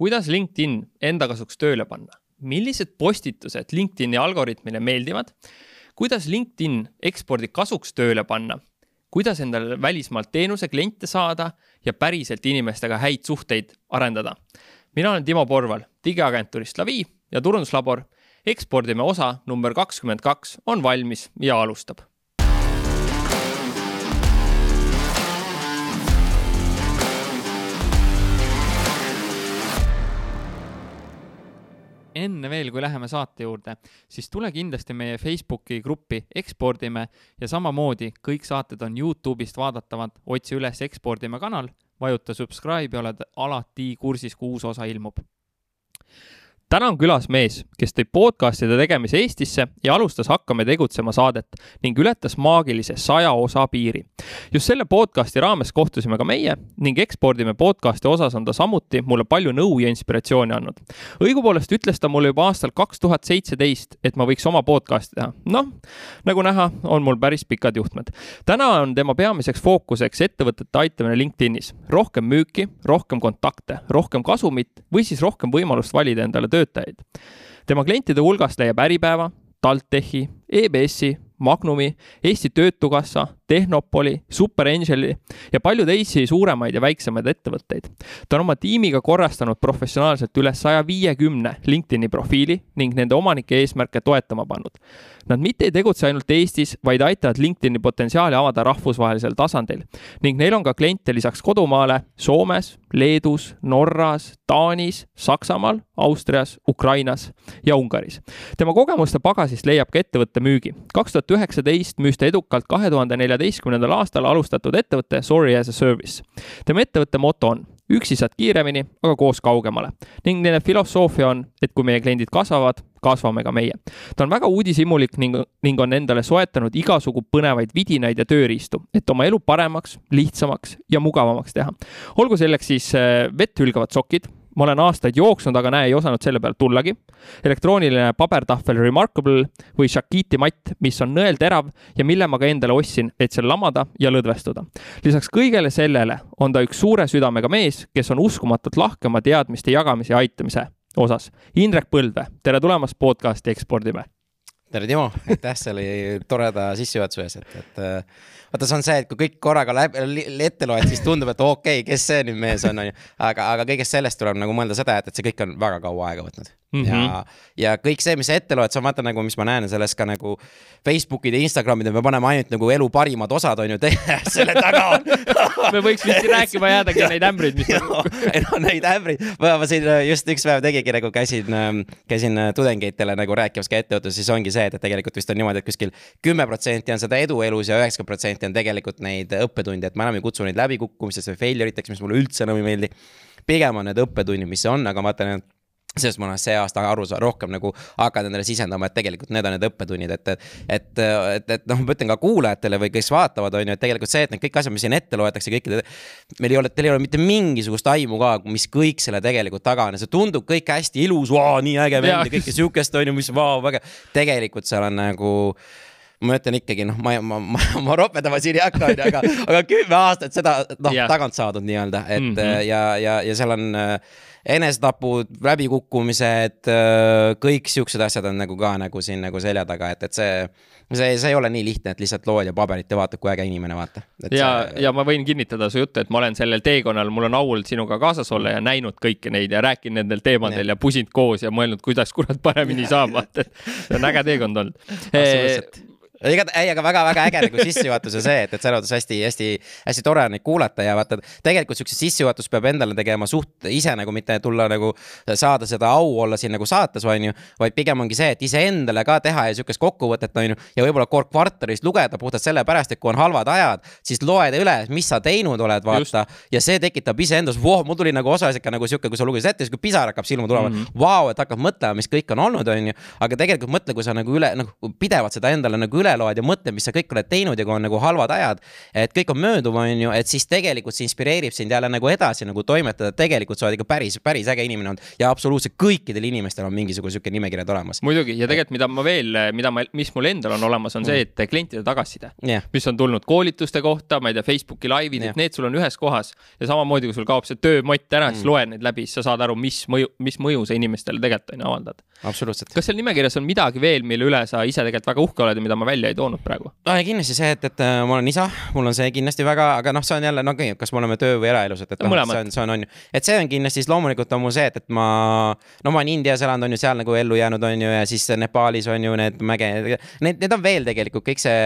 kuidas LinkedIn enda kasuks tööle panna, millised postitused LinkedIni algoritmile meeldivad, kuidas LinkedIn ekspordi kasuks tööle panna, kuidas endale välismaalt teenuse kliente saada ja päriselt inimestega häid suhteid arendada. mina olen Timo Porval digiagentuurist Lavi ja turunduslabor. ekspordime osa number kakskümmend kaks on valmis ja alustab enne veel, kui läheme saate juurde, siis tule kindlasti meie Facebooki gruppi Ekspordime ja samamoodi kõik saated on Youtube'ist vaadatavad, otsi üles Ekspordime kanal, vajuta subscribe ja oled alati kursis, kui uus osa ilmub täna on külas mees, kes tõi podcastide tegemise Eestisse ja alustas Hakkame tegutsema saadet ning ületas maagilise saja osa piiri. just selle podcasti raames kohtusime ka meie ning ekspordime podcasti osas on ta samuti mulle palju nõu ja inspiratsiooni andnud. õigupoolest ütles ta mulle juba aastal kaks tuhat seitseteist, et ma võiks oma podcasti teha. noh, nagu näha, on mul päris pikad juhtmed. täna on tema peamiseks fookuseks ettevõtete aitamine LinkedInis. rohkem müüki, rohkem kontakte, rohkem kasumit või siis rohkem võimalust valida endale tööd töötajaid. tema klientide hulgast leiab Äripäeva, TalTechi, EBS-i, Magnumi, Eesti Töötukassa, Tehnopoli, Superangeli ja palju teisi suuremaid ja väiksemaid ettevõtteid. ta on oma tiimiga korrastanud professionaalselt üle saja viiekümne LinkedIni profiili ning nende omanike eesmärke toetama pannud. Nad mitte ei tegutse ainult Eestis, vaid aitavad LinkedIni potentsiaali avada rahvusvahelisel tasandil ning neil on ka kliente lisaks kodumaale Soomes, Leedus, Norras, Taanis, Saksamaal, Austrias, Ukrainas ja Ungaris. tema kogemuste pagasist leiab ka ettevõtte müügi. kaks tuhat üheksateist müüs ta edukalt kahe tuhande neljateistkümnendal aastal alustatud ettevõtte Sorry as a Service. tema ettevõtte moto on üksi saad kiiremini, aga koos kaugemale. ning nende filosoofia on, et kui meie kliendid kasvavad, kasvame ka meie. ta on väga uudishimulik ning, ning on endale soetanud igasugu põnevaid vidinaid ja tööriistu, et oma elu paremaks, lihtsamaks ja mugavamaks teha. olgu selleks siis äh, vett hülgavad sokid ma olen aastaid jooksnud, aga näe, ei osanud selle peale tullagi. elektrooniline pabertahvel Remarkable või Shakiti matt, mis on nõelterav ja mille ma ka endale ostsin, et seal lamada ja lõdvestuda. lisaks kõigele sellele on ta üks suure südamega mees, kes on uskumatult lahke oma teadmiste jagamise ja aitamise osas. Indrek Põldvee, tere tulemast podcasti Ekspordime. Tere, Timo, aitäh selle toreda sissejuhatuse eest, et, et vaata, see on see, et kui kõik korraga läbi, ette loed, siis tundub, et okei okay,, kes see nüüd mees on, onju. aga, aga kõigest sellest tuleb nagu mõelda seda, et, et see kõik on väga kaua aega võtnud mm. -hmm. ja, ja kõik see, mis sa ette loed, sa vaata nagu, mis ma näen selles ka nagu Facebookid ja Instagramid, me paneme ainult nagu elu parimad osad on ju selle taga on me võiks vist rääkima jäädagi neid ämbreid, mis no neid ämbreid, ma siin äh, just üks päev tegigi nagu käisin, ähm, käisin äh, tudengeitele nagu rääkimas ka ettevõtluses, siis ongi see, et, et tegelikult vist on niimoodi, et kuskil kümme protsenti on seda edu elus ja üheksakümmend protsenti on tegelikult neid õppetunde, et ma enam ei kutsu neid läbikukkumisteks või failure iteks, mis mulle üldse enam ei meeldi. pigem on need õppetunnid, mis on, aga ma vaatan, et sellest ma olen see aasta aru saa-, rohkem nagu hakanud endale sisendama, et tegelikult need on need õppetunnid, et, et. et, et, et noh, ma ütlen ka kuulajatele või kes vaatavad, on ju, et tegelikult see, et need kõik asjad, mis siin ette loetakse, kõikide. meil ei ole, teil ei ole mitte mingisugust aimu ka, mis kõik selle tegelikult taga on ja see tundub kõik hästi ilus, nii äge vend ja kõike sihukest on ju, mis vau, väga. tegelikult seal on nagu ma ütlen ikkagi noh, ma, ma, ma, ma ropendama siin ei hakka, onju, aga, aga kümme aastat seda noh yeah. tagant saadud nii-öelda, et mm -hmm. ja, ja, ja seal on äh, enesetapud, läbikukkumised, äh, kõik siuksed asjad on nagu ka nagu siin nagu selja taga, et, et see. see, see ei ole nii lihtne, et lihtsalt loed ja paberit ja vaatad, kui äge inimene, vaata. ja see..., ja ma võin kinnitada su juttu, et ma olen sellel teekonnal, mul on au olnud sinuga kaasas olla ja näinud kõiki neid ja rääkinud nendel teemadel ja, ja pusinud koos ja mõelnud, kuidas kurat paremini saab, vaata, et see on äge teekond olnud. Ega, ei, aga väga-väga äge nagu sissejuhatus ja see, et, et selles mõttes hästi-hästi-hästi tore on neid kuulata ja vaata, tegelikult siukse sissejuhatust peab endale tegema suht ise nagu mitte tulla nagu saada seda au olla siin nagu saates, on ju. vaid pigem ongi see, et iseendale ka teha ja siukest kokkuvõtet, on ju. ja võib-olla kord kvartalis lugeda puhtalt sellepärast, et kui on halvad ajad, siis loed üle, mis sa teinud oled, vaata. ja see tekitab iseendas, voh, mul tuli nagu osaliselt ka nagu sihuke, kui sa lugesid ette, siis kui pisar hakkab silma tulema mm. -hmm. Vau, et hakkad mõtlema, mis kõik on olnud, on ju. aga tegelikult mõtle, kui sa nagu üle, nagu pidevalt seda endale nagu üle üle loed ja mõtled, mis sa kõik oled teinud ja kui on nagu halvad ajad, et kõik on mööduv, on ju, et siis tegelikult see inspireerib sind jälle nagu edasi nagu toimetada, tegelikult sa oled ikka päris, päris äge inimene olnud ja absoluutselt kõikidel inimestel on mingisugune sihuke nimekirjad olemas. muidugi ja tegelikult, mida ma veel, mida ma, mis mul endal on olemas, on see, et klientide tagasiside yeah., mis on tulnud koolituste kohta, ma ei tea, Facebooki laivid yeah., et need sul on ühes kohas ja samamoodi, kui sul kaob see töömott ära mm., siis loe neid läbi, siis sa saad aru, mis mõju, mis mõju sa inimestele tegelikult on ju avaldad. absoluutselt. kas seal nimekirjas on midagi veel, mille üle sa ise tegelikult väga uhke oled ja mida ma välja ei toonud praegu? no ja kindlasti see, et, et äh, ma olen isa, mul on see kindlasti väga, aga noh, see on jälle, no okay,, kas me oleme töö või eraelus, et, et noh, see on, see on, on ju, et see on kindlasti, siis loomulikult on mul see, et, et ma, no ma olen Indias elanud, on ju, seal nagu ellu jäänud, on ju, ja siis Nepaalis on ju need mäge, need, need on veel tegelikult kõik see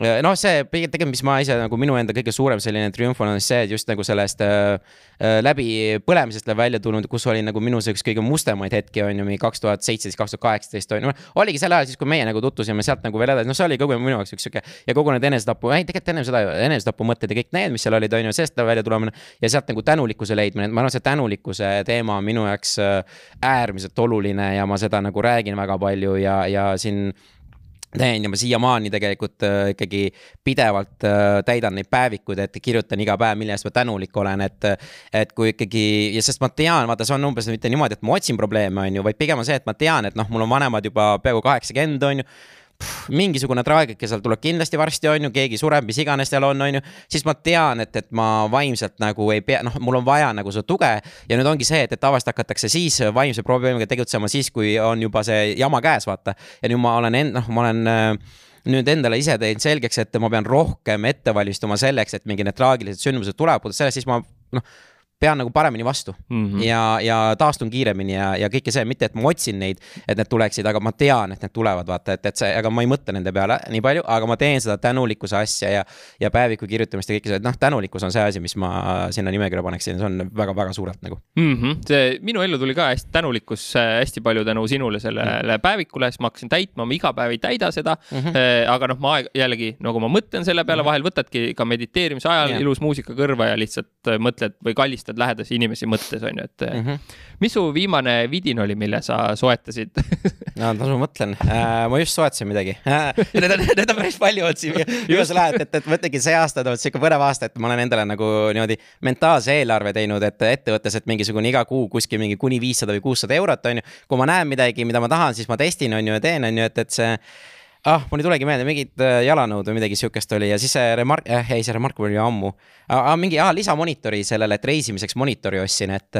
noh, see tegelikult, mis ma ise nagu minu enda kõige suurem selline triumf on see, et just nagu sellest äh, äh läbipõlemisest läheb välja tulnud, kus oli nagu minu see üks kõige mustemaid hetki on ju, mingi kaks tuhat seitseteist, kaks tuhat kaheksateist on ju. oligi sel ajal siis, kui meie nagu tutvusime sealt nagu veel edasi, noh, see oli kogu minu jaoks üks sihuke ja kogu need enesetapu, ei tegelikult enne seda enesetapumõtted ja kõik need, mis seal olid, on ju, sellest välja tulemine. ja sealt nagu tänulikkuse leidmine, et ma arvan, see tänulikkuse teema on minu jaoks äh, äärmiselt oluline ja ma seda nagu räägin väga palju ja, ja siin teen ja ma siiamaani tegelikult äh, ikkagi pidevalt äh, täidan neid päevikuid, et kirjutan iga päev, mille eest ma tänulik olen, et. et kui ikkagi ja sest ma tean, vaata, see on umbes mitte niimoodi, et ma otsin probleeme, on ju, vaid pigem on see, et ma tean, et noh, mul on vanemad juba peaaegu kaheksakümmend, on ju mingisugune traagika seal tuleb kindlasti varsti, on ju, keegi sureb, mis iganes seal on, on ju. siis ma tean, et, et ma vaimselt nagu ei pea, noh, mul on vaja nagu seda tuge. ja nüüd ongi see, et, et tavaliselt hakatakse siis vaimse probleemiga tegutsema siis, kui on juba see jama käes, vaata. ja nüüd ma olen end-, noh, ma olen äh, nüüd endale ise teinud selgeks, et ma pean rohkem ette valmistuma selleks, et mingi need traagilised sündmused tulevad, sellest siis ma noh pean nagu paremini vastu mm -hmm. ja, ja taastun kiiremini ja, ja kõike see, mitte et ma otsin neid, et need tuleksid, aga ma tean, et need tulevad, vaata, et, et see, aga ma ei mõtle nende peale nii palju, aga ma teen seda tänulikkuse asja ja. ja päeviku kirjutamist ja kõike seda, et noh, tänulikkus on see asi, mis ma sinna nimekirja paneksin, see on väga-väga suurelt nagu mm. -hmm. see minu ellu tuli ka hästi tänulikkus äh, hästi palju tänu sinule sellele mm -hmm. päevikule, siis ma hakkasin täitma, ma iga päev ei täida seda mm. -hmm. aga noh, ma jällegi nagu ma mõtlen selle peale, mhm. vahel võtadki ka mediteerimise ajal yeah. ilus muusika kõrva ja lihtsalt äh, mõtled või kallistad vaatad lähedasi inimesi mõttes, on ju, et mm. -hmm. mis su viimane vidin oli, mille sa soetasid no tasu mõtlen äh,, ma just soetasin midagi äh, Need on, need on päris palju olnud siin viimasel ajal, et, et ma ütlengi, see aasta on sihuke põnev aasta, et ma olen endale nagu niimoodi mentaalse eelarve teinud, et ettevõttes, et mingisugune iga kuu kuskil mingi kuni viissada või kuussada eurot, on ju. kui ma näen midagi, mida ma tahan, siis ma testin, on ju, ja teen, on ju, et, et see ah, mul ei tulegi meelde, mingid äh, jalanõud või midagi sihukest oli ja siis see Remark äh,, ei see Remarkable oli ammu ah,. mingi ah, lisamonitori sellele, et reisimiseks monitori ostsin, et,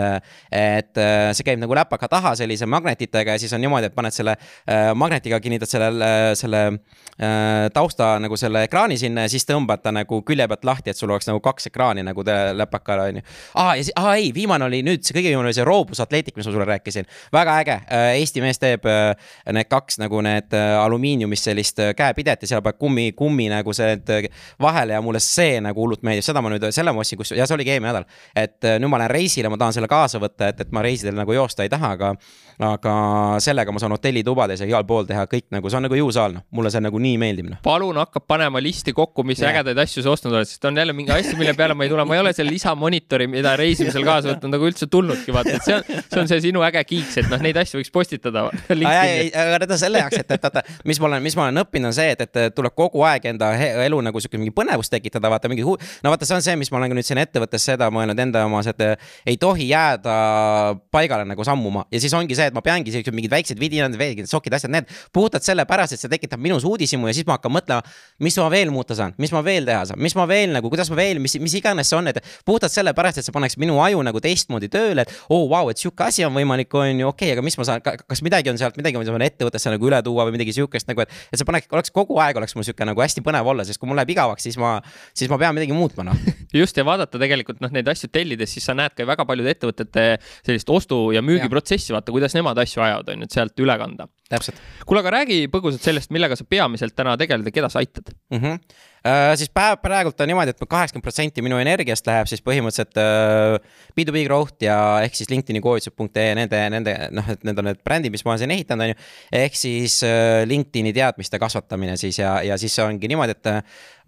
et äh, see käib nagu läpaka taha sellise magnetitega ja siis on niimoodi, et paned selle äh, magnetiga, kinnitad selle, selle äh, tausta nagu selle ekraani sinna ja siis tõmbad ta nagu külje pealt lahti, et sul oleks nagu kaks ekraani nagu läpakal on ju. aa, ja siis, aa ei, viimane oli nüüd see kõige viimane oli see Robus Athletic, mis ma sulle rääkisin. väga äge, Eesti mees teeb need kaks nagu need alumiiniumist sellist äh, käepidet ja seal peab kummi, kummi nagu see äh, vahele ja mulle see nagu hullult meeldib, seda ma nüüd, selle ma ostsin, kus, ja see oligi eelmine nädal. et äh, nüüd ma lähen reisile, ma tahan selle kaasa võtta, et, et ma reisidel nagu joosta ei taha, aga aga sellega ma saan hotellitubades ja igal pool teha kõik nagu, see on nagu jõusaal, noh, mulle see nagu nii meeldib, noh. palun hakkab panema listi kokku, mis yeah. ägedaid asju sa ostnud oled, sest on jälle mingi asju, mille peale ma ei tule, ma ei ole selle lisamonitori, mida reisimisel kaasa võtnud, nagu üldse tulnudki, vaata, et see on, see on see sinu äge kiiks, et noh, neid asju võiks postitada. aga need on selle jaoks, et, et vaata, mis ma olen, mis ma olen õppinud, on see, et, et tuleb kogu aeg enda elu nagu sihuke mingi põnevust tekitada, vaata mingi hu-, no vaata, see on see, mis ma olen ka nüüd siin ettevõttes seda mõelnud enda omas, et ei tohi jääda paigale nagu sammuma. Ja siis ongi see, et ma peangi siuksed mingid väiksed vidinad, veelgi sokid, asjad, need puhtalt sellepärast, et see tekitab minus uudishimu ja siis ma hakkan mõtlema, mis ma veel muuta saan, mis ma veel teha saan, mis ma veel nagu, kuidas ma veel, mis, mis iganes see on, et puhtalt sellepärast, et see paneks minu aju nagu teistmoodi tööle, et oo oh, vau wow,, et sihuke asi on võimalik, on ju, okei okay,, aga mis ma saan, kas midagi on sealt, midagi ma saan ettevõttesse nagu üle tuua või midagi sihukest nagu, et, et see paneks, oleks kogu aeg oleks mul sihuke nagu hästi põnev olla, sest kui mul läheb igavaks, siis ma, siis ma pean midagi muutma, noh. just ja vaadata tegelikult noh, neid asju tellides, siis sa näed ka väga paljude ettevõtete sellist ostu ja müügiprotsessi, vaata, kuidas nemad asju ajavad, on ju, et sealt üle kanda. Kuule, aga räägi põgusalt sellest, millega sa peamiselt täna tegeled ja keda sa aitad mm? -hmm. Uh, siis päev, praegult on niimoodi, et kaheksakümmend protsenti minu energiast läheb siis põhimõtteliselt uh, B2B growth ja ehk siis LinkedIn'i koolitused.ee, nende, nende noh, et need on need brändid, mis ma olen siin ehitanud, on ju. ehk siis uh, LinkedIn'i teadmiste kasvatamine siis ja, ja siis ongi niimoodi, et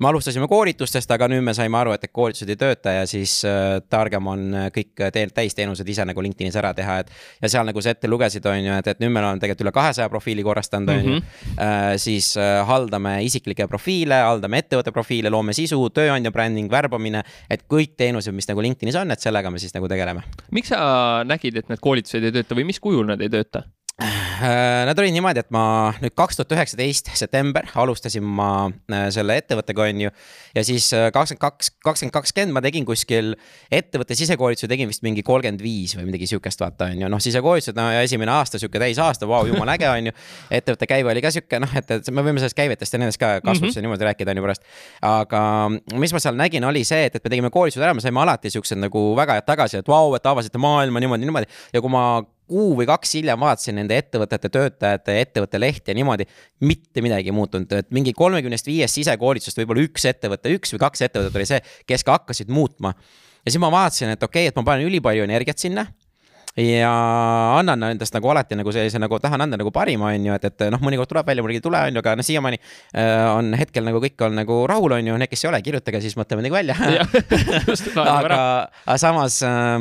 me alustasime koolitustest, aga nüüd me saime aru, et, et koolitused ei tööta ja siis äh, targem on äh, kõik täisteenused ise nagu LinkedInis ära teha, et. ja seal nagu sa ette lugesid, on ju, et, et nüüd meil on tegelikult üle kahesaja profiili korrastanud on Mhm. ju. siis äh, haldame isiklikke profiile, haldame ettevõtte profiile, loome sisu, tööandja bränding, värbamine, et kõik teenused, mis nagu LinkedInis on, et sellega me siis nagu tegeleme. miks sa nägid, et need koolitused ei tööta või mis kujul nad ei tööta? Äh, Nad olid niimoodi, et ma nüüd kaks tuhat üheksateist september alustasin ma äh, selle ettevõttega, on ju. ja siis äh, kakskümmend kaks, kakskümmend kakskümmend ma tegin kuskil ettevõtte sisekoolituse tegin vist mingi kolmkümmend viis või midagi sihukest, vaata on ju, noh sisekoolitused, no ja esimene aasta sihuke täisaasta, vau, jumala äge on ju. ettevõtte käive oli ka sihuke noh, et, et me võime sellest käivetest ja nendest ka kasvust mm -hmm. ja niimoodi rääkida on ju pärast. aga mis ma seal nägin, oli see, et, et me tegime koolitused ära, me saime alati siuksed nagu väga head tagasisidet, et vau, et avasite maailma niimoodi, niimoodi ja kui ma kuu või kaks hiljem vaatasin nende ettevõtete töötajate ettevõtte lehti ja niimoodi, mitte midagi ei muutunud, et mingi kolmekümnest viiest sisekoolitusest võib-olla üks ettevõte, üks või kaks ettevõtet oli see, kes ka hakkasid muutma. ja siis ma vaatasin, et okei okay,, et ma panen ülipalju energiat sinna ja annan endast nagu alati nagu sellise nagu tahan anda nagu parima, on ju, et, et noh, mõnikord tuleb välja, mõnikord ei tule, on ju, aga noh, siiamaani äh, on hetkel nagu kõik on nagu rahul, on ju, need, kes ei ole, kirjutage siis mõtleme midagi välja. aga, aga samas äh,,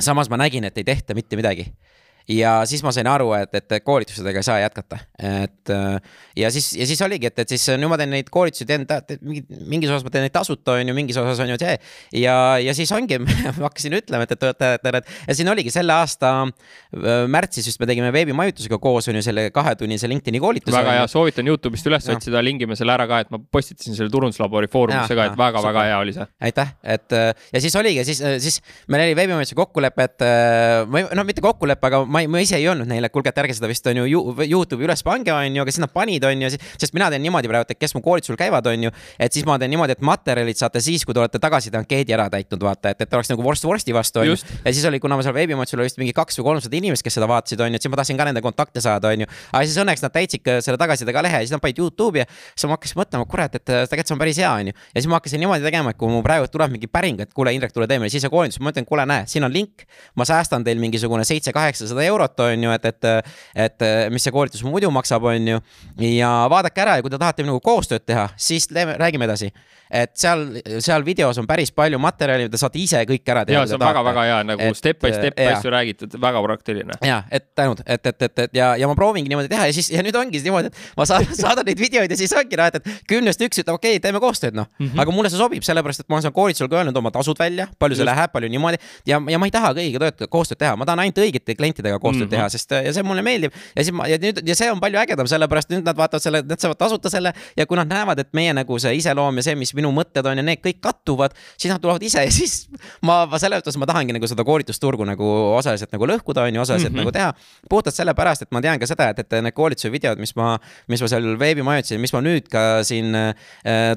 samas ma nägin, et ei tehta mitte midagi ja siis ma sain aru, et, et koolitustega ei saa jätkata, et äh, ja siis, ja siis oligi, et, et siis nüüd ma teen neid koolitusi, teen ta- mingi- mingis osas ma teen neid tasuta, on ju, mingis osas on ju see. ja, ja siis ongi, ma hakkasin ütlema, et, et töötajatele, et ja siin oligi selle aasta äh, märtsis just me tegime veebimajutusega koos on ju selle kahetunnise LinkedIn'i koolituse. väga hea, soovitan Youtube'ist üles otsida, lingime selle ära ka, et ma postitasin selle turunduslabori foorumisse ka, et väga-väga hea oli see. aitäh, et äh, ja siis oligi, siis, siis meil oli veebimajutuse kokkulepe, et ei- noh, mitte kokkulepe, aga ma, ma ise ei öelnud neile, et kuulge, et ärge seda vist on ju You- Youtube'i üles pange, on ju, aga siis nad panid, on ju, sest mina teen niimoodi praegu, et kes mu koolitusel käivad, on ju, et siis ma teen niimoodi, et materjalid saate siis, kui te olete tagasiside ankeedi ära täitnud, vaata, et, et oleks nagu vorst vorsti vastu, on ju ja siis oli, kuna ma seal veebimajutusel oli vist mingi kaks või kolmsada inimest, kes seda vaatasid, on ju, et siis ma tahtsin ka nende kontakte saada, on ju. aga siis õnneks nad täitsid selle tagasiside ka lehe ja siis nad panid Youtube'i ja siis ma hakkasin mõtlema, kurat, et tegelikult see on päris hea, on ju. ja siis ma hakkasin niimoodi tegema, et kui mu praegu tuleb mingi päring, et kuule, Indrek, tule tee meile sisekoolitus, ma ütlen, kuule, näe, siin on link. ma säästan teil mingisugune seitse-kaheksasada eurot, on ju, et, et, et mis see koolitus muidu maksab, on ju. ja vaadake ära ja kui te tahate minuga koostööd teha, siis teeme, räägime edasi. et seal, seal videos on päris palju materjali, te saate ise kõik ära teha. ja see on väga-väga hea nagu Et, step by step asju räägitud, väga praktiline. ja, et tänud, et, et, et, et ja, ja ma proovingi niimoodi teha ja siis ja nüüd ongi siis niimoodi, et ma saadan, saadan neid videoid ja siis ongi noh, et, et kümnest üks ütleb, okei okay,, teeme koostööd, noh mm. -hmm. aga mulle see sobib, sellepärast et ma olen seal koolitusel ka öelnud oma tasud välja, palju see Just. läheb, palju niimoodi ja, ja ma ei taha kõigiga tööd, koostööd teha, ma tahan ainult õigete klientidega koostööd mm Mhm. -hmm. teha, sest ja see mulle meeldib ja siis ma ja nüüd ja see on palju ägedam, sellepärast nüüd nad vaatavad selle, nad saavad tasuta selle ja kui nad näevad, et meie nagu see iseloom ja see, mis minu mõtted on ja need kõik kattuvad, siis nad tulevad ise ja siis ma, ma selles mõttes ma tahangi nagu seda koolitusturgu nagu osaliselt nagu lõhkuda, on ju, osaliselt mm Mhm. -hmm. nagu teha. puhtalt sellepärast, et ma tean ka seda, et, et need koolituse videod, mis ma, mis ma seal veebimajutasin, mis ma nüüd ka siin äh,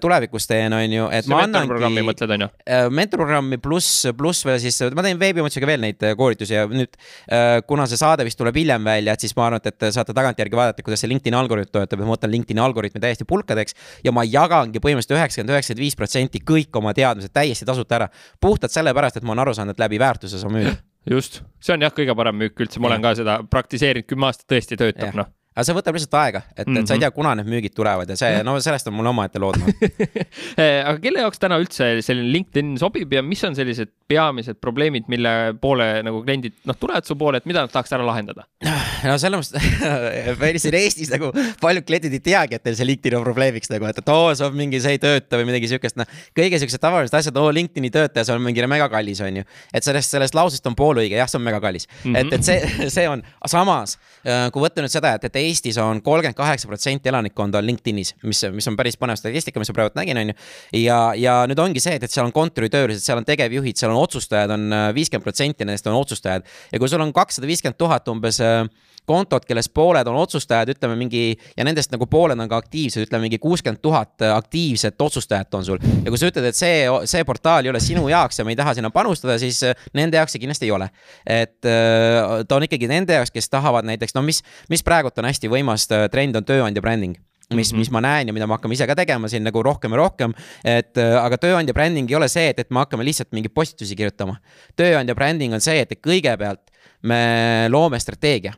tulevikus teen, on ju, et see ma mentorprogrammi annangi mõtled, onju? äh, mentorprogrammi pluss, pluss veel siis, ma teen veebimajutusega veel neid äh, koolitusi ja nüüd äh, kuna see saade vist tuleb hiljem välja, et siis ma arvan, et, saate tagantjärgi vaadata, kuidas see LinkedIn'i algoritm töötab ja ma võtan LinkedIn'i algoritmi täiesti pulkadeks ja ma jagangi põhimõtteliselt üheksakümmend, üheksakümmend viis protsenti kõik oma teadmised täiesti tasuta ära. puhtalt sellepärast, et ma olen aru saanud, et läbi väärtuse sa müüd. just, see on jah, kõige parem müük üldse, ma olen ka seda praktiseerinud kümme aastat, tõesti töötab, noh. Aga see võtab lihtsalt aega, et, et sa ei tea, kuna need müügid tulevad ja see, no sellest on mul omaette lood aga kelle jaoks täna üldse selline LinkedIn sobib ja mis on sellised peamised probleemid, mille poole nagu kliendid, noh, tulevad su poole, et mida nad tahaks ära lahendada? no selles mõttes, meil siin Eestis nagu paljud kliendid ei teagi, et neil see LinkedIn on probleemiks nagu, et, et oo, see on mingi, see ei tööta või midagi siukest, noh. kõige siuksed tavalised asjad, oo LinkedIn'i töötaja, see on mingi mega kallis, on ju. et sellest, sellest lausest on pool õige, jah, see on mega kallis mm. Mhm. -hmm. et, et see, see on, samas kui võtta nüüd seda, et, et Eestis on kolmkümmend kaheksa protsenti elanikkonda on LinkedInis, mis, mis on päris põnev statistika, mis ma praegu nägin, on ju. ja, ja nüüd ongi see, et, et seal on kontoritöölised, seal on tegevjuhid, seal on otsustajad on viiskümmend protsenti nendest on otsustajad ja kui sul on kakssada viiskümmend tuhat umbes äh, kontot, kellest pooled on otsustajad, ütleme mingi ja nendest nagu pooled on ka aktiivsed, ütleme mingi kuuskümmend tuhat aktiivset otsustajat on sul. ja kui sa ütled, et see, see portaal ei ole sinu jaoks ja me ei taha sinna panustada, siis äh, nende jaoks see kindlasti ei ole. et äh, ta on ikkagi nende jaoks, kes tahavad näiteks, no mis, mis praegult on hästi võimas äh, trend, on tööandja bränding mis mm, -hmm. mis ma näen ja mida me hakkame ise ka tegema siin nagu rohkem ja rohkem. et äh, aga tööandja bränding ei ole see, et, et me hakkame lihtsalt mingeid postitusi kirjutama. tööandja bränding on see, et kõigepealt me loome strateegia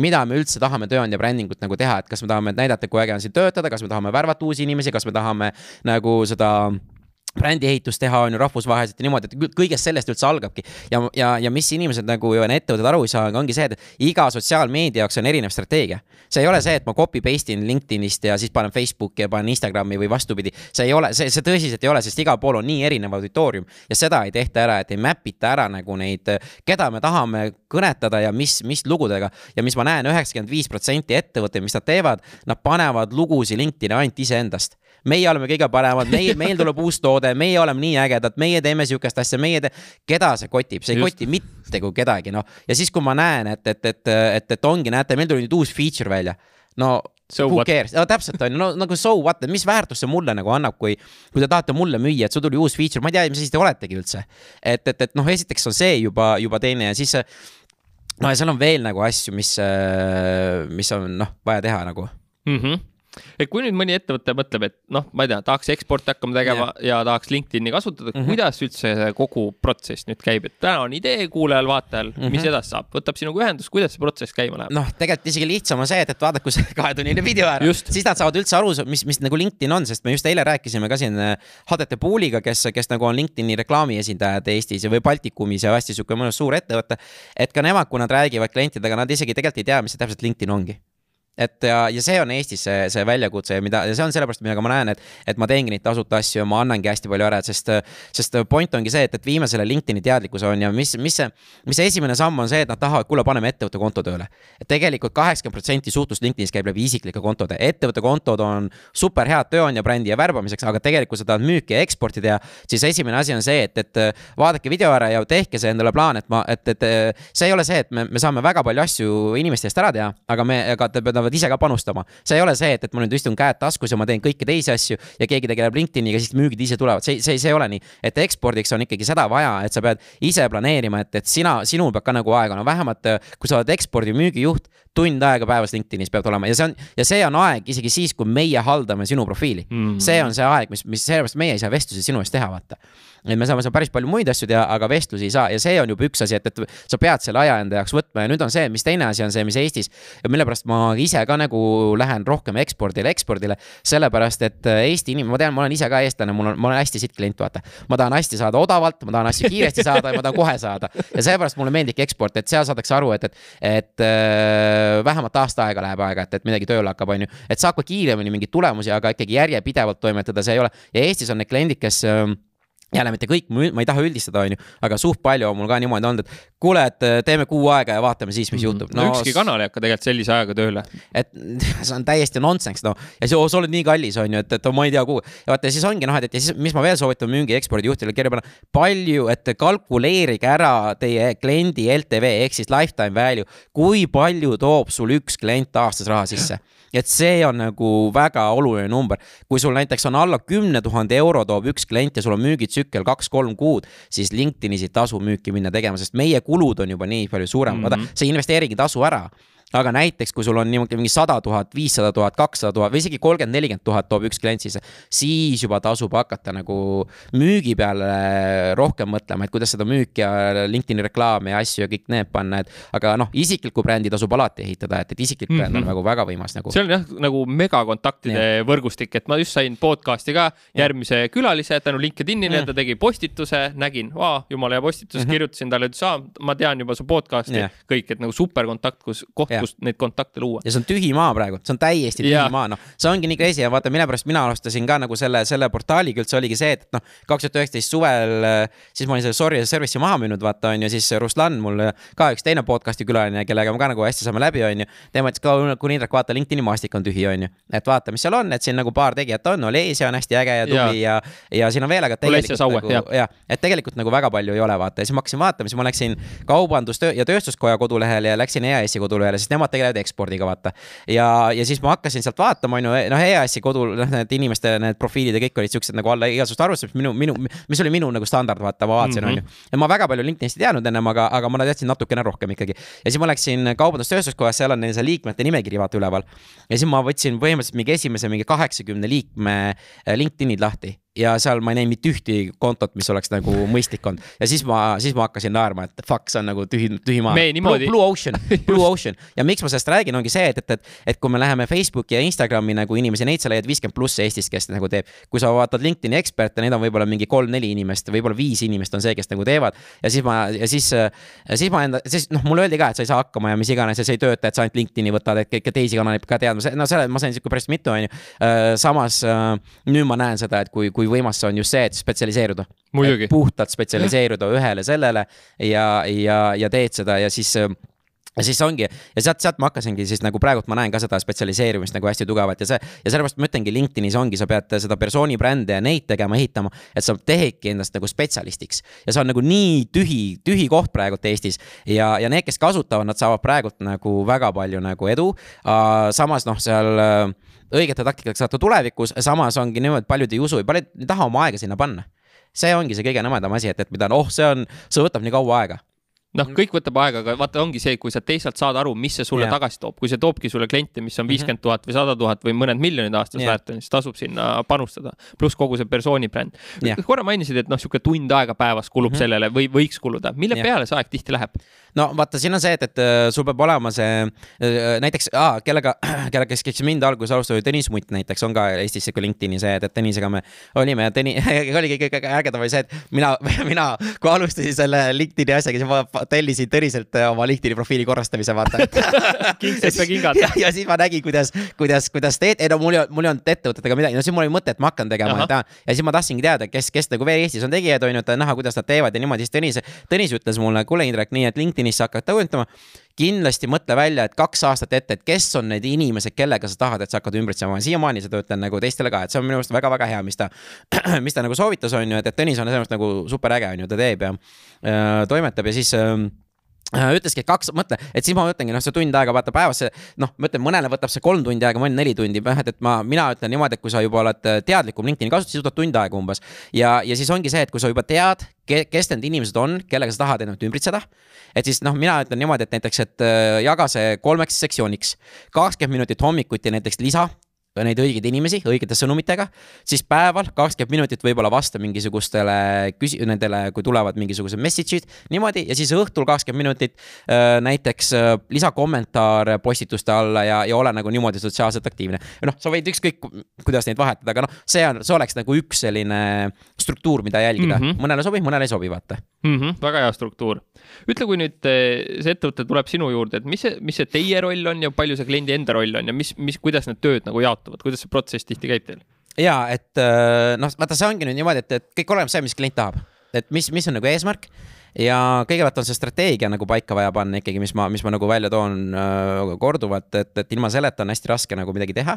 mida me üldse tahame tööandja brändingut nagu teha, et kas me tahame näidata, kui äge on siin töötada, kas me tahame värvata uusi inimesi, kas me tahame nagu seda brändiehitust teha, on ju rahvusvaheliselt ja niimoodi, et kõigest sellest üldse algabki. ja, ja, ja mis inimesed nagu ja ettevõtted aru ei saa, ongi see, et iga sotsiaalmeedia jaoks on erinev strateegia. see ei ole see, et ma copy paste in LinkedInist ja siis panen Facebooki ja panen Instagrami või vastupidi. see ei ole, see, see tõsiselt ei ole, sest igal pool on nii erinev auditoorium ja seda ei tehta ära, et ei map ita ära nagu neid, keda me tahame kõnetada ja mis, mis lugudega. ja mis ma näen, üheksakümmend viis protsenti ettevõtteid, mis nad teevad, nad panevad lugusid LinkedIn'i ainult iseendast meie oleme kõige paremad, meie, meil tuleb uus toode, meie oleme nii ägedad, meie teeme sihukest asja, meie te-, keda see kotib, see ei Just. koti mitte kui kedagi, noh. ja siis, kui ma näen, et, et, et, et, et ongi, näete, meil tuli nüüd uus feature välja. no So who what? cares, no täpselt on ju, no nagu so what, mis väärtust see mulle nagu annab, kui, kui te tahate mulle müüa, et sul tuli uus feature, ma ei tea, mis asi te oletegi üldse. et, et, et noh, esiteks on see juba, juba teine ja siis no ja seal on veel nagu asju, mis, mis on noh, vaja teha nagu mm. -hmm et kui nüüd mõni ettevõte mõtleb, et noh, ma ei tea, tahaks eksporti hakkama tegema yeah. ja tahaks LinkedIn'i kasutada mm, -hmm. kuidas üldse kogu protsess nüüd käib, et täna on idee kuulajal-vaatajal mm, -hmm. mis edasi saab, võtab sinuga ühendust, kuidas see protsess käima läheb? noh, tegelikult isegi lihtsam on see, et, et vaadaku see kahetunnine video ära, siis nad saavad üldse aru, mis, mis nagu LinkedIn on, sest me just eile rääkisime ka siin HDT äh, Pooliga, kes, kes nagu on LinkedIn'i reklaami esindajad Eestis või Baltikumis ja hästi sihuke mõnus suur ettevõte. et ka nemad, kui nad räägivad klientidega, nad isegi tegelikult ei tea, mis see täpselt LinkedIn ongi et ja, ja see on Eestis see, see väljakutse ja mida, ja see on sellepärast, millega ma näen, et, et ma teengi neid tasuta asju ja ma annangi hästi palju ära, sest, sest point ongi see, et, et viime selle LinkedIn'i teadlikkuse on ja mis, mis see, mis see esimene samm on see, et nad tahavad, kuule, paneme ettevõtte konto tööle. et tegelikult kaheksakümmend protsenti suhtlust LinkedInis käib läbi isiklike kontode, ettevõtte kontod on super head tööandja brändi ja värbamiseks, aga tegelikult sa tahad müüki ja eksporti teha, siis esimene asi on see, et, et vaadake video ära ja tehke see endale plaan, et ma, et, et see ei ole see, et me, me saame väga palju asju inimeste eest ära teha, aga me, aga te peavad peavad ise ka panustama. see ei ole see, et, et ma nüüd istun käed taskus ja ma teen kõiki teisi asju ja keegi tegeleb LinkedIniga, siis müügid ise tulevad, see, see, see ei ole nii. et ekspordiks on ikkagi seda vaja, et sa pead ise planeerima, et, et sina, sinul peab ka nagu aega, no vähemalt kui sa oled ekspordi müügijuht, tund aega päevas LinkedInis peab olema ja see on, ja see on aeg isegi siis, kui meie haldame sinu profiili mm. -hmm. see on see aeg, mis, mis sellepärast meie ei saa vestlusi sinu eest teha, vaata et me saame seal päris palju muid asju teha, aga vestlusi ei saa ja see on juba üks asi, et, et sa pead selle aja enda jaoks võtma ja nüüd on see, mis teine asi on see, mis Eestis ja mille pärast ma ise ka nagu lähen rohkem ekspordile, ekspordile. sellepärast, et Eesti inimene, ma tean, ma olen ise ka eestlane, mul on, ma olen hästi sitt klient, vaata. ma tahan hästi saada odavalt, ma tahan asju kiiresti saada ja ma tahan kohe saada ja seepärast mulle meeldibki eksport, et seal saadakse aru, et, et, et äh, vähemalt aasta aega läheb aega, et, et midagi tööle hakkab, on ju. et saab ka kiiremini mingeid tulemusi, aga ikkagi järjepidevalt toimetada, see ei ole ja Eestis on need kliendid, kes äh, jälle mitte kõik, ma ei taha üldistada, on ju, aga suht palju on mul ka niimoodi olnud, et kuule, et äh, teeme kuu aega ja vaatame siis, mis mm -hmm. juhtub no,. ükski kanal ei hakka tegelikult sellise ajaga tööle. et see on täiesti nonsense, noh. ja sa, sa oled nii kallis, on ju, et, et ma ei tea, kuhu. ja vaata, siis ongi noh, et, et ja siis, mis ma veel soovitan müügi ekspordijuhtidele kirja panna. palju, et kalkuleerige ära teie kliendi LTV ehk siis lifetime value. kui palju toob sul üks klient aastas raha sisse et see on nagu väga oluline number. kui sul näiteks on alla kümne tuhande euro toob üks klient ja sul on müügitsükkel kaks-kolm kuud, siis LinkedInis ei tasu müüki minna tegema, sest meie kulud on juba nii palju suuremad mm, -hmm. vaata, sa ei investeerigi tasu ära aga näiteks, kui sul on niimoodi mingi sada tuhat, viissada tuhat, kakssada tuhat või isegi kolmkümmend, nelikümmend tuhat toob üks klient sisse, siis juba tasub hakata nagu müügi peale rohkem mõtlema, et kuidas seda müüki ja LinkedIn'i reklaami ja asju ja kõik need panna, et aga noh, isiklikku brändi tasub alati ehitada, et, et isiklik bränd mm -hmm. on mhm. nagu väga võimas nagu. see on jah, nagu megakontaktide ja. võrgustik, et ma just sain podcast'i ka järgmise külalise tänu LinkedIn'ile ja. ta tegi postituse, nägin, jumala hea postitus mm, -hmm. kirjutasin talle, ütles, aa, ma tean juba su podcast'i, kõik, et nagu superkontakt, kus koht, kus neid kontakte luua. ja see on tühi maa praegu, see on täiesti tühi ja. maa, noh, see ongi nii crazy ja vaata, mille pärast mina alustasin ka nagu selle, selle portaaliga üldse oligi see, et noh, kaks tuhat üheksateist suvel, siis ma olin selle Sorry Service'i maha müünud, vaata on ju, siis Ruslan mul ka üks teine podcast'i külaline, kellega me ka nagu hästi saame läbi, on ju. tema ütles ka, kuule Indrek, vaata LinkedIn'i maastik on tühi, on ju, et vaata, mis seal on, et siin nagu paar tegijat on, Olesia on hästi äge ja tubli ja, ja, ja siin on veel, aga tegelikult Saue, nagu, jah. ja, et tegelikult nagu väga palju ei ole, vaata. Ja siis ma hakkasin vaatama, siis ma läksin kaubandus- ja tööstuskoja kodulehele ja läksin EAS-i kodulehele, sest nemad tegelevad ekspordiga, vaata. ja, ja siis ma hakkasin sealt vaatama, on ju, noh, EAS-i kodul, noh, need inimeste need profiilid ja kõik olid siuksed nagu alla igasugust arvustust, minu, minu, mis oli minu nagu standard, vaata, ma vaatasin, on ju. Mhm. ja ma väga palju LinkedInist ei teadnud ennem, aga, aga ma teadsin natukene rohkem ikkagi. ja siis ma läksin kaubandus-tööstuskojas, seal on neil see liikmete nimekiri, vaata, üleval. ja siis ma võtsin põhimõtteliselt mingi esimese mingi kaheksakümne liikme äh, LinkedInid lahti ja seal ma ei näinud mitte ühtegi kontot, mis oleks nagu mõistlik olnud ja siis ma, siis ma hakkasin naerma, et fuck, see on nagu tühi, tühi maa. Niimoodi... Blue, Ocean, Blue Ocean ja miks ma sellest räägin, ongi see, et, et, et, et kui me läheme Facebooki ja Instagrami nagu inimesi, neid sa leiad viiskümmend pluss Eestis, kes nagu teeb. kui sa vaatad LinkedIn'i eksperte, neid on võib-olla mingi kolm-neli inimest, võib-olla viis inimest on see, kes nagu teevad. ja siis ma, ja siis, siis ma enda, siis noh, mulle öeldi ka, et sa ei saa hakkama ja mis iganes ja see ei tööta, et sa ainult LinkedIn'i võtad, et kõiki teisi kanaleid ka teadma, no selle ma sain sihuke päris mitu, on ju. samas nüüd ma näen seda, et kui, kui võimas see on just see, et spetsialiseeruda. puhtalt spetsialiseeruda ühele sellele ja, ja, ja teed seda ja siis ja siis ongi ja sealt, sealt ma hakkasingi siis nagu praegult ma näen ka seda spetsialiseerumist nagu hästi tugevalt ja see ja sellepärast ma ütlengi, LinkedInis ongi, sa pead seda persooni brände ja neid tegema, ehitama, et sa teedki endast nagu spetsialistiks. ja see on nagu nii tühi, tühi koht praegult Eestis ja, ja need, kes kasutavad, nad saavad praegult nagu väga palju nagu edu. samas noh, seal õigete taktikatega saate tulevikus, samas ongi niimoodi, et paljud ei usu ja paljud ei taha oma aega sinna panna. see ongi see kõige nõmedam asi, et, et mida, oh, see on, see võtab nii kaua aega noh, kõik võtab aega, aga vaata, ongi see, kui sa teisalt saad aru, mis see sulle yeah. tagasi toob, kui see toobki sulle kliente, mis on mhm. viiskümmend tuhat või sada tuhat või mõned miljonid aastas yeah. väärt on, siis tasub sinna panustada. pluss kogu see persooni bränd yeah.. korra mainisid, et noh, sihuke tund aega päevas kulub mm -hmm. sellele või võiks kuluda, mille yeah. peale see aeg tihti läheb? no vaata, siin on see, et, et äh, sul peab olema see äh, näiteks, kellega, kellega, kes, kes mind alguses alustas, oli Tõnis Mutt näiteks, on ka Eestis sihuke LinkedIn'i see, et, et Tõnisega me olime ja Tõni, oligi kõige ägedam oli see, et mina, mina, kui alustasin selle LinkedIn'i asjaga, siis ma tellisin Tõniselt äh, oma LinkedIn'i profiili korrastamise, vaata kingsepp ja kingad. ja, ja siis ma nägin, kuidas, kuidas, kuidas teed, ei no mul ei, mul ei olnud ettevõtetega midagi, no siis mul oli mõte, et ma hakkan tegema ja, ja siis ma tahtsingi teada, kes, kes nagu veel Eestis on tegijad, on ju, et näha, kuidas nad teevad ja niimoodi, siis Tõnis, Tõnis ütles mulle, kuule Indrek, nii et LinkedIn'is sa hakkad tõotama kindlasti mõtle välja, et kaks aastat ette, et kes on need inimesed, kellega sa tahad, et sa hakkad ümbritsema. siiamaani seda ütlen nagu teistele ka, et see on minu arust väga-väga hea, mis ta, mis ta nagu soovitas, on ju, et, et Tõnis on selles mõttes nagu super äge, on ju, ta teeb ja äh, toimetab ja siis Äh, ütleski, et kaks, mõtle, et siis ma mõtlengi, noh, see tund aega vaata päevas, noh, ma ütlen, mõnele võtab see kolm tundi aega, mõnel neli tundi, noh, et, et ma, mina ütlen niimoodi, et kui sa juba oled äh, teadlikum LinkedIn'i kasutus, siis võtab tund aega umbes. ja, ja siis ongi see, et kui sa juba tead, kes need inimesed on, kellega sa tahad ennast ümbritseda. et siis noh, mina ütlen niimoodi, et näiteks, et äh, jaga see kolmeks sektsiooniks, kakskümmend minutit hommikuti näiteks lisa neid õigeid inimesi õigete sõnumitega, siis päeval kakskümmend minutit võib-olla vasta mingisugustele küsi-, nendele, kui tulevad mingisugused message'id niimoodi ja siis õhtul kakskümmend minutit äh, näiteks äh, lisa kommentaare postituste alla ja, ja ole nagu niimoodi sotsiaalselt aktiivne. noh, sa võid ükskõik, kuidas neid vahetada, aga noh, see on, see oleks nagu üks selline struktuur, mida jälgida mm. -hmm. mõnele sobib, mõnele ei sobi, vaata mm. -hmm, väga hea struktuur. ütle, kui nüüd äh, see ettevõte tuleb sinu juurde, et mis see, mis see teie roll on ja palju see kliendi enda roll on ja mis, mis, kuidas need tööd nagu jaotuvad? Jaotuvad, kuidas see protsess tihti käib teil? ja et äh, noh, vaata, see ongi nüüd niimoodi, et, et kõik oleneb see, mis klient tahab, et mis, mis on nagu eesmärk ja kõigepealt on see strateegia nagu paika vaja panna ikkagi, mis ma, mis ma nagu välja toon äh, korduvalt, et, et ilma selleta on hästi raske nagu midagi teha.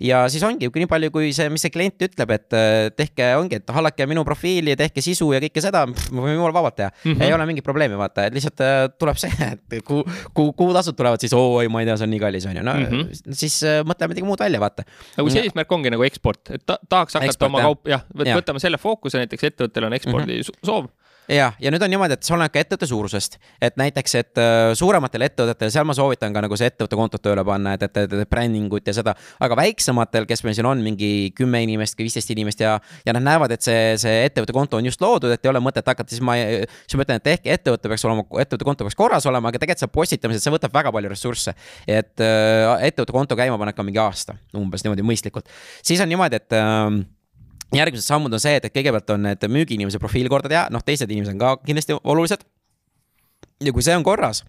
ja siis ongi nii palju, kui see, mis see klient ütleb, et äh, tehke, ongi, et hallake minu profiili ja tehke sisu ja kõike seda, me võime jumala vabalt teha mm. -hmm. ei ole mingit probleemi, vaata, et lihtsalt äh, tuleb see, et kuhu, kuhu, kuhu tasud tulevad siis, oo ei, ma ei tea, see on nii kallis, on ju, no mm -hmm. siis äh, mõtleme midagi muud välja, vaata. aga kui see eesmärk ongi nagu eksport, et ta, tahaks hakata eksport, oma kaup, jah, võtame selle fookuse, näiteks ettevõttel on ekspordi mm -hmm. soov ja, ja nüüd on niimoodi, et see oleneb ka ettevõtte suurusest. et näiteks, et uh, suurematel ettevõtetel, seal ma soovitan ka nagu see ettevõtte kontot tööle panna, et, et, et, et bränding ut ja seda. aga väiksematel, kes meil siin on mingi kümme inimest viisteist inimest ja, ja nad näevad, et see, see ettevõtte konto on just loodud, et ei ole mõtet hakata, siis ma, siis ma ütlen, et ehk ettevõte peaks olema, ettevõtte konto peaks korras olema, aga tegelikult see postitamised, see võtab väga palju ressursse. et uh, ettevõtte konto käima panek on mingi aasta, umbes niimoodi mõistlikult. siis on niimoodi, et uh, järgmised sammud on see, et, et kõigepealt on need müügiinimese profiil korda teha, noh, teised inimesed on ka kindlasti olulised. ja kui see on korras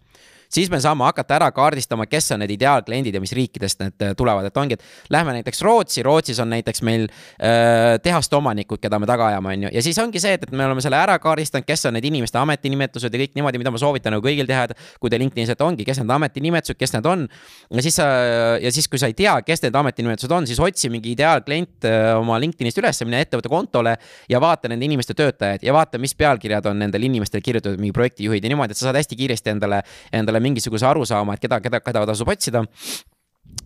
siis me saame hakata ära kaardistama, kes on need ideaalkliendid ja mis riikidest need äh, tulevad, et ongi, et lähme näiteks Rootsi, Rootsis on näiteks meil äh, tehaste omanikud, keda me taga ajame, on ju, ja siis ongi see, et, et me oleme selle ära kaardistanud, kes on need inimeste ametinimetused ja kõik niimoodi, mida ma soovitan nagu kõigil teha, et kui te LinkedInis, et ongi, kes need ametinimetused, kes need on. ja siis sa, ja siis, kui sa ei tea, kes need ametinimetused on, siis otsi mingi ideaalklient äh, oma LinkedInist üles, mine ettevõtte kontole ja vaata nende inimeste töötajaid ja vaata, mis pealkirjad on nendel inimestel kirjutatud, mingi projektijuhid ja niimoodi, et sa saad hästi kiiresti endale, endale mingisuguse arusaama, et keda, keda, keda tasub otsida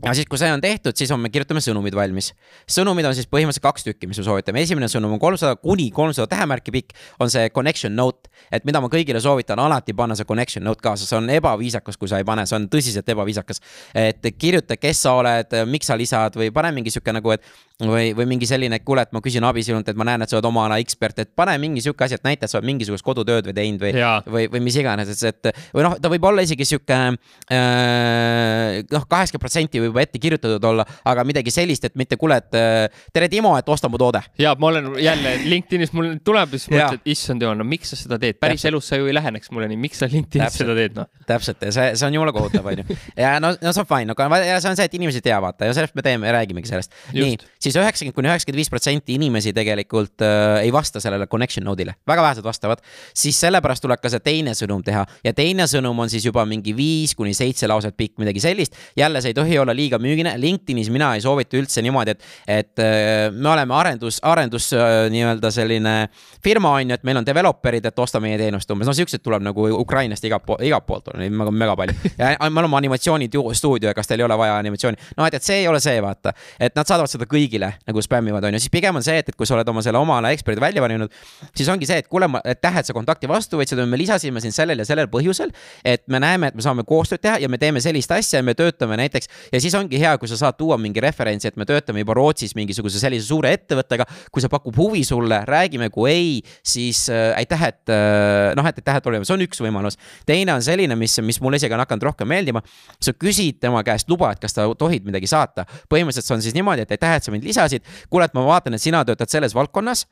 ja siis, kui see on tehtud, siis on, me kirjutame sõnumid valmis. sõnumid on siis põhimõtteliselt kaks tükki, mis me soovitame. esimene sõnum on kolmsada kuni kolmsada tähemärki pikk, on see connection note. et mida ma kõigile soovitan, alati panna see connection note kaasa, see on ebaviisakas, kui sa ei pane, see on tõsiselt ebaviisakas. et kirjuta, kes sa oled, miks sa lisad või pane mingi sihuke nagu, et või, või mingi selline, et kuule, et ma küsin abi sinult, et ma näen, et sa oled oma ala ekspert, et pane mingi sihuke asi, et näita, et sa oled mingisugust kodutööd või teinud või, või, või mis iganes, et, et või noh, ta võib olla isegi sihuke äh, noh, kaheksakümmend protsenti võib juba ette kirjutatud olla, aga midagi sellist, et mitte kuule, et äh, tere, Timo, et osta mu toode. ja ma olen jälle LinkedInis mul tuleb ja siis mõtled, et issand jumal, no miks sa seda teed, päris Täpselt. elus sa ju ei läheneks mulle nii, miks sa LinkedInis Täpselt. seda teed, noh. täpselt ja see, see on jumala kohutav, onju. ja no, no see on fine, aga ja see on see, et inimesed ei tea, vaata ja sellest me teeme, räägimegi sellest. nii, siis üheksakümmend kuni üheksakümmend viis protsenti inimesi tegelikult äh, ei vasta sellele connection node'ile, väga vähesed vastavad. siis sellepärast tuleb ka see teine sõnum teha ja teine sõnum on siis juba mingi viis kuni seitse lauset pikk, midagi sellist. jälle see ei tohi olla liiga müügine, LinkedInis mina ei soovita üldse niimoodi, et, et äh, me oleme arendus, arendus äh, nii-öelda selline firma on ju, et meil on developer'id, et osta meie teenust umbes, no siuksed tuleb nagu Ukrainast igalt poolt, igalt poolt on neid mega, mega palju. ja me oleme animatsioonistuudio, kas teil ei ole vaja animatsiooni, no et, et see ei ole see, vaata, et nad saadavad seda kõigile nagu spämmivad, on ju, siis pigem on see, et, et kui sa oled oma selle oma ala eksperdi välja valinud, siis ongi see, et kuule, aitäh, et sa kontakti vastu võtsid, me lisasime sind sellel ja sellel põhjusel, et me näeme, et me saame koostööd teha ja me teeme sellist asja ja me töötame näiteks ja siis ongi hea, kui sa saad tuua mingi referentsi, et me töötame juba Rootsis mingisuguse sellise suure ettevõttega. kui see pakub huvi sulle, räägime, kui ei, siis äh, aitäh, et äh, noh, et aitäh, et oleme, see on üks võimalus. teine on selline, mis, mis mulle isegi on hakanud rohkem meeldima. sa küsid tema käest luba, et kas ta tohib midagi saata. põhimõtteliselt see on siis niimoodi, et aitäh, et sa mind lisasid. kuule, et ma vaatan, et sina töötad selles valdkonnas.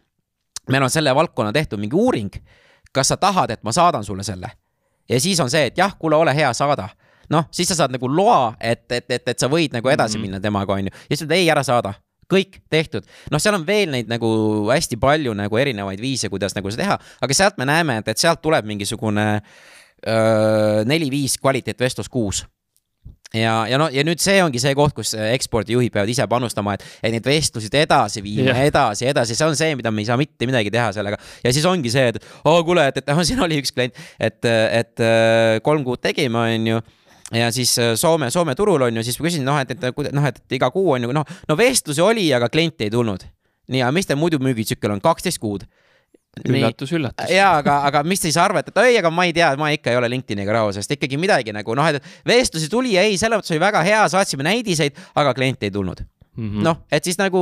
meil on selle valdkonna tehtud mingi uuring. kas sa tahad, et ma saadan sulle selle? ja siis on see, et jah, kuule, ole hea, saada noh, siis sa saad nagu loa, et, et, et, et sa võid nagu edasi mm -hmm. minna temaga, on ju. ja siis ütled ei, ära saada kõik tehtud, noh, seal on veel neid nagu hästi palju nagu erinevaid viise, kuidas nagu seda teha, aga sealt me näeme, et, et sealt tuleb mingisugune neli-viis kvaliteetvestlus kuus ja, ja no ja nüüd see ongi see koht, kus ekspordijuhid peavad ise panustama, et, et neid vestlusi edasi viima yeah. edasi, edasi, see on see, mida me ei saa mitte midagi teha sellega. ja siis ongi see, et oo oh, kuule, et, et noh, siin oli üks klient, et, et kolm kuud tegime, on ju ja siis äh, Soome, Soome turul on ju, siis ma küsin, noh, et, et noh, et iga kuu on ju noh, no vestlusi oli, aga klienti ei tulnud. nii, aga mis teil muidu müügitsükkel on, kaksteist kuud üllatus, üllatus. ja aga, aga mis siis arvate, et ei, aga ma ei tea, ma ikka ei ole LinkedIniga rahul, sest ikkagi midagi nagu noh, et vestlusi tuli ja ei, selles mõttes oli väga hea, saatsime näidiseid, aga klienti ei tulnud mm -hmm. noh, et siis nagu.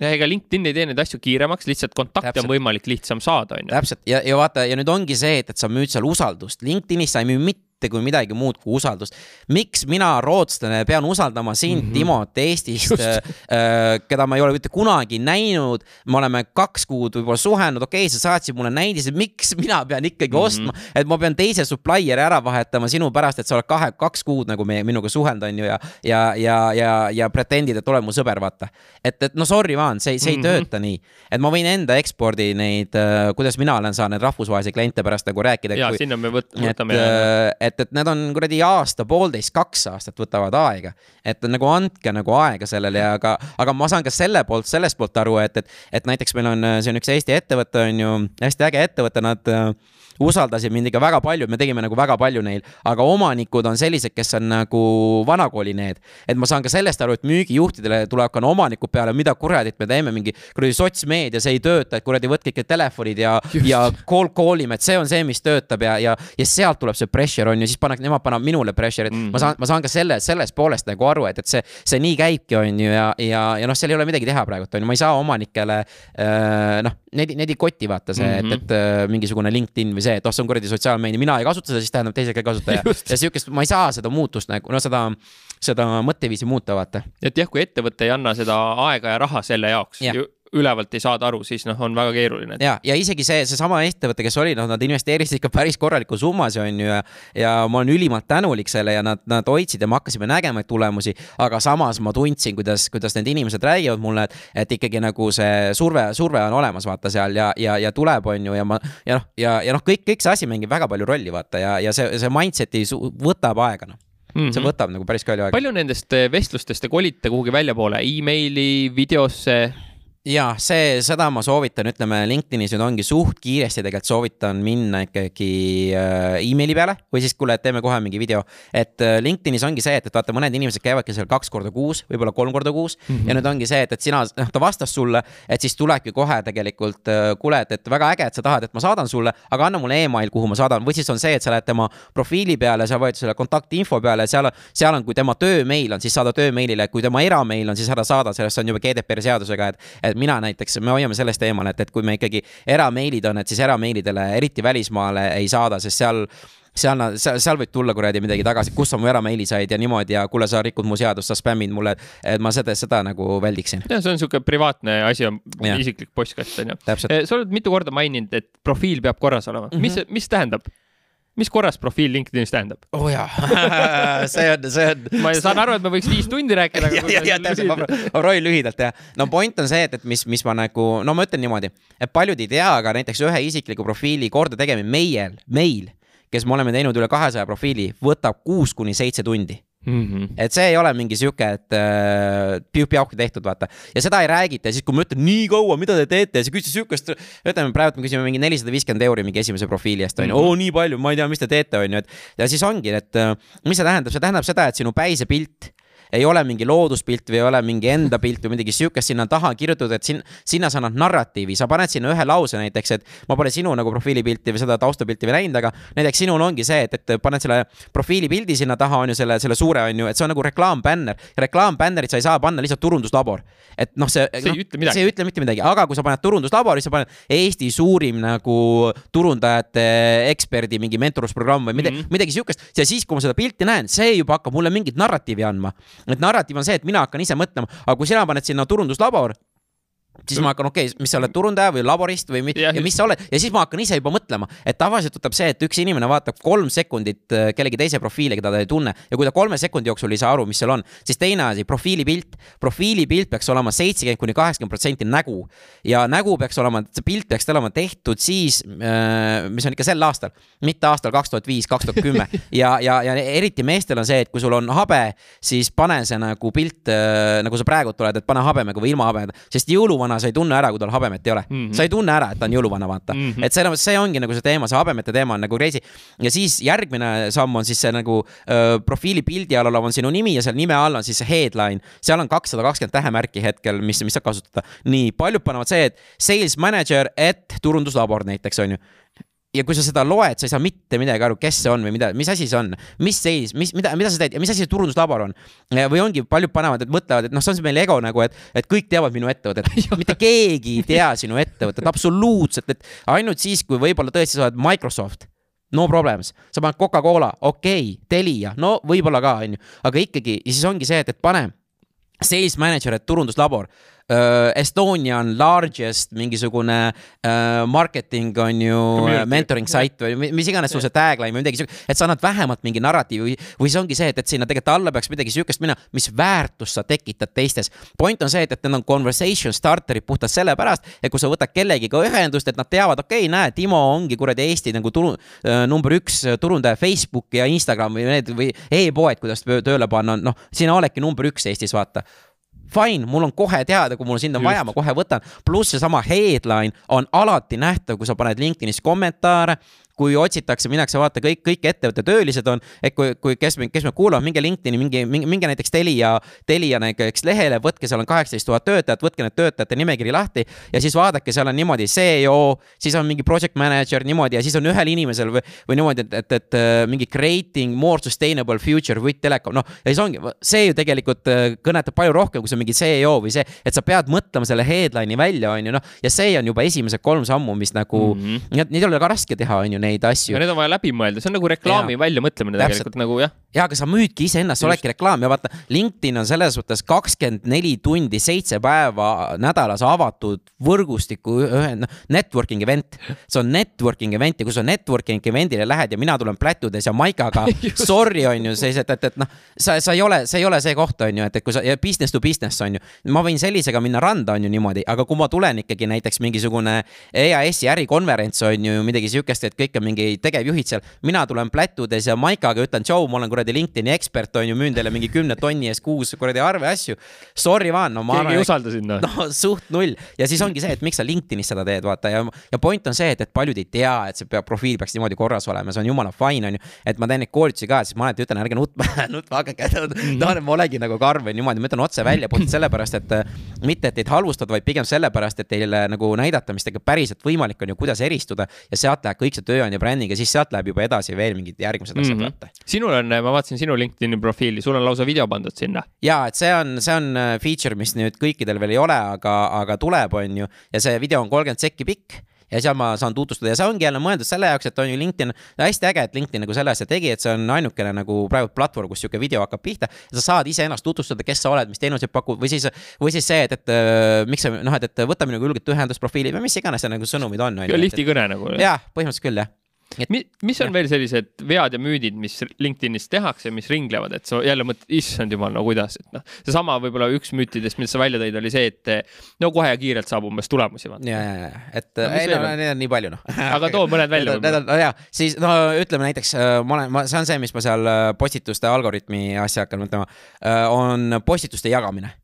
ja ega LinkedIn ei tee neid asju kiiremaks, lihtsalt kontakte on võimalik lihtsam saada, on ju. täpselt ja, ja vaata ja nüüd ongi see, et, et sa müüd seal usaldust, LinkedInis sa ei müü mitte mitte kui midagi muud kui usaldust. miks mina, rootslane, pean usaldama sind mm, -hmm. Timot Eestist, äh, keda ma ei ole mitte kunagi näinud. me oleme kaks kuud võib-olla suhelnud, okei okay,, sa saatsid mulle näidised, miks mina pean ikkagi mm -hmm. ostma, et ma pean teise supplier'i ära vahetama sinu pärast, et sa oled kahe, kaks kuud nagu meie, minuga suhelnud, on ju, ja, ja, ja, ja, ja pretendid, et oled mu sõber, vaata. et, et no sorry, Vaan, see, see ei mm -hmm. tööta nii. et ma võin enda ekspordi neid äh,, kuidas mina olen saanud rahvusvahelisi kliente pärast nagu rääkida. ja kui, sinna me võt, võtame. et, et, et need on kuradi aasta, poolteist, kaks aastat võtavad aega. et nagu andke nagu aega sellele ja aga, aga ma saan ka selle poolt, sellest poolt aru, et, et, et näiteks meil on, see on üks Eesti ettevõte, on ju, hästi äge ettevõte, nad usaldasid mind ikka väga palju, me tegime nagu väga palju neil, aga omanikud on sellised, kes on nagu vanakooli need. et ma saan ka sellest aru, et müügijuhtidele tulevad ka omanikud peale, mida kuradit me teeme, mingi kuradi sotsmeedia, see ei tööta, et kuradi võtke ikka telefonid ja, ja call call ime, et see on see, mis töötab ja, ja, ja sealt tuleb see pressure on ju, siis pannakse, nemad panevad minule pressure'it mm. -hmm. ma saan, ma saan ka selle, sellest poolest nagu aru, et, et see, see nii käibki, on ju, ja, ja, ja noh, seal ei ole midagi teha praegult, on ju, ma ei saa omanikele äh, noh, neid, neid ei koti vaata see mm, -hmm. et, et äh, mingisugune LinkedIn või see, et oh, see on kuradi sotsiaalmeedia, mina ei kasuta seda, siis tähendab teised ka ei kasuta. Ja, ja sihukest, ma ei saa seda muutust nagu, no seda, seda mõtteviisi muuta, vaata. et jah, kui ettevõte ei anna seda aega ja raha selle jaoks ja ülevalt ei saada aru, siis noh, on väga keeruline. ja, ja isegi see, seesama ettevõte, kes oli, noh, nad investeerisid ikka päris korraliku summasid, on ju, ja ja ma olen ülimalt tänulik selle ja nad, nad hoidsid ja me hakkasime nägema tulemusi, aga samas ma tundsin, kuidas, kuidas need inimesed räägivad mulle, et, et ikkagi nagu see surve, surve on olemas, vaata seal ja, ja, ja tuleb, on ju, ja ma ja noh, ja, ja noh, kõik, kõik see asi mängib väga palju rolli, vaata ja, ja see, see mindset'i võtab aega, noh Mm -hmm. see mhm. võtab nagu päris palju aega. palju nendest vestlustest te kolite kuhugi väljapoole e, emaili, videosse? Ja see, seda ma soovitan, ütleme LinkedInis nüüd ongi suht kiiresti tegelikult soovitan minna ikkagi äh, emaili peale või siis kuule, teeme kohe mingi video. et äh, LinkedInis ongi see, et, et vaata, mõned inimesed käivadki seal kaks korda kuus, võib-olla kolm korda kuus mm -hmm. ja nüüd ongi see, et, et sina, noh, ta vastas sulle, et siis tulebki kohe tegelikult äh,, kuule, et, et väga äge, et sa tahad, et ma saadan sulle, aga anna mulle email, kuhu ma saadan, või siis on see, et sa lähed tema profiili peale, sa vajutad selle kontaktinfo peale, seal, seal on, kui tema töömeil on, siis saada töömeilile, kui tema erameil on, siis ära saada, sellest on juba GDPR seadusega, et, et et mina näiteks, me hoiame sellest eemale, et, et kui me ikkagi erameilid on, et siis erameilidele, eriti välismaale ei saada, sest seal seal, seal, seal võib tulla kuradi midagi tagasi, kus sa mu erameili said ja niimoodi ja kuule, sa rikud mu seadust, sa spämmid mulle, et ma seda, seda nagu väldiksin. ja see on niisugune privaatne asi, isiklik postkast on ju. sa oled mitu korda maininud, et profiil peab korras olema mm, -hmm. mis, mis tähendab? Mis korras profiil LinkedInis tähendab? oo oh jaa see on, see on. ma saan aru, et me võiks viis tundi rääkida. ja, ja, ja täpselt, ma, ma proovin lühidalt teha. no point on see, et, et mis, mis ma nagu, no ma ütlen niimoodi, et paljud ei tea, aga näiteks ühe isikliku profiili korda tegemine meil, meil, kes me oleme teinud üle kahesaja profiili, võtab kuus kuni seitse tundi Mm -hmm. et see ei ole mingi sihuke, et äh, piuk-piauki tehtud, vaata. ja seda ei räägita ja siis, kui ma ütlen nii kaua, mida te teete ja siis küsis sihukest, ütleme praegu me küsime mingi nelisada viiskümmend euri mingi esimese profiili eest, on ju, oo nii palju, ma ei tea, mis te teete, on ju, et. ja siis ongi, et äh, mis see tähendab, see tähendab seda, et sinu päisepilt ei ole mingi looduspilt või ei ole mingi enda pilt või midagi sihukest sinna taha kirjutatud, et siin, sinna sa annad narratiivi, sa paned sinna ühe lause näiteks, et ma pole sinu nagu profiilipilti või seda taustapilti veel näinud, aga näiteks sinul ongi see, et, et paned selle profiilipildi sinna taha, on ju, selle, selle suure, on ju, et see on nagu reklaambänner. reklaambännerit sa ei saa panna lihtsalt turunduslabor. et noh, see, see no, ei ütle midagi. see ei ütle mitte midagi, aga kui sa paned turunduslabor, siis sa paned Eesti suurim nagu turundajate eksperdi mingi mentorlusprogramm või midagi mm, -hmm. midagi sihukest ja siis, kui ma seda pilti näen, see juba hakkab mulle mingit narratiivi andma et narratiiv on see, et mina hakkan ise mõtlema, aga kui sina paned sinna turunduslabor, siis ma hakkan, okei okay,, mis sa oled turundaja või laborist või ja, ja mis sa oled. Ja siis ma hakkan ise juba mõtlema, et tavaliselt võtab see, et üks inimene vaatab kolm sekundit äh, kellegi teise profiili, keda ta ei tunne ja kui ta kolme sekundi jooksul ei saa aru, mis seal on, siis teine asi, profiilipilt. profiilipilt peaks olema seitsekümmend kuni kaheksakümmend protsenti nägu. Ja nägu peaks olema, see pilt peaks olema tehtud siis, äh, mis on ikka sel aastal, mitte aastal kaks tuhat viis, kaks tuhat kümme. Ja, ja, ja eriti meestel on see, et kui sul on habe, siis pane see nagu pilt äh, nagu sa praegult oled, et pane habemega või ilma habemeta, sest jõuluvana jõuluvana sa ei tunne ära, kui tal habemet ei ole mm. -hmm. sa ei tunne ära, et ta on jõuluvana, vaata mm. -hmm. et see, see ongi nagu see teema, see habemete teema on nagu crazy. ja siis järgmine samm on siis see nagu öö, profiilipildi all olev on sinu nimi ja seal nime all on siis see headline. seal on kakssada kakskümmend tähemärki hetkel, mis, mis saab kasutada. nii, paljud panevad see, et sales manager et turunduslabor näiteks on ju ja kui sa seda loed, sa ei saa mitte midagi aru, kes see on või mida, mis asi see on, mis seis, mis, mida, mida sa teed ja mis asi see turunduslabor on. või ongi, paljud panevad, et mõtlevad, et noh, see on meil ego nagu, et, et kõik teavad minu ettevõtet. Mitte keegi ei tea sinu ettevõtet absoluutselt, et ainult siis, kui võib-olla tõesti sa oled Microsoft. No problems, sa paned Coca-Cola, okei okay,, Telia, no võib-olla ka, onju, aga ikkagi ja siis ongi see, et, et pane sales manager, et turunduslabor uh, Estonian largest mingisugune uh, marketing on ju, mentoring site või mis iganes sul see tagline või midagi siukest, et sa annad vähemalt mingi narratiivi või, või see ongi see, et, et sinna tegelikult alla peaks midagi siukest minema, mis väärtust sa tekitad teistes. point on see, et, et need on conversation starter'id puhtalt sellepärast, et kui sa võtad kellegiga ühendust, et nad teavad, okei okay,, näe, Timo ongi kuradi Eesti nagu turu uh,, number üks turundaja Facebooki ja Instagram või need või e-poed, kuidas tööle panna, noh, sina oledki number üks Eestis, vaata fine, mul on kohe teada, kui mul sind on Just. vaja, ma kohe võtan. pluss seesama headline on alati nähtav, kui sa paned LinkedInis kommentaare kui otsitakse, minnakse vaata kõik, kõik ettevõtte töölised on, et kui, kui kes, kes me kuulavad, minge LinkedIni, mingi, minge, minge näiteks Telia, Telia näiteks lehele, võtke, seal on kaheksateist tuhat töötajat, võtke need töötajate nimekiri lahti ja siis vaadake, seal on niimoodi CEO, siis on mingi project manager niimoodi ja siis on ühel inimesel või, või niimoodi, et, et, et äh, mingi creating more sustainable future with telecom, noh, ja siis ongi, see ju tegelikult äh, kõnetab palju rohkem, kui see mingi CEO või see, et sa pead mõtlema selle headline'i välja, on ju, noh, ja see on juba esimesed kolm sammu, mis nagu mm, -hmm. neid ei ole ka raske teha, on ju neid asju. need on vaja läbi mõelda, see on nagu reklaami väljamõtlemine tegelikult nagu jah. ja, aga sa müüdki iseennast, sa oledki reklaam ja vaata, LinkedIn on selles suhtes kakskümmend neli tundi, seitse päeva nädalas avatud võrgustiku ühe, noh, networking event. see on networking event ja kui sa networking event'ile lähed ja mina tulen plätudes ja maikaga sorry, on ju, siis, et, et, et noh, sa, sa ei ole, see ei ole see koht, on ju, et, et kui sa, ja business to business on ju. ma võin sellisega minna randa, on ju niimoodi, aga kui ma tulen ikkagi näiteks mingisugune EAS-i ärikonverents on ju midagi sihukest, et kõik ikka mingi tegevjuhid seal. mina tulen plätudes ja maikaga ütlen, tšau, ma olen kuradi LinkedIni ekspert, on ju, müün teile mingi kümne tonni eest kuus kuradi arve asju. Sorry vaan, no ma keegi ei usalda sind noh. no suht null ja siis ongi see, et miks sa LinkedInis seda teed, vaata ja, ja point on see, et, et paljud ei tea, et see peab, profiil peaks niimoodi korras olema, see on jumala fine, on ju. et ma teen neid koolitusi ka, siis ma alati ütlen, ärge nutma, nutma hakake, tahan, et ma olengi nagu karm või niimoodi, ma ütlen otse välja, puhtalt sellepärast, et mitte, et teid halvustada, vaid pigem sellepärast, et teile nagu näidata, mis tegelikult päriselt võimalik on ju, kuidas eristuda ja sealt läheb kõik see tööandja bränding ja siis sealt läheb juba edasi veel mingid järgmised asjad mm -hmm. vaata. sinul on, ma vaatasin sinu LinkedIni profiili, sul on lausa video pandud sinna. ja, et see on, see on äh, feature, mis nüüd kõikidel veel ei ole, aga, aga tuleb, on ju, ja see video on kolmkümmend sekki pikk ja seal ma saan tutvustada ja see ongi jälle mõeldud selle jaoks, et on ju LinkedIn, hästi äge, et LinkedIn nagu selle asja tegi, et see on ainukene nagu praegu platvorm, kus sihuke video hakkab pihta. sa saad iseennast tutvustada, kes sa oled, mis teenuseid pakud või siis, või siis see, et, et äh, miks sa noh, et, et võta minuga julgelt ühendust profiili või mis iganes see nagu sõnumid on. lihti kõne nagu. jah, põhimõtteliselt küll jah et mis, on ja. veel sellised vead ja müüdid, mis LinkedInis tehakse, mis ringlevad, et sa jälle mõtled, issand jumal, no kuidas, et noh, seesama võib-olla üks müütidest, millest sa välja tõid, oli see, et no kohe ja kiirelt saab umbes tulemusi. ja, ja, ja, et no, ei no neid on nii palju noh. aga too mõned välja. Need on, no jaa, siis no ütleme näiteks äh, ma olen, ma, see on see, mis ma seal äh, postituste algoritmi asja hakkan mõtlema, äh, on postituste jagamine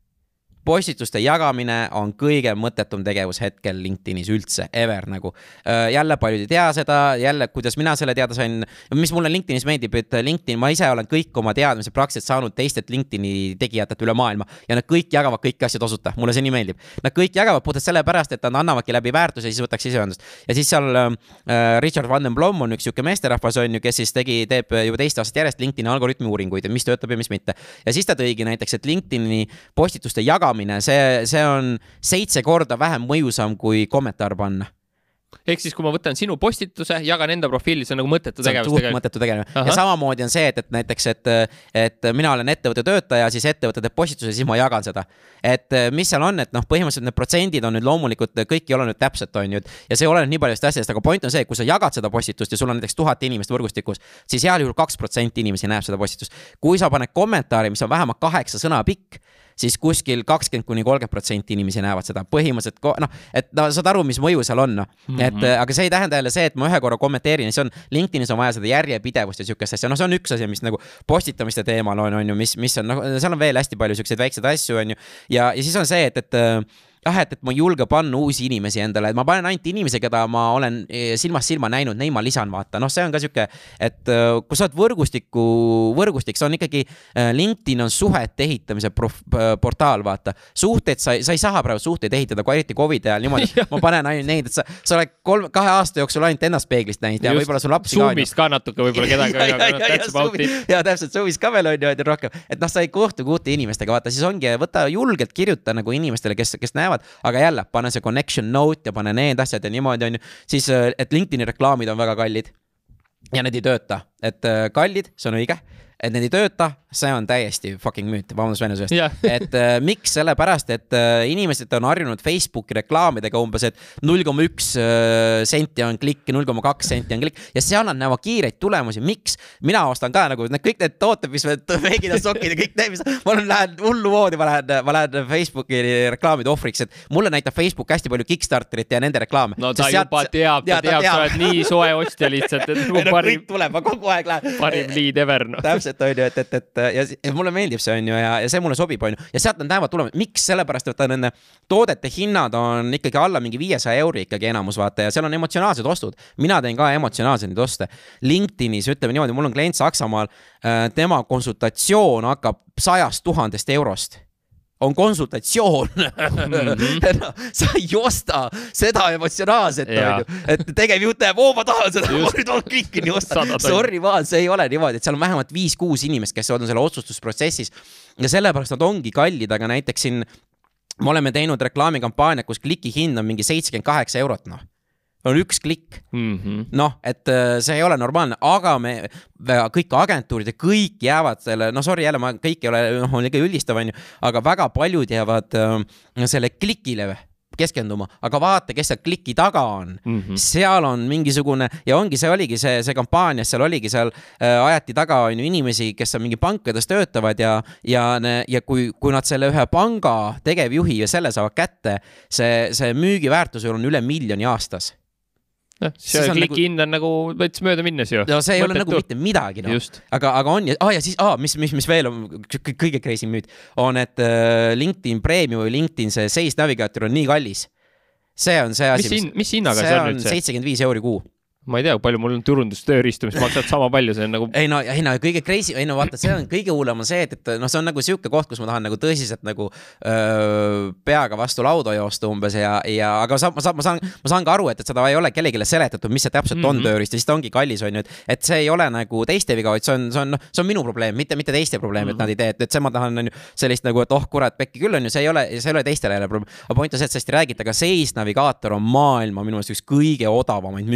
postituste jagamine on kõige mõttetum tegevus hetkel LinkedInis üldse, ever nagu. Äh, jälle paljud ei tea seda, jälle, kuidas mina selle teada sain, mis mulle LinkedInis meeldib, et LinkedIn, ma ise olen kõik oma teadmised praktiliselt saanud teistelt LinkedIni tegijatelt üle maailma ja nad kõik jagavad kõiki asju tasuta, mulle see nii meeldib. Nad kõik jagavad puhtalt sellepärast, et nad annavadki läbi väärtuse siis võtaks ise ühendust. ja siis seal äh, Richard Van den Blom on üks sihuke meesterahvas on ju, kes siis tegi, teeb juba teist aastat järjest LinkedIni algoritmi uuringuid, et mis töötab ja mis mitte. ja siis ta tõigi näiteks, et LinkedIni postituste jagamine jagamine, see, see on seitse korda vähem mõjusam kui kommentaar panna ehk siis, kui ma võtan sinu postituse, jagan enda profiili, see on nagu mõttetu tegevus tegelikult. mõttetu tegevus ja samamoodi on see, et, et näiteks, et, et mina olen ettevõtte töötaja, siis ettevõte teeb postituse, siis ma jagan seda. et mis seal on, et noh, põhimõtteliselt need protsendid on nüüd loomulikult, kõik ei ole nüüd täpselt, on ju, ja see oleneb nii paljust asjadest, aga point on see, kui sa jagad seda postitust ja sul on näiteks tuhat inimest võrgustikus, siis heal juhul kaks protsenti inimesi näeb seda postitust. kui sa paned kommentaari, mis on vähemalt kaheksa sõna pikk siis kuskil kakskümmend kuni kolmkümmend protsenti inimesi näevad seda. põhimõtteliselt noh, et no saad aru, mis mõju seal on, noh. mm -hmm.. et aga see ei tähenda jälle see, et ma ühe korra kommenteerin, see on, LinkedInis on vaja seda järjepidevust ja sihukest asja, noh, see on üks asi, mis nagu postitamiste teemal on, on ju, mis, mis on noh, seal on veel hästi palju siukseid väikseid asju, on ju. ja, ja siis on see, et, et jah, et, et ma ei julge panna uusi inimesi endale, et ma panen ainult inimesi, keda ma olen eh, silmast silma näinud, neid ma lisan, vaata, noh, see on ka sihuke, et eh, kui sa oled võrgustiku, võrgustik, see on ikkagi, eh, LinkedIn on suhete ehitamise prof, portaal, vaata. suhteid sa, sa ei saa praegu suhteid ehitada, kui eriti Covidi ajal niimoodi, ma panen ainult neid, et sa, sa oled kolm, kahe aasta jooksul ainult ennast peeglist näinud ja võib-olla sul lapsi ka. Zoom'ist ka natuke võib-olla kedagi. ja täpselt, Zoom'is ka veel on ju rohkem, et noh, sa ei kohtu uute inimestega, vaata, siis ongi, võta julgelt kirjuta nagu inimestele, kes, kes näevad näevad, aga jälle, pane see connection note ja pane need asjad ja niimoodi, on ju, siis, äh, et LinkedIn'i reklaamid on väga kallid. ja need ei tööta, et äh, kallid, see on õige et need ei tööta, see on täiesti fucking müüt, vabandust väljenduse eest yeah. et äh, miks, sellepärast et äh, inimesed on harjunud Facebooki reklaamidega umbes, et null koma üks äh, senti on klikk null koma kaks senti on klikk ja seal nad näevad kiireid tulemusi, miks? mina ostan ka nagu need kõik need tooted, mis meigid ja sokid ja kõik need, mis ma lähen hullumoodi, ma lähen, ma lähen Facebooki reklaamide ohvriks, et mulle näitab Facebook hästi palju Kickstarterit ja nende reklaame. no ta sealt, juba teab, ta teab, sa oled nii soe ostja lihtsalt, et nagu parim. tuleb, ma kogu aeg lähen. parim lead ever, noh. täpselt täpselt, on ju, et, et, et ja, ja mulle meeldib see, on ju, ja, ja see mulle sobib, on ju. ja sealt nad näevad tulemusi, miks, sellepärast et nende toodete hinnad on ikkagi alla mingi viiesaja euri ikkagi enamus, vaata, ja seal on emotsionaalsed ostud. mina teen ka emotsionaalseid oste. LinkedInis ütleme niimoodi, mul on klient Saksamaal, äh, tema konsultatsioon hakkab sajast tuhandest eurost on konsultatsioon mm. -hmm. no, sa ei osta seda emotsionaalset, onju, et tegevjuht näeb, oo, ma tahan seda, ma nüüd olen kõiki nii ostnud. Sorry, ma, see ei ole niimoodi, et seal on vähemalt viis-kuus inimest, kes on selle otsustusprotsessis ja sellepärast nad ongi kallid, aga näiteks siin me oleme teinud reklaamikampaaniat, kus kliki hind on mingi seitsekümmend kaheksa eurot, noh on üks klikk mm -hmm.. noh, et äh, see ei ole normaalne, aga me, kõik agentuurid ja kõik jäävad selle, no sorry, jälle ma kõik ei ole, noh, on liiga üldistav, onju, aga väga paljud jäävad äh, selle klikile keskenduma, aga vaata, kes seal kliki taga on mm. -hmm. seal on mingisugune ja ongi, see oligi see, see kampaania, seal oligi seal äh, ajati taga on ju inimesi, kes on mingi pankades töötavad ja, ja, ja kui, kui nad selle ühe panga tegevjuhi ja selle saavad kätte, see, see müügiväärtus on üle miljoni aastas noh, see on kliki nagu- hind on nagu veits mööda minnes ju. no see ei ole Mõttetu. nagu mitte midagi noh, just, aga, aga on ja ah,, ja siis ah,, mis, mis, mis veel on kõ- kõige crazy müüt, on, et äh, LinkedIn Premium või LinkedIn see Sales Navigator on nii kallis. see on see asi, mis hind, mis hinnaga see on üldse? seitsekümmend viis euri kuu. Ma ei tea, palju mul on turundustööriistu, mis maksavad sama palju, see on nagu ei no, ei no kõige crazy, ei no vaata, see on kõige hullem on see, et, et noh, see on nagu sihuke koht, kus ma tahan nagu tõsiselt nagu öö, peaga vastu lauda joosta umbes ja, ja aga sa, ma saan, ma saan, ma saan ka aru, et, et seda ei ole kellelegi seletatud, mis see täpselt mm -hmm. on Mhm. tööriist ja siis ta ongi kallis, on ju, et, et see ei ole nagu teiste viga, vaid see on, see on, noh, see on minu probleem, mitte, mitte teiste probleem mm, -hmm. et nad ei tee, et, et see ma tahan, on ju, sellist nagu, et oh kurat, pekki küll on ju, see ei ole, see ei ole teistele jälle probleem. aga point on see, et sellest ei räägita, aga Seis navigaator on maailma minu meelest üks kõige odavamaid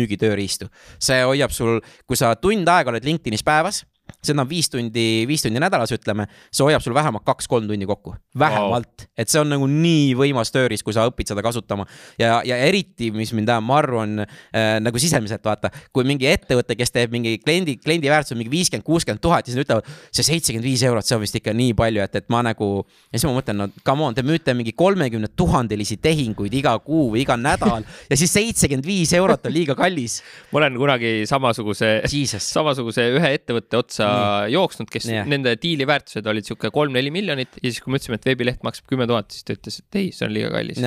müügitööriistu. see hoiab sul, kui sa tund aega oled LinkedInis päevas, seda on viis tundi, viis tundi nädalas, ütleme, see hoiab sul vähemalt kaks-kolm tundi kokku, vähemalt wow., et see on nagu nii võimas tööriist, kui sa õpid seda kasutama ja, ja eriti, mis mind ajab marru, on äh, nagu sisemiselt vaata, kui mingi ettevõte, kes teeb mingi kliendi, kliendi väärtus on mingi viiskümmend, kuuskümmend tuhat ja siis nad ütlevad, see seitsekümmend viis eurot, see on vist ikka nii palju, et, et ma nagu ja siis ma mõtlen, no come on, te müüte mingi kolmekümne tuhandelisi tehinguid iga kuu või iga nädal ja siis seitsekümmend viis eurot on liiga kallis. ma olen kunagi samasuguse, samasuguse ühe ettevõtte otsa. jooksnud, kes yeah. nende diili väärtused olid sihuke kolm-neli miljonit ja siis, kui me ütlesime, et veebileht maksab kümme tuhat, siis ta ütles, et ei, see on liiga kallis.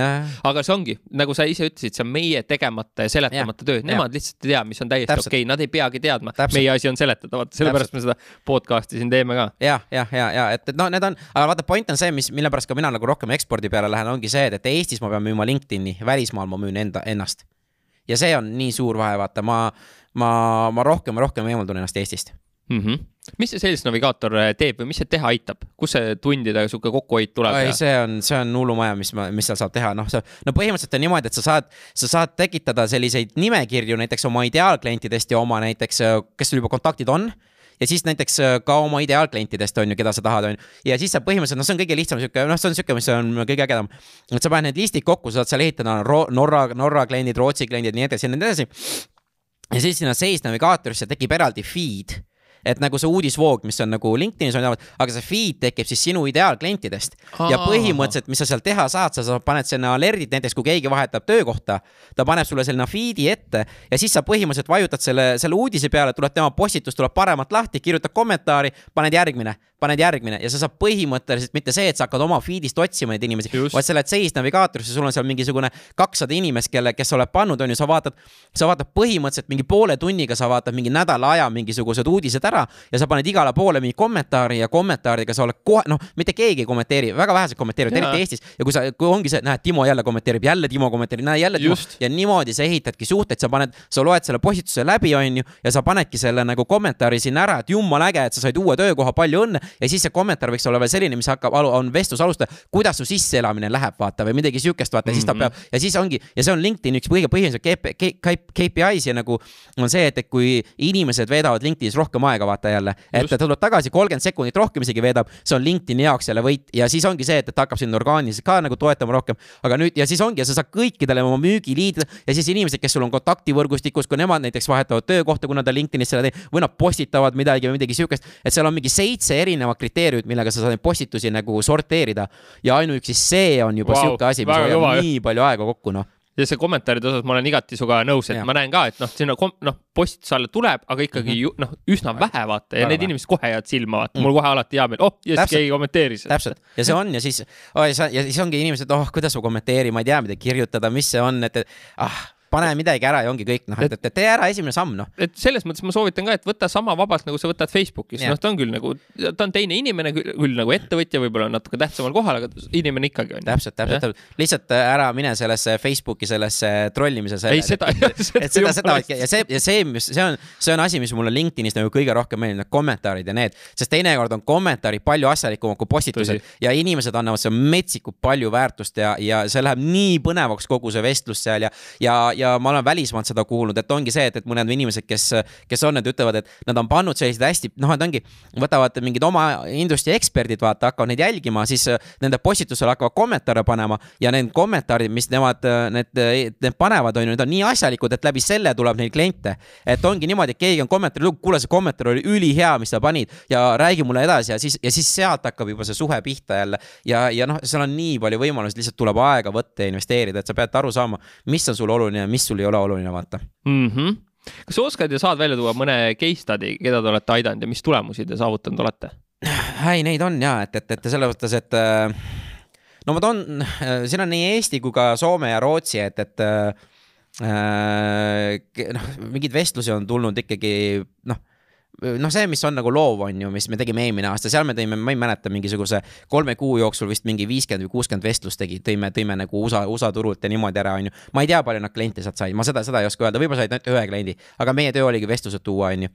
aga see ongi, nagu sa ise ütlesid, see on meie tegemata ja seletamata töö, nemad lihtsalt ei tea, mis on täiesti Täpselt. okei okay., nad ei peagi teadma, Täpselt. meie asi on seletada, vaata sellepärast me seda podcast'i siin teeme ka. jah, jah, ja, ja et, et noh, need on, aga vaata, point on see, mis, mille pärast ka mina nagu rohkem ekspordi peale lähen, ongi see, et, et Eestis ma pean müüma LinkedIn'i, välismaal ma müün enda, ennast. ja see on nii suur vahe, vaata, ma, ma, ma rohkem ja rohkem eemaldun ennast Eestist. Mm -hmm. Mis see Sales Navigaator äh, teeb või mis see teha aitab, kus see tundidega sihuke kokkuhoid tuleb ei, ja see on, see on hullumaja, mis ma, mis seal saab teha, noh, see, no põhimõtteliselt on niimoodi, et sa saad, sa saad tekitada selliseid nimekirju näiteks oma ideaalklientidest ja oma näiteks, kes sul juba kontaktid on ja siis näiteks äh, ka oma ideaalklientidest on ju, keda sa tahad, on ju. ja siis sa põhimõtteliselt, noh, see on kõige lihtsam sihuke, noh, see on sihuke, mis on kõige ägedam. et sa paned need listid kokku, sa saad seal ehitada Norra, Norra kliendid, Rootsi kliendid, nii edasi ja nii edasi. ja siis sinna Sales navigaatorisse tekib eraldi feed et nagu see uudisvoog, mis on nagu LinkedInis on, aga see feed tekib siis sinu ideaalklientidest ja põhimõtteliselt, mis sa seal teha saad, sa sa paned sinna alert'id, näiteks kui keegi vahetab töökohta, ta paneb sulle selle feed'i ette ja siis sa põhimõtteliselt vajutad selle, selle uudise peale, tuleb tema postitus tuleb paremalt lahti, kirjutad kommentaari, paned järgmine, paned järgmine ja sa saad põhimõtteliselt mitte see, et sa hakkad oma feed'ist otsima neid inimesi, vaid sa lähed seis navigaatorisse, sul on seal mingisugune kakssada inimest, kelle, kes sa oled pannud, on ju, sa vaatad, sa vaatad põhimõtteliselt mingi poole tunniga, sa vaatad mingi nädala aja mingisugused uudised ära ja sa paned igale poole mingi kommentaari ja kommentaaridega sa oled kohe, noh, mitte keegi ei kommenteeri, väga vähesed kommenteerivad, eriti Eestis. Ja kui sa, kui ongi see, näed, Timo jälle kommenteerib, jälle Timo kommenteerib, näe jälle Timo. Just. ja niimoodi sa ehitadki suhteid, sa paned, sa loed selle postituse läbi, on ju, ja sa panedki selle nagu kommentaari sinna ära, et jumala äge, et sa said uue töökoha, palju õnne ja siis see kommentaar võiks olla veel selline, mis hakkab, on vestluse alustaja, kuidas su sisseelamine läheb, vaata või midagi siukest, vaata mm, -hmm. ja siis ta Mhm. peab ja siis ongi ja see on LinkedIni üks kõige põhilisem KPI-s ja nagu on see, et, et kui inimesed veedavad LinkedInis rohkem aega, vaata jälle, et ta tuleb tagasi kolmkümmend sekundit rohkem isegi veedab, see on LinkedIni jaoks jälle võit ja siis ongi see, et, et ta hakkab sind orgaaniliselt ka nagu toetama rohkem. aga nüüd ja siis ongi ja sa saad kõikidele oma müügiliidida ja siis inimesed, kes sul on kontaktivõrgustikus, kui nemad näiteks vahetavad töökohta, kui nad on LinkedInis selle teinud või nad postitavad midagi või midagi siukest, et seal on mingi seitse erinevat kriteeriumit, millega sa saad neid postitusi nagu sorteerida ja ainuüksi see on juba wow, siuke asi, mis hoiab nii palju aega kokku, noh. ja see kommentaaride osas ma olen igati sinuga nõus, et Jah. ma näen ka, et noh, sinna noh, postituse alla tuleb, aga ikkagi mm -hmm. noh, üsna vähe vaata ja Väga need vähe. inimesed kohe jäävad silma, vaata Mm. mul kohe alati hea meel, oh, Täpselt. keegi kommenteeris. täpselt ja see on ja siis oh,, ja, ja siis ongi inimesed, oh, kuidas ma kommenteerin, ma ei tea, mida kirjutada, mis see on, et, et ah, pane midagi ära ja ongi kõik, noh, et, et tee ära esimene samm, noh. et selles mõttes ma soovitan ka, et võta sama vabalt, nagu sa võtad Facebookis, Jah. noh, ta on küll nagu, ta on teine inimene, küll nagu ettevõtja, võib-olla natuke tähtsamal kohal, aga inimene ikkagi on. täpselt, täpselt, täpselt, lihtsalt äh, ära mine sellesse Facebooki sellesse trollimise. ei, seda, et seda, seda ja see ja see, mis see on, see on asi, mis mulle LinkedInis nagu kõige rohkem meeldib, need kommentaarid ja need, sest teinekord on kommentaarid palju asjalikumad kui postitused Tõsi. ja inimesed annavad seal metsikult palju väärtust ja, ja see läheb nii põnevaks, kogu see vestlus seal ja, ja, ja ma olen välismaalt seda kuulnud, et ongi see, et, et mõned inimesed, kes, kes on, need ütlevad, et nad on pannud selliseid hästi, noh, et ongi, võtavad mingid oma industry eksperdid, vaata, hakkavad neid jälgima, siis äh, nende postitusele hakkavad kommentaare panema ja need kommentaarid, mis nemad, need, need panevad, on ju, need on nii asjalikud, et läbi selle tuleb neid kliente. et ongi niimoodi, et keegi on kommentaari, kuule, see kommentaar oli ülihea, mis sa panid ja räägi mulle edasi ja siis, ja siis sealt hakkab juba see suhe pihta jälle. ja, ja noh, seal on nii palju võimalusi, lihtsalt tuleb aega võtta ja investeerida, et sa pead aru saama, mis on sulle oluline, mis sul ei ole oluline, vaata mm. -hmm. kas sa oskad ja saad välja tuua mõne case study, keda te olete aidanud ja mis tulemusi te saavutanud olete? ei, neid on ja, et, et, et selles mõttes, et äh, no ma toon, siin on nii Eesti kui ka Soome ja Rootsi, et, et äh, noh, mingeid vestlusi on tulnud ikkagi noh noh, see, mis on nagu loov, on ju, mis me tegime eelmine aasta, seal me tõime, ma ei mäleta, mingisuguse kolme kuu jooksul vist mingi viiskümmend või kuuskümmend vestlust tegi, tõime, tõime nagu USA, USA turult ja niimoodi ära, on ju. ma ei tea, palju nad kliente sealt said, ma seda, seda ei oska öelda, võib-olla said ainult ühe kliendi, aga meie töö oligi vestlused tuua, on ju.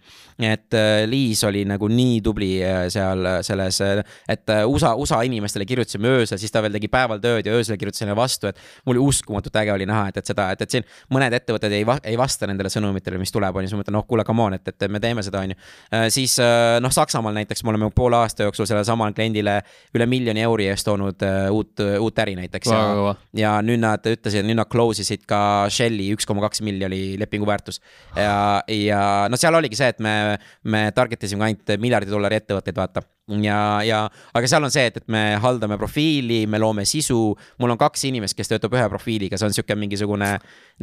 et äh, Liis oli nagu nii tubli äh, seal selles, et äh, USA, USA inimestele kirjutasime öösel, siis ta veel tegi päeval tööd ja öösel kirjutas neile vastu, et mul uskumatult äge oli näha, et, et seda, et, et siin mõned ettevõtted ei, va ei vasta nendele sõnumitele, mis tuleb, on ju, siis ma mõtlen, noh, kuule, come on, et, et me teeme seda, on ju Äh, siis äh, noh, Saksamaal näiteks me oleme poole aasta jooksul sellele samale kliendile üle miljoni euri eest toonud äh, uut, uut äri näiteks. ja, ja nüüd nad ütlesid, nüüd nad close isid ka Shelli üks koma kaks miljoni lepingu väärtus. ja, ja no seal oligi see, et me, me target isime ainult miljardi dollari ettevõtteid, vaata ja, ja aga seal on see, et, et me haldame profiili, me loome sisu, mul on kaks inimest, kes töötab ühe profiiliga, see on sihuke mingisugune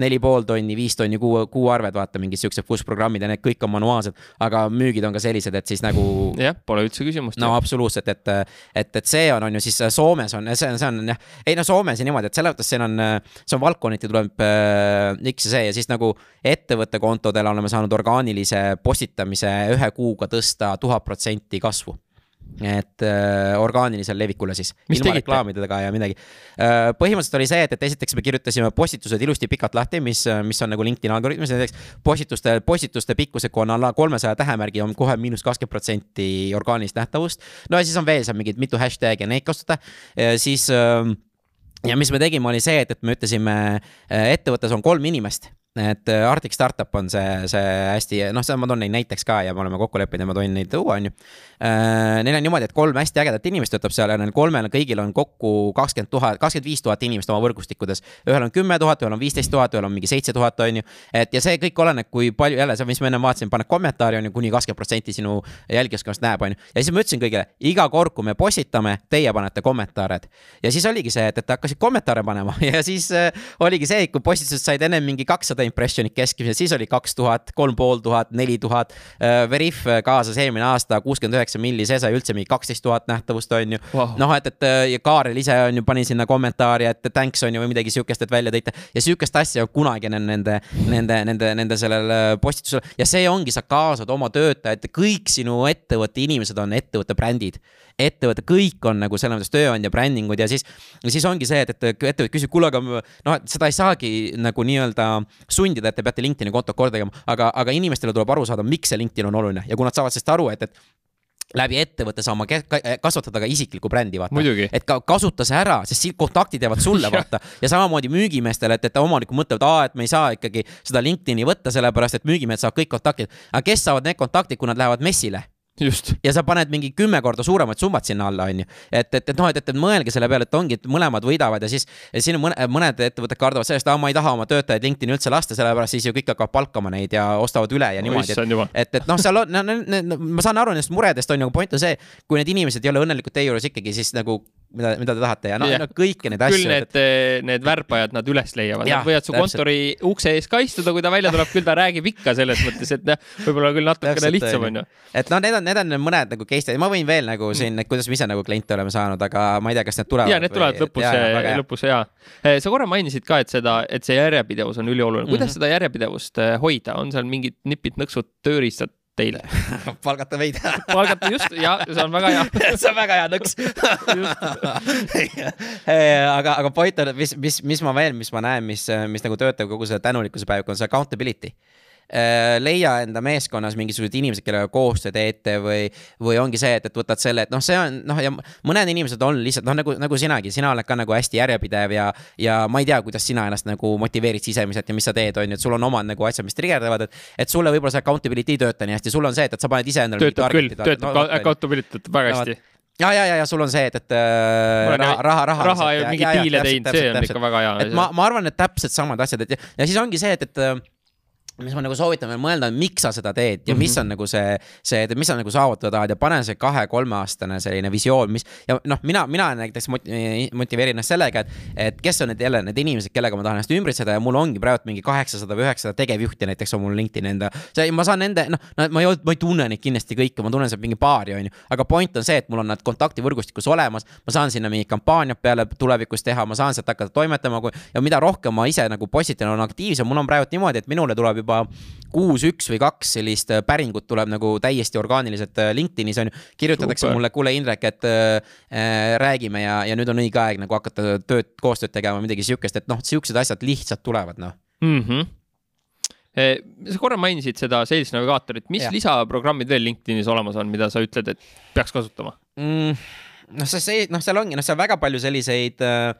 neli pool tonni, viis tonni kuu, kuuarved, vaata mingid siuksed push programmid ja need kõik on manuaalsed, aga müügid on ka sellised, et siis nagu. jah, pole üldse küsimust. no absoluutselt, et, et, et see on, on ju siis Soomes on, see on, see on jah, ei no Soomes ja niimoodi, et selles mõttes siin on, see on valdkonniti tuleb äh, X ja see ja siis nagu ettevõtte kontodel oleme saanud orgaanilise postitamise ühe kuuga tõsta tuhat protsenti kasvu et äh, orgaanilisele levikule siis. ilma reklaamidega ja midagi äh,. põhimõtteliselt oli see, et, et esiteks me kirjutasime postitused ilusti pikalt lahti, mis, mis on nagu LinkedIn algoritmis, näiteks postituste, postituste pikkuse, kui on alla kolmesaja tähemärgi, on kohe miinus kakskümmend protsenti orgaanilist nähtavust. no ja siis on veel seal mingid mitu hashtag'i ja neid kasutada, siis äh, ja mis me tegime, oli see, et, et me ütlesime, äh, ettevõttes on kolm inimest et äh, Arctic Startup on see, see hästi, noh, seda ma toon neid näiteks ka ja me oleme kokku leppinud ja ma tohin neid tuua, on ju. Äh, neil on niimoodi, et kolm hästi ägedat inimest töötab seal ja neil kolmel kõigil on kokku kakskümmend tuhat, kakskümmend viis tuhat inimest oma võrgustikkudes. ühel on kümme tuhat, ühel on viisteist tuhat, ühel on mingi seitse tuhat, on ju. et ja see kõik oleneb, kui palju jälle see, mis ma enne vaatasin, paned kommentaari, on ju, kuni kakskümmend protsenti sinu jälgijaskonnast näeb, on ju. ja siis ma ütlesin kõigile, iga kord, kui me postitame, teie panete kommentaared. ja siis oligi see, et, et hakkasid kommentaare panema ja siis äh, oligi see, kui postitused said ennem mingi kakssada sada impression'it keskmiselt, siis oli kaks tuhat, kolm pool tuhat, neli tuhat. Äh, Veriff kaasas eelmine aasta kuuskümmend üheksa milli, see sai üldse mingi kaksteist tuhat nähtavust, on ju wow.. noh, et, et ja Kaarel ise on ju, pani sinna kommentaari, et thanks on ju või midagi sihukest, et välja tõite. ja sihukest asja kunagi nende, nende, nende, nende sellel äh, postitusel ja see ongi, sa kaasad oma töötajad, kõik sinu ettevõtte inimesed on ettevõtte brändid ettevõte, kõik on nagu selles mõttes tööandja brändingud ja siis, siis ongi see, et, et ettevõte küsib, kuule, aga noh, seda ei saagi nagu nii-öelda sundida, et te peate LinkedIn'i kontot korda tegema, aga, aga inimestele tuleb aru saada, miks see LinkedIn on oluline ja kui nad saavad sellest aru, et, et läbi ettevõtte saama kasvatada ka isiklikku brändi, vaata. et ka kasuta see ära, sest kontaktid jäävad sulle, vaata. ja samamoodi müügimeestele, et, et omanikud mõtlevad, aa, et me ei saa ikkagi seda LinkedIn'i võtta, sellepärast et müügimehed saavad kõik kontaktid. aga kes saavad need kontaktid, kui nad lähevad messile? Just. ja sa paned mingi kümme korda suuremad summad sinna alla, on ju. et, et, et noh, et, et, et mõelge selle peale, et ongi, et mõlemad võidavad ja siis ja siin on mõne, mõned ettevõtted kardavad sellest, aa, ma ei taha oma töötajaid LinkedIn'i üldse lasta, sellepärast siis ju kõik hakkavad palkama neid ja ostavad üle ja niimoodi. et, et, et noh, seal on, no, no, no, ma saan aru nendest muredest, on ju, aga point on see, kui need inimesed ei ole õnnelikud teie juures ikkagi, siis nagu mida, mida te tahate ja noh no kõiki neid asju. küll need et..., need värpajad nad üles leiavad, nad võivad su kontori ukse ees ka istuda, kui ta välja tuleb, küll ta räägib ikka selles mõttes, et noh, võib-olla küll natukene lihtsam on ju. et noh, need on, need on mõned nagu case'id, ma võin veel nagu siin mm., kuidas me ise nagu kliente oleme saanud, aga ma ei tea, kas need tulevad. ja need tulevad lõpus, lõpus ja. Eh, sa korra mainisid ka, et seda, et see järjepidevus on ülioluline, kuidas mm -hmm. seda järjepidevust eh, hoida, on seal mingid nipid, nõksud, tööriistad, teile. Palgata meid. Palgata just ja see on väga hea. See on väga hea nõks. Aga, aga point on, mis, mis, mis ma veel, mis ma näen, mis, mis nagu töötab kogu selle tänulikkuse päev, on see accountability. Äh, leia enda meeskonnas mingisugused inimesed, kellega koostöö teete või, või ongi see, et, et võtad selle, et noh, see on noh, ja mõned inimesed on lihtsalt noh, nagu, nagu sinagi, sina oled ka nagu hästi järjepidev ja, ja ma ei tea, kuidas sina ennast nagu motiveerid sisemiselt ja mis sa teed, on ju, et sul on omad nagu asjad, mis trigerdavad, et, et sulle võib-olla see accountability ei tööta nii hästi, sul on see, et, et sa paned ise endale. töötab küll, töötab no, accountability töötab väga hästi ja, ja, ja, ja sul on see, et, et äh, raha, raha, raha. raha ja mingeid diile teinud, see on ikka väga hea. et ma, ma arvan, et täpselt samad asjad, et ja, ja siis ongi see, et, et mis ma nagu soovitan veel mõelda, miks sa seda teed ja mis mhm. on nagu see, see, mis sa nagu saavutada tahad ja pane see kahe-kolmeaastane selline visioon, mis ja noh, mina, mina näiteks motiveerin ennast sellega, et, et kes on need jälle need inimesed, kellega ma tahan ennast ümbritseda ja mul ongi praegu mingi kaheksasada või üheksasada tegevjuhti näiteks on mul LinkedIni enda. ma saan nende, noh, no ma ei, ma ei tunne neid kindlasti kõiki, ma tunnen sealt mingi paari, on ju, aga point on see, et mul on nad kontaktivõrgustikus olemas, ma saan sinna mingid kampaaniad peale tulevikus teha, ma saan sealt hakata toimetama ja mida rohkem ma ise nagu postitan, olen aktiivsem, mul on praegu niimoodi, et minule tuleb juba juba kuus, üks või kaks sellist äh, päringut tuleb nagu täiesti orgaaniliselt äh, LinkedInis on ju. kirjutatakse Super. mulle, kuule Indrek, et äh, äh, räägime ja, ja nüüd on õige aeg nagu hakata tööd, koostööd tegema, midagi sihukest, et noh, sihukesed asjad lihtsalt tulevad, noh mm. -hmm sa korra mainisid seda Sales Navigaatorit, mis ja. lisaprogrammid veel LinkedInis olemas on, mida sa ütled, et peaks kasutama mm,? noh, see, see, noh, seal ongi, noh, seal väga palju selliseid äh,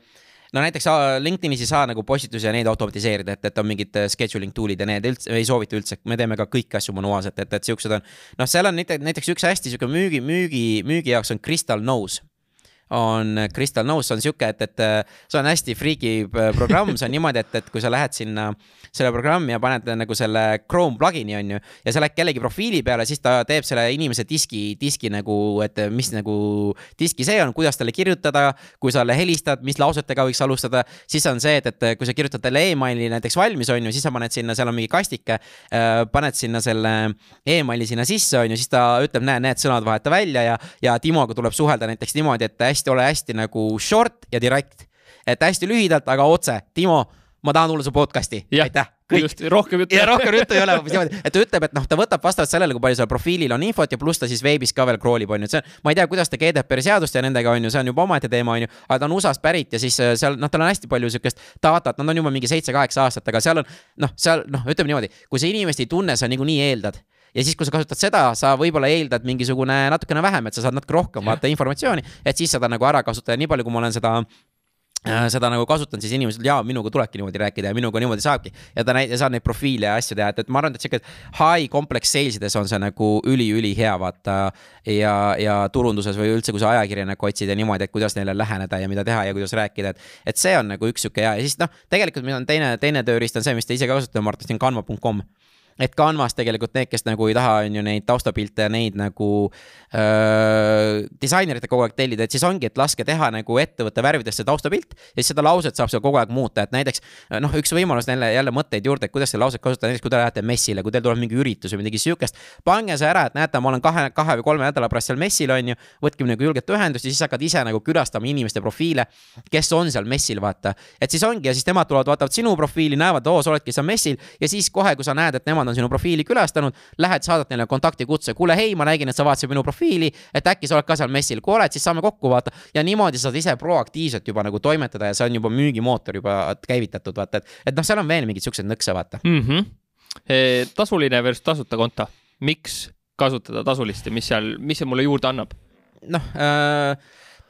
no näiteks LinkedInis ei saa nagu postitusi ja neid automatiseerida, et, et on mingid äh, scheduling tool'id ja need üldse ei soovita üldse, me teeme ka kõiki asju manuaalselt, et, et siuksed on. noh, seal on näiteks üks hästi sihuke müügi, müügi, müügi jaoks on Crystal Nose on Crystal Nose on sihuke, et, et äh, see on hästi friigi äh, programm, see on niimoodi, et, et kui sa lähed sinna selle programmi ja paned nagu selle Chrome plugin'i on ju. ja sa lähed kellegi profiili peale, siis ta teeb selle inimese diski, diski nagu, et mis nagu diski see on, kuidas talle kirjutada. kui sa talle helistad, mis lausetega võiks alustada, siis on see, et, et kui sa kirjutad talle emaili näiteks valmis, on ju, siis sa paned sinna, seal on mingi kastike paned sinna selle emaili sinna sisse, on ju, siis ta ütleb, näe, need sõnad vaheta välja ja, ja Timoga tuleb suhelda näiteks niimoodi, et hästi hästi, ole hästi nagu short ja direct. et hästi lühidalt, aga otse. Timo, ma tahan tulla su podcast'i, aitäh. just, rohkem juttu. ja rohkem juttu ei ole et ta ütleb, et noh, ta võtab vastavalt sellele, kui palju seal profiilil on infot ja pluss ta siis veebis ka veel crawl ib, on ju, et see on, ma ei tea, kuidas ta GDPR seadust ja nendega on ju, see on juba omaette teema, on ju, aga ta on USA-st pärit ja siis äh, seal noh, tal on hästi palju sihukest datat, nad on juba mingi seitse-kaheksa aastat, aga seal on noh, seal noh, ütleme niimoodi, kui sa inimest ei tunne, sa niikuinii eeldad ja siis, kui sa kasutad seda, sa võib-olla eeldad mingisugune natukene vähem, et sa saad natuke rohkem vaata informatsiooni, et siis seda nagu ära kasutada, nii palju, kui ma olen seda äh, seda nagu kasutan, siis inimesed, jaa, minuga tulebki niimoodi rääkida ja minuga niimoodi saabki. ja ta näit-, saab neid profiile ja asju teha, et, et ma arvan, et sihuke high complex sales ides on see nagu üliülihea vaata. ja, ja turunduses või üldse, kui sa ajakirjanikku otsid ja niimoodi, et kuidas neile läheneda ja mida teha ja kuidas rääkida, et. et see on nagu üks sihuke hea ja siis noh, tegelikult meil on teine, teine tööriist on see, mis te ise ka kasutate, Mart, see on canva.com et Canvas tegelikult need, kes nagu ei taha, on ju neid taustapilte ja neid nagu öö, disainerite kogu aeg tellida, et siis ongi, et laske teha nagu ettevõtte värvidesse taustapilt. ja siis seda lauset saab seal kogu aeg muuta, et näiteks noh, üks võimalus jälle, jälle mõtteid juurde, et kuidas seda lauset kasutada, näiteks kui te lähete messile, kui teil tuleb mingi üritus või midagi sihukest. pange see ära, et näete, ma olen kahe, kahe või kolme nädala pärast seal messil, on ju. võtke minuga julget ühendust ja siis hakkad ise nagu külastama inimeste profiile, kes on seal messil, vaata. et siis ongi ja siis nemad tulevad, vaatavad sinu profiili, näevad, oo, sa oledki seal messil ja siis kohe, kui sa näed, et nemad on sinu profiili külastanud, lähed, saadad neile kontaktikutse, kuule, hei, ma nägin, et sa vaatasid minu profiili, et äkki sa oled ka seal messil, kui oled, siis saame kokku vaata. ja niimoodi saad ise proaktiivselt juba nagu toimetada ja see on juba müügimootor juba käivitatud, vaata, et, et noh, seal on veel mingeid siukseid nõkse, vaata mm. -hmm. E, tasuline versus tasuta konto, miks kasutada tasulist ja mis seal, mis see mulle juurde annab? noh äh,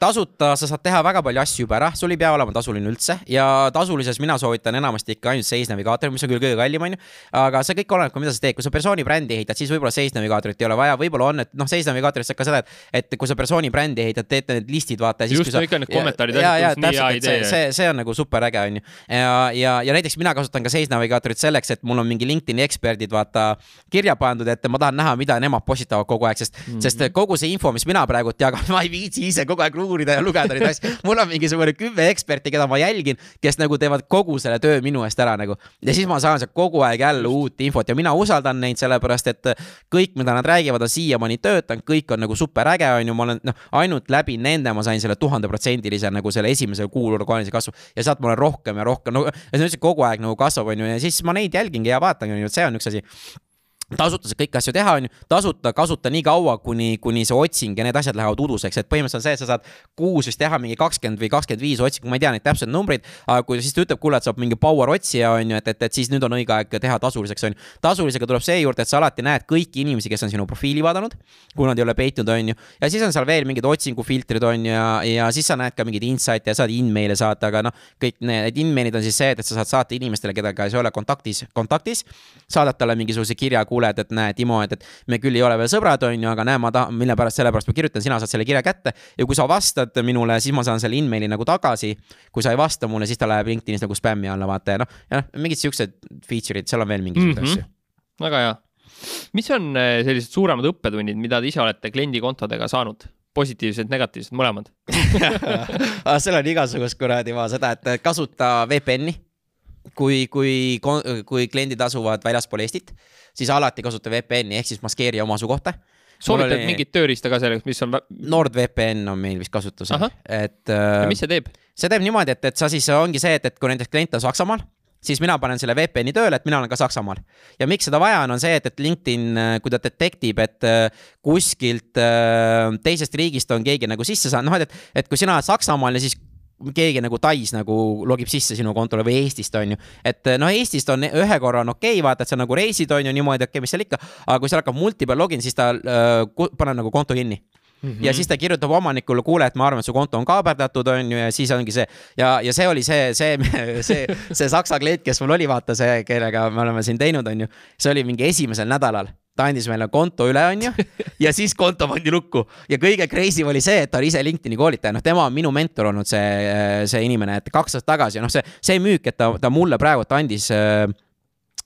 tasuta sa saad teha väga palju asju juba ära, sul ei pea olema tasuline üldse ja tasulises mina soovitan enamasti ikka ainult Sales Navigaatorit, mis on küll kõige kallim, onju. aga see kõik oleneb ka, mida sa teed, kui sa persooni brändi ehitad, siis võib-olla Sales Navigaatorit ei ole vaja, võib-olla on, et noh, Sales Navigaatoris saab ka seda, et, et kui sa persooni brändi ehitad, teete need listid, vaata. just, sa... ikka need kommentaarid. ja, ja täpselt, et see, see, on nagu super äge, onju. ja, ja, ja näiteks mina kasutan ka Sales Navigaatorit selleks, et mul on mingi LinkedIn'i eksperdid, vaata, kirja pandud, et ma tahan näha, mida nemad postitavad kogu aeg, sest mm, -hmm. sest kogu see info, mis mina praegu jagan, ma ei viitsi ise kogu aeg uurida ja lugeda neid asju. mul on mingisugune kümme eksperti, keda ma jälgin, kes nagu teevad kogu selle töö minu eest ära nagu. ja siis ma saan sealt kogu aeg jälle uut infot. Ja mina usaldan neid sellepärast, et kõik, mida nad räägivad, on siiamaani töötanud, kõik on nagu super äge, on ju, ma olen noh, ainult läbi nende ma sain selle tuhandeprotsendilise nagu selle esimese kuul orgaanilise kasvu. Ja sealt ma olen rohkem ja rohkem, no ja see üldse kogu aeg nagu kasvab, on ju, ja siis ma neid jälgingi ja vaatangi, on see on üks asi tasuta saab kõiki asju teha, on ju, tasuta kasuta nii kaua, kuni, kuni see otsing ja need asjad lähevad uduseks, et põhimõtteliselt on see, et sa saad kuus vist teha mingi kakskümmend või kakskümmend viis otsingut, ma ei tea neid täpseid numbreid, aga kui siis ta ütleb, kuule, et saab mingi power otsija, on ju, et, et, et siis nüüd on õige aeg teha tasuliseks, on ju. tasulisega tuleb see juurde, et sa alati näed kõiki inimesi, kes on sinu profiili vaadanud, kui nad ei ole peitnud, on ju, ja siis on seal veel mingid otsingufiltrid, on ju, ja, ja siis sa näed ka mingeid insight'e ja saad in-mail'e saata, aga noh, kõik need in-mail'id on siis see, et, et sa saad saata inimestele, kellega ei ole kontaktis, kontaktis, saadad talle mingisuguse kirja, kuule, et, et näe, Timo et, et me küll ei ole veel sõbrad, on ju, aga näe, ma tahan, mille pärast, sellepärast ma kirjutan, sina saad selle kirja kätte. ja kui sa vastad minule, siis ma saan selle emaili nagu tagasi. kui sa ei vasta mulle, siis ta läheb LinkedInis nagu spämmi alla, vaata ja noh, ja noh, mingid siuksed feature'id, seal on veel mingisuguseid mm -hmm. asju väga hea. mis on äh, sellised suuremad õppetunnid, mida te ise olete kliendikontodega saanud? positiivsed, negatiivsed, mõlemad aga seal on igasugust kuradi ma seda, et kasuta VPN-i. Kui, kui, kui kliendid asuvad väljaspool Eestit, siis alati kasuta VPN-i ehk siis maskeeri oma asukohta soovitad oli... mingit tööriista ka selleks, mis on? NordVPN on meil vist kasutusel, et. ja mis see teeb? see teeb niimoodi, et, et sa siis ongi see, et, et kui näiteks klient on Saksamaal siis mina panen selle VPN-i tööle, et mina olen ka Saksamaal. ja miks seda vaja on, on see, et, et LinkedIn, äh, kui ta detektib, et äh, kuskilt äh, teisest riigist on keegi nagu sisse saanud, noh, et, et kui sina oled Saksamaal ja siis keegi nagu Tais nagu logib sisse sinu kontole või Eestist on ju. et noh, Eestist on ühe korra on okei okay,, vaata, et sa nagu reisid on ju niimoodi, okei okay,, mis seal ikka, aga kui seal hakkab multiple login, siis ta äh, paneb nagu konto kinni Mm -hmm. ja siis ta kirjutab omanikule, kuule, et ma arvan, et su konto on kaaberdatud, on ju, ja siis ongi see ja, ja see oli see, see, see, see saksa klient, kes mul oli, vaata see, kellega me oleme siin teinud, on ju. see oli mingi esimesel nädalal, ta andis meile konto üle, on ju, ja siis konto pandi lukku ja kõige crazy oli see, et ta oli ise LinkedIn'i koolitaja, noh, tema on minu mentor olnud see, see inimene, et kaks aastat tagasi, noh, see, see müük, et ta, ta mulle praegult andis äh,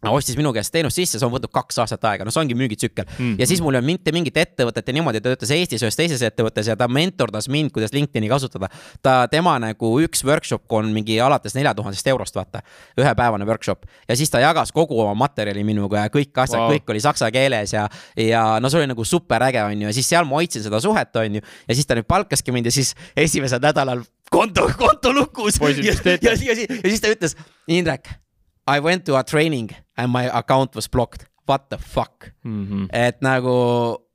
ostis minu käest teenust sisse, see on võtnud kaks aastat aega, no see ongi müügitsükkel mm. -hmm. ja siis mul ei olnud mitte mingit ettevõtet ja niimoodi, ta töötas Eestis ühes teises ettevõttes ja ta mentordas mind, kuidas LinkedIn'i kasutada. ta, tema nagu üks workshop on mingi alates nelja tuhandest eurost, vaata, ühepäevane workshop. ja siis ta jagas kogu oma materjali minuga ja kõik asjad wow., kõik oli saksa keeles ja, ja no see oli nagu super äge, on ju, ja siis seal ma hoidsin seda suhet, on ju. ja siis ta nüüd palkaski mind ja siis esimesel nädalal konto, konto lukus. ja, ja, ja, ja, ja siis ta ütles, Indrek I went to a training and my account was blocked. What the fuck mm. -hmm. et nagu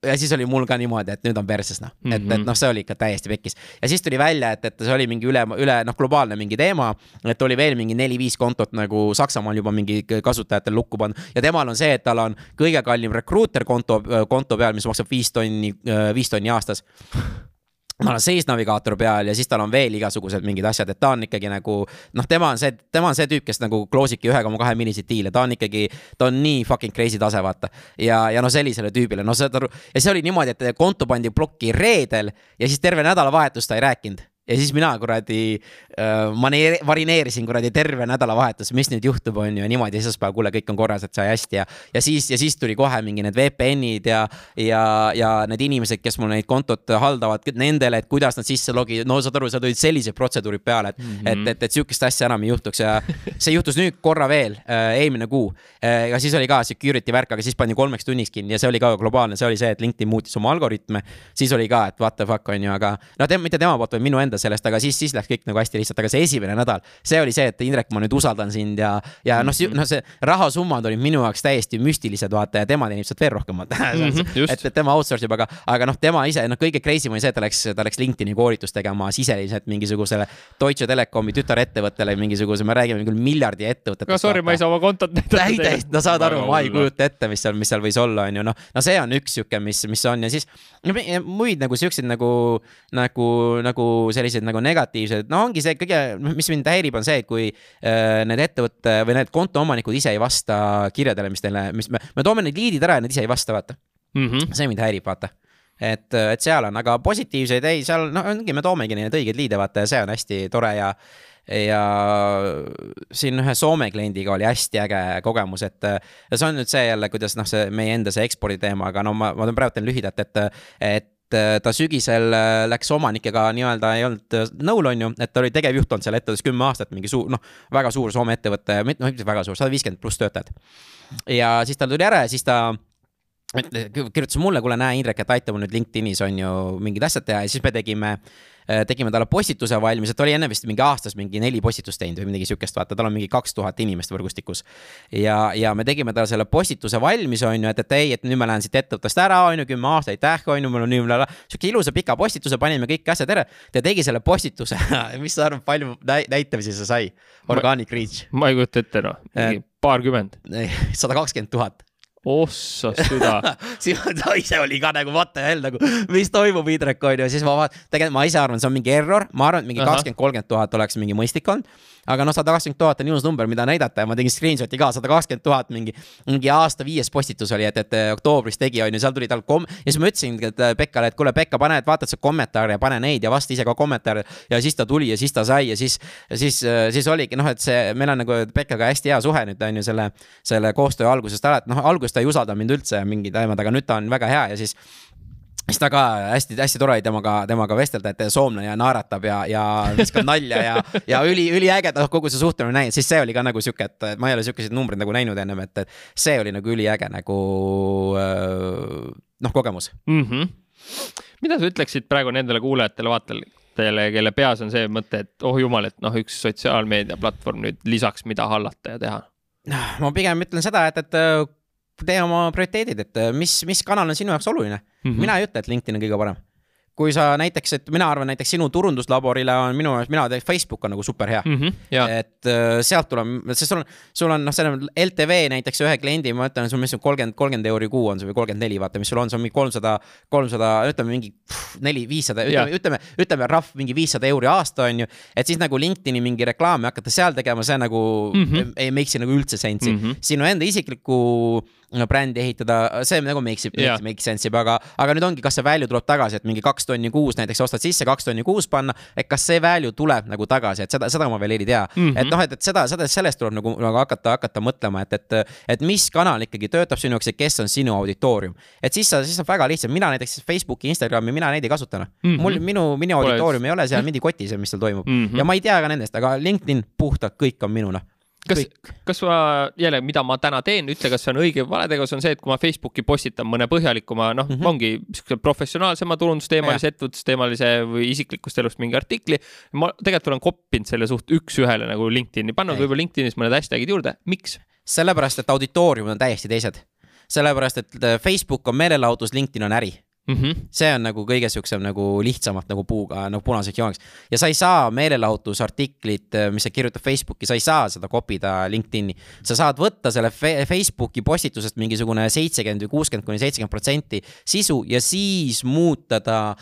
ja siis oli mul ka niimoodi, et nüüd on perses noh mm, -hmm. et, et mhm. noh, see oli ikka täiesti pekkis. ja siis tuli välja, et, et see oli mingi üle, üle noh, globaalne mingi teema. et oli veel mingi neli-viis kontot nagu Saksamaal juba mingi kasutajatel lukku pannud ja temal on see, et tal on kõige kallim recruiter konto, konto peal, mis maksab viis tonni, viis tonni aastas tal on seis navigaator peal ja siis tal on veel igasugused mingid asjad, et ta on ikkagi nagu noh, tema on see, tema on see tüüp, kes nagu close ibki ühe koma kahe milliseid diile, ta on ikkagi, ta on nii fucking crazy tase, vaata. ja, ja no sellisele tüübile, no saad aru, ja see oli niimoodi, et konto pandi plokki reedel ja siis terve nädalavahetus ta ei rääkinud ja siis mina kuradi äh, maneer-, marineerisin kuradi terve nädalavahetus, mis nüüd juhtub, on ju, ja niimoodi esmaspäev, kuule, kõik on korras, et sai hästi ja. ja siis, ja siis tuli kohe mingi need VPN-id ja, ja, ja need inimesed, kes mul neid kontot haldavad, nendele, et kuidas nad sisse logida, no saad aru, seal tulid sellised protseduurid peale, et mm, -hmm. et, et, et sihukest asja enam ei juhtuks ja see juhtus nüüd korra veel äh,, eelmine kuu äh,. ja siis oli ka security värk, aga siis pandi kolmeks tunniks kinni ja see oli ka globaalne, see oli see, et LinkedIn muutis oma algoritme. siis oli ka, et what the fuck on ju, aga no te, mitte tema poolt, vaid minu enda sellest, aga siis, siis läks kõik nagu hästi lihtsalt, aga see esimene nädal, see oli see, et Indrek, ma nüüd usaldan sind ja, ja noh, noh, see rahasummad olid minu jaoks täiesti müstilised, vaata, ja tema teenib sealt veel rohkem, mm. -hmm, et, et tema outsource ib, aga, aga noh, tema ise, noh, kõige crazy im oli see, et ta läks, ta läks LinkedIn'i koolitust tegema siseliselt mingisugusele Deutsche Telekomi tütarettevõttele, mingisuguse, me räägime küll miljardi ettevõtetest. no sorry, ma ei saa oma kontot näidata. täiesti, no saad aru, ma ei kujuta ette, mis seal, mis seal võis olla, on ju, noh, no see on üks sihuke, mis, mis on ja siis muid nagu siukseid nagu, nagu, nagu selliseid nagu negatiivsed, no ongi see kõige, mis mind häirib, on see, kui äh, need ettevõtte või need kontoomanikud ise ei vasta kirjadele, mis neile, mis me, me toome need liidid ära ja nad ise ei vasta, vaata mm. -hmm. see mind häirib, vaata et, et seal on, aga positiivseid ei, seal noh, ongi, me toomegi neid õigeid liide, vaata ja see on hästi tore ja ja siin ühe Soome kliendiga oli hästi äge kogemus, et ja see on nüüd see jälle, kuidas noh, see meie enda see ekspordi teema, aga no ma, ma praegu teen lühidalt, et et ta sügisel äh, läks omanikega nii-öelda ei olnud äh, nõul, on ju, et ta oli tegevjuht olnud seal ettevõttes kümme aastat, mingi suur, noh, väga suur Soome ettevõte, noh, mitte väga suur, sada viiskümmend pluss töötajat. ja siis tal tuli ära ja siis ta kirjutas mulle, kuule, näe, Indrek, et aita mul nüüd LinkedInis on ju mingid asjad teha ja siis me tegime Äh, tegime talle postituse valmis, et oli enne vist mingi aastas mingi neli postitust teinud või midagi sihukest, vaata, tal on mingi kaks tuhat inimest võrgustikus. ja, ja me tegime talle selle postituse valmis, on ju, et, et ei, et nüüd ma lähen siit ettevõttest ära, on ju, kümme aastat, aitäh, on ju, mul on nii üle, sihuke ilusa pika postituse, panime kõik asjad ära. ta tegi selle postituse mis sa arvad, palju näitamisi see sai? Organic reach. ma ei kujuta ette, noh, mingi paarkümmend. sada kakskümmend tuhat ossa süda. Siis ta ise oli ka nagu what the hell nagu, mis toimub, Indrek on ju, siis ma vaatan, tegelikult ma ise arvan, see on mingi error, ma arvan, et mingi kakskümmend, kolmkümmend tuhat oleks mingi mõistlik olnud aga noh, sada kakskümmend tuhat on ilus number, mida näidata ja ma tegin screenshot'i ka, sada kakskümmend tuhat mingi, mingi aasta viies postitus oli, et, et oktoobris tegi, on ju, seal tuli tal kom-, ja siis ma ütlesingi äh, Pekkale, et kuule, Pekka, pane, et vaatad sa kommentaare ja pane neid ja vasta ise ka kommentaare. ja siis ta tuli ja siis ta sai ja siis, siis, siis oligi noh, et see, meil on nagu Pekkaga hästi hea suhe nüüd on ju selle, selle koostöö algusest ala, et noh, alguses ta ei usaldanud mind üldse mingi teemad, aga nüüd ta on väga hea ja siis siis ta ka hästi-hästi tore oli temaga, temaga vestelda, et soomlane ja naeratab ja, ja viskab nalja ja, ja üli, üliäge ta kogu see suhtlemine näinud, siis see oli ka nagu sihuke, et ma ei ole sihukeseid numbreid nagu näinud ennem, et, et see oli nagu üliäge nagu öö, noh, kogemus. mm. -hmm. mida sa ütleksid praegu nendele kuulajatele-vaatajatele, kelle peas on see mõte, et oh jumal, et noh, üks sotsiaalmeediaplatvorm nüüd lisaks, mida hallata ja teha ma pigem ütlen seda, et, et tee oma prioriteedid, et öö, mis, mis kanal on sinu jaoks oluline mm. -hmm. mina ei ütle, et LinkedIn on kõige parem. kui sa näiteks, et mina arvan näiteks sinu turunduslaborile on minu jaoks, mina teen Facebook on nagu super hea mm. -hmm. et äh, sealt tuleb, sest sul on, sul on noh, see on LTV näiteks ühe kliendi, ma ütlen, sul on mis kolmkümmend, kolmkümmend euri kuu on see või kolmkümmend neli, vaata, mis sul on, see on mingi kolmsada, kolmsada, ütleme mingi neli, viissada, ütleme, ütleme, ütleme rahv mingi viissada euri aasta on ju. et siis nagu LinkedIn'i mingi reklaami hakata seal tegema, see nagu mm. -hmm. ei make'i nagu üldse sense'i mm. -hmm. sinu enda isiklikku no, brändi ehitada, see nagu makes ib make sense ib, aga, aga nüüd ongi, kas see value tuleb tagasi, et mingi kaks tonni kuus näiteks ostad sisse, kaks tonni kuus panna, et kas see value tuleb nagu tagasi, et seda, seda ma veel ei tea mm. Mhm. -hmm. et noh, et, et seda, seda, sellest tuleb nagu, nagu hakata, hakata mõtlema, et, et, et mis kanal ikkagi töötab sinu jaoks ja kes on sinu auditoorium. et siis sa, siis on väga lihtsalt, mina näiteks Facebooki, Instagrami, mina neid ei kasuta noh mm Mhm. -hmm.. mul, minu, minu auditoorium ei ole seal mingi kotis, mis seal toimub mm Mhm. -hmm. ja ma ei tea ka nendest, aga LinkedIn puhtalt kõik on minu noh. Kas kas ma jälle, mida ma täna teen, ütle, kas see on õige või vale tegevus, on see, et kui ma Facebooki postitan mõne põhjalikuma, noh mm. -hmm., ongi siukse professionaalsema turundusteemalise, ettevõtlusteemalise või isiklikust elust mingi artikli. ma tegelikult olen koppinud selle suht üks-ühele nagu LinkedIn'i, pannud võib-olla LinkedInis mõned hashtag'id juurde, miks? sellepärast, et auditooriumid on täiesti teised. sellepärast, et äh, Facebook on meelelahutus, LinkedIn on äri Mm -hmm. see on nagu kõige siuksem nagu lihtsamalt nagu puuga nagu punaseks jooneks ja sa ei saa meelelahutusartiklit, mis sa kirjutad Facebooki, sa ei saa seda kopida LinkedIn'i. sa saad võtta selle Facebooki postitusest mingisugune seitsekümmend või kuuskümmend kuni seitsekümmend protsenti sisu ja siis muuta ta äh,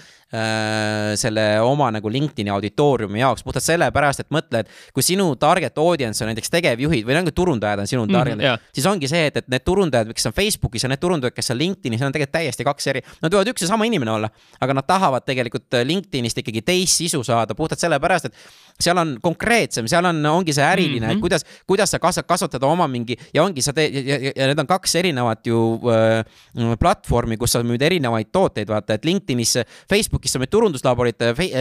selle oma nagu LinkedIn'i auditooriumi jaoks puhtalt sellepärast, et mõtle, et kui sinu target audience on näiteks tegevjuhid või nagu turundajad on sinu target mm, Mhm, jaa. siis ongi see, et, et need turundajad, kes on Facebookis ja need turundajad, kes on LinkedInis, on tegelikult täiesti kaks eri, nad võivad üks ja sama inimene olla, aga nad tahavad tegelikult LinkedInist ikkagi teist sisu saada puhtalt sellepärast, et seal on konkreetsem, seal on, ongi see äriline mm, Mhm. -hmm. kuidas, kuidas sa kasvad, kasvatada oma mingi ja ongi sa teed ja, ja, ja need on kaks erinevat ju äh, platvormi, kus sa müüd erinevaid tooteid, vaata, et LinkedInis, Facebookis sa müüd turunduslaborit,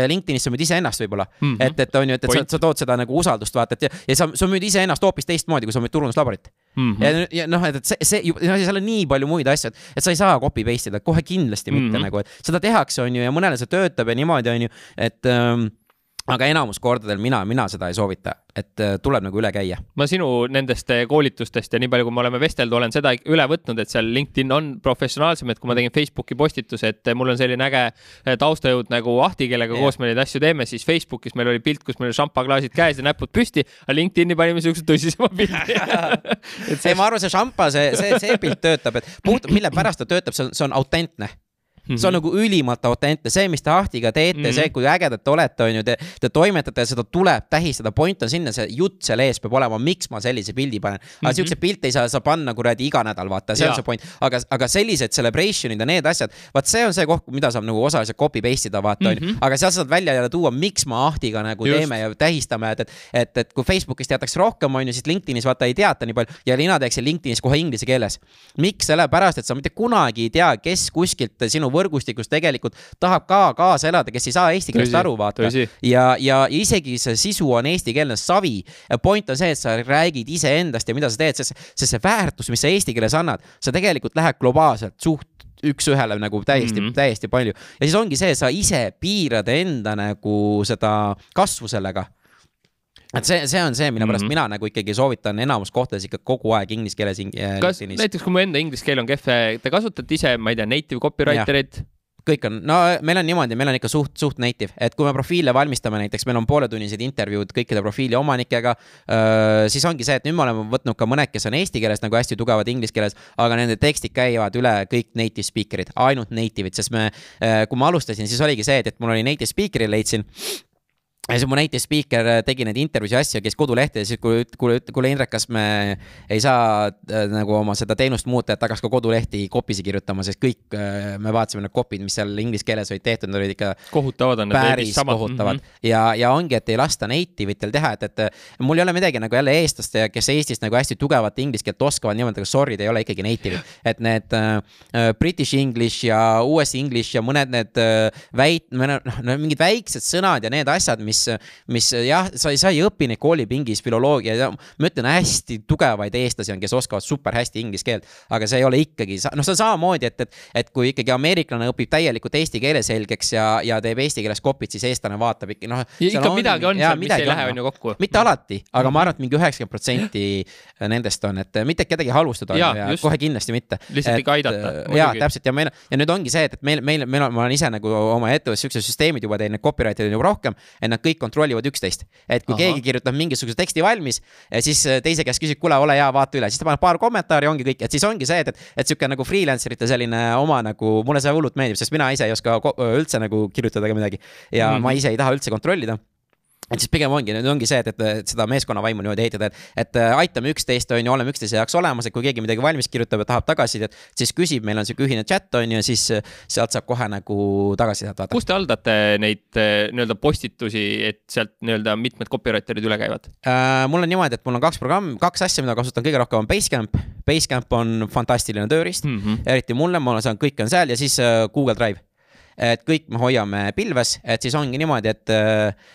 LinkedInis sa müüd iseennast võib-olla mm. Mhm. -hmm. et, et on ju, et, et sa, sa tood seda nagu usaldust, vaata, et ja, ja sa, sa müüd iseennast hoopis teistmoodi, kui sa müüd turunduslaborit Mm ja, ja noh, et, et see, see, seal on nii palju muid asju, et, et sa ei saa copy paste ida, kohe kindlasti mitte mm Mhm. -hmm. nagu, et seda tehakse, on ju, ja mõnele see töötab ja niimoodi, on ju, et ähm, aga enamus kordadel mina, mina seda ei soovita, et äh, tuleb nagu üle käia. ma sinu nendest eh, koolitustest ja nii palju, kui me oleme vestelnud, olen seda üle võtnud, et seal LinkedIn on professionaalsem, et kui ma tegin Facebooki postituse, et mul on selline äge taustajõud nagu Ahti, kellega yeah. koos me neid asju teeme, siis Facebookis meil oli pilt, kus meil olid šampaklaasid käes ja näpud püsti, aga LinkedIn'i panime siukse tõsisema pildi. ei, ma arvan, see šampa, see, see, see pilt töötab, et puht, mille pärast ta töötab, see on, see on autentne see on nagu ülimalt autentne, see, mis te Ahtiga teete mm, Mhm. -hmm. see, kui ägedad te olete, on ju, te, te toimetate ja seda tuleb tähistada, point on sinna, see jutt seal ees peab olema, miks ma sellise pildi panen. aga mm Mhm. -hmm. siukseid pilte ei saa sa panna kuradi iga nädal, vaata, see on Jaa. see point. aga, aga sellised celebration'id ja need asjad, vaat see on see koht, mida saab nagu osaliselt copy paste ida, vaata, on ju Mhm.. aga seal saad välja jälle tuua, miks ma Ahtiga nagu. Just. teeme ja tähistame, et, et, et, et kui Facebookis teatakse rohkem, on ju, siis LinkedInis vaata ei teata nii palju ja mina teeksin LinkedInis kohe inglise keeles. miks, sellepärast, et sa mitte kunagi ei tea, kes kuskilt sinu võrgustikust tegelikult tahab ka kaasa elada, kes ei saa eesti keelest aru, vaata ja, ja isegi see sisu on eestikeelne savi. point on see, et sa räägid iseendast ja mida sa teed, sest, sest see väärtus, mis sa eesti keeles annad, sa tegelikult lähed globaalselt suht üks-ühele nagu täiesti mm. -hmm. täiesti palju. ja siis ongi see, sa ise piirad enda nagu seda kasvu sellega et see, see on see, mille pärast mm. -hmm. mina nagu ikkagi soovitan enamus kohtades ikka kogu aeg inglise keeles ing-. kas näiteks, kui mu enda inglise keel on kehv, te kasutate ise, ma ei tea, native copywriter eid? kõik on, no meil on niimoodi, meil on ikka suht, suht native, et kui me profiile valmistame, näiteks meil on pooletunnised intervjuud kõikide profiili omanikega, siis ongi see, et nüüd me oleme võtnud ka mõned, kes on eesti keeles nagu hästi tugevad inglise keeles, aga nende tekstid käivad üle kõik native speaker'id, ainult native'id, sest me, kui ma alustasin, siis oligi see, et, et mul oli native speaker'i leidsin ja siis mu native speaker äh, tegi neid intervjuusid ja asju, käis kodulehtedel, siis kuule, kuule, kuule Indrek, kas me ei saa äh, nagu oma seda teenust muuta, et hakkaks ka kodulehti copy'si kirjutama, sest kõik äh, me vaatasime need copy'd, mis seal inglise keeles olid tehtud, need olid ikka kohutavad on päris kohutavad mm -hmm. ja, ja ongi, et ei lasta native itel teha, et, et mul ei ole midagi nagu jälle eestlaste, kes Eestis nagu hästi tugevat inglise keelt oskavad niimoodi, aga sorry, te ei ole ikkagi native'id. et need äh, British English ja US English ja mõned need äh, väit-, noh, mingid väiksed sõnad ja need asjad, mis mis, mis jah, sa ei, sa ei õpi neid koolipingis filoloogia ma ütlen, hästi tugevaid eestlasi on, kes oskavad super hästi inglise keelt, aga see ei ole ikkagi, noh, see on samamoodi, et, et, et kui ikkagi ameeriklane õpib täielikult eesti keele selgeks ja, ja teeb eesti keeles kopit, siis eestlane vaatab ikka noh. ikka on, midagi on seal, mis ei lähe, on ju kokku. mitte alati, aga ma arvan, et mingi üheksakümmend protsenti nendest on, et mitte kedagi halvustada ja, ja kohe kindlasti mitte. lihtsalt ikka aidata. ja täpselt ja meil ja nüüd ongi see, et, et meil, meil, meil on, ma olen ise nagu oma ettevõttes siuksed süsteemid juba teinud, copywriter'id juba rohkem, et nad kõik kontrollivad üksteist. et kui Aha. keegi kirjutab mingisuguse teksti valmis, siis äh, teise käest küsib, kuule, ole hea, vaata üle, siis ta paneb paar kommentaari, ongi kõik, et siis ongi see, et, et, et sihuke nagu freelancer ite selline oma nagu, mulle see hullult meeldib, sest mina ise ei oska üldse nagu kirjutada ega midagi ja mm -hmm. ma ise ei taha üldse kontrollida et siis pigem ongi, nüüd ongi see, et, et seda meeskonnavaimu niimoodi ehitada, et, et äh, aitame üksteist, on ju, oleme üksteise jaoks olemas, et kui keegi midagi valmis kirjutab ja tahab tagasisidet, siis küsib, meil on sihuke ühine chat on ju, siis äh, sealt saab kohe nagu tagasisidet vaadata. kus te haldate neid äh, nii-öelda postitusi, et sealt nii-öelda mitmed copywriter'id üle käivad äh,? mul on niimoodi, et mul on kaks programmi, kaks asja, mida kasutan kõige rohkem on Basecamp. Basecamp on fantastiline tööriist mm, -hmm. eriti mulle, ma saan, kõik on seal ja siis Google Drive et kõik me hoiame pilves, et siis ongi niimoodi, et äh,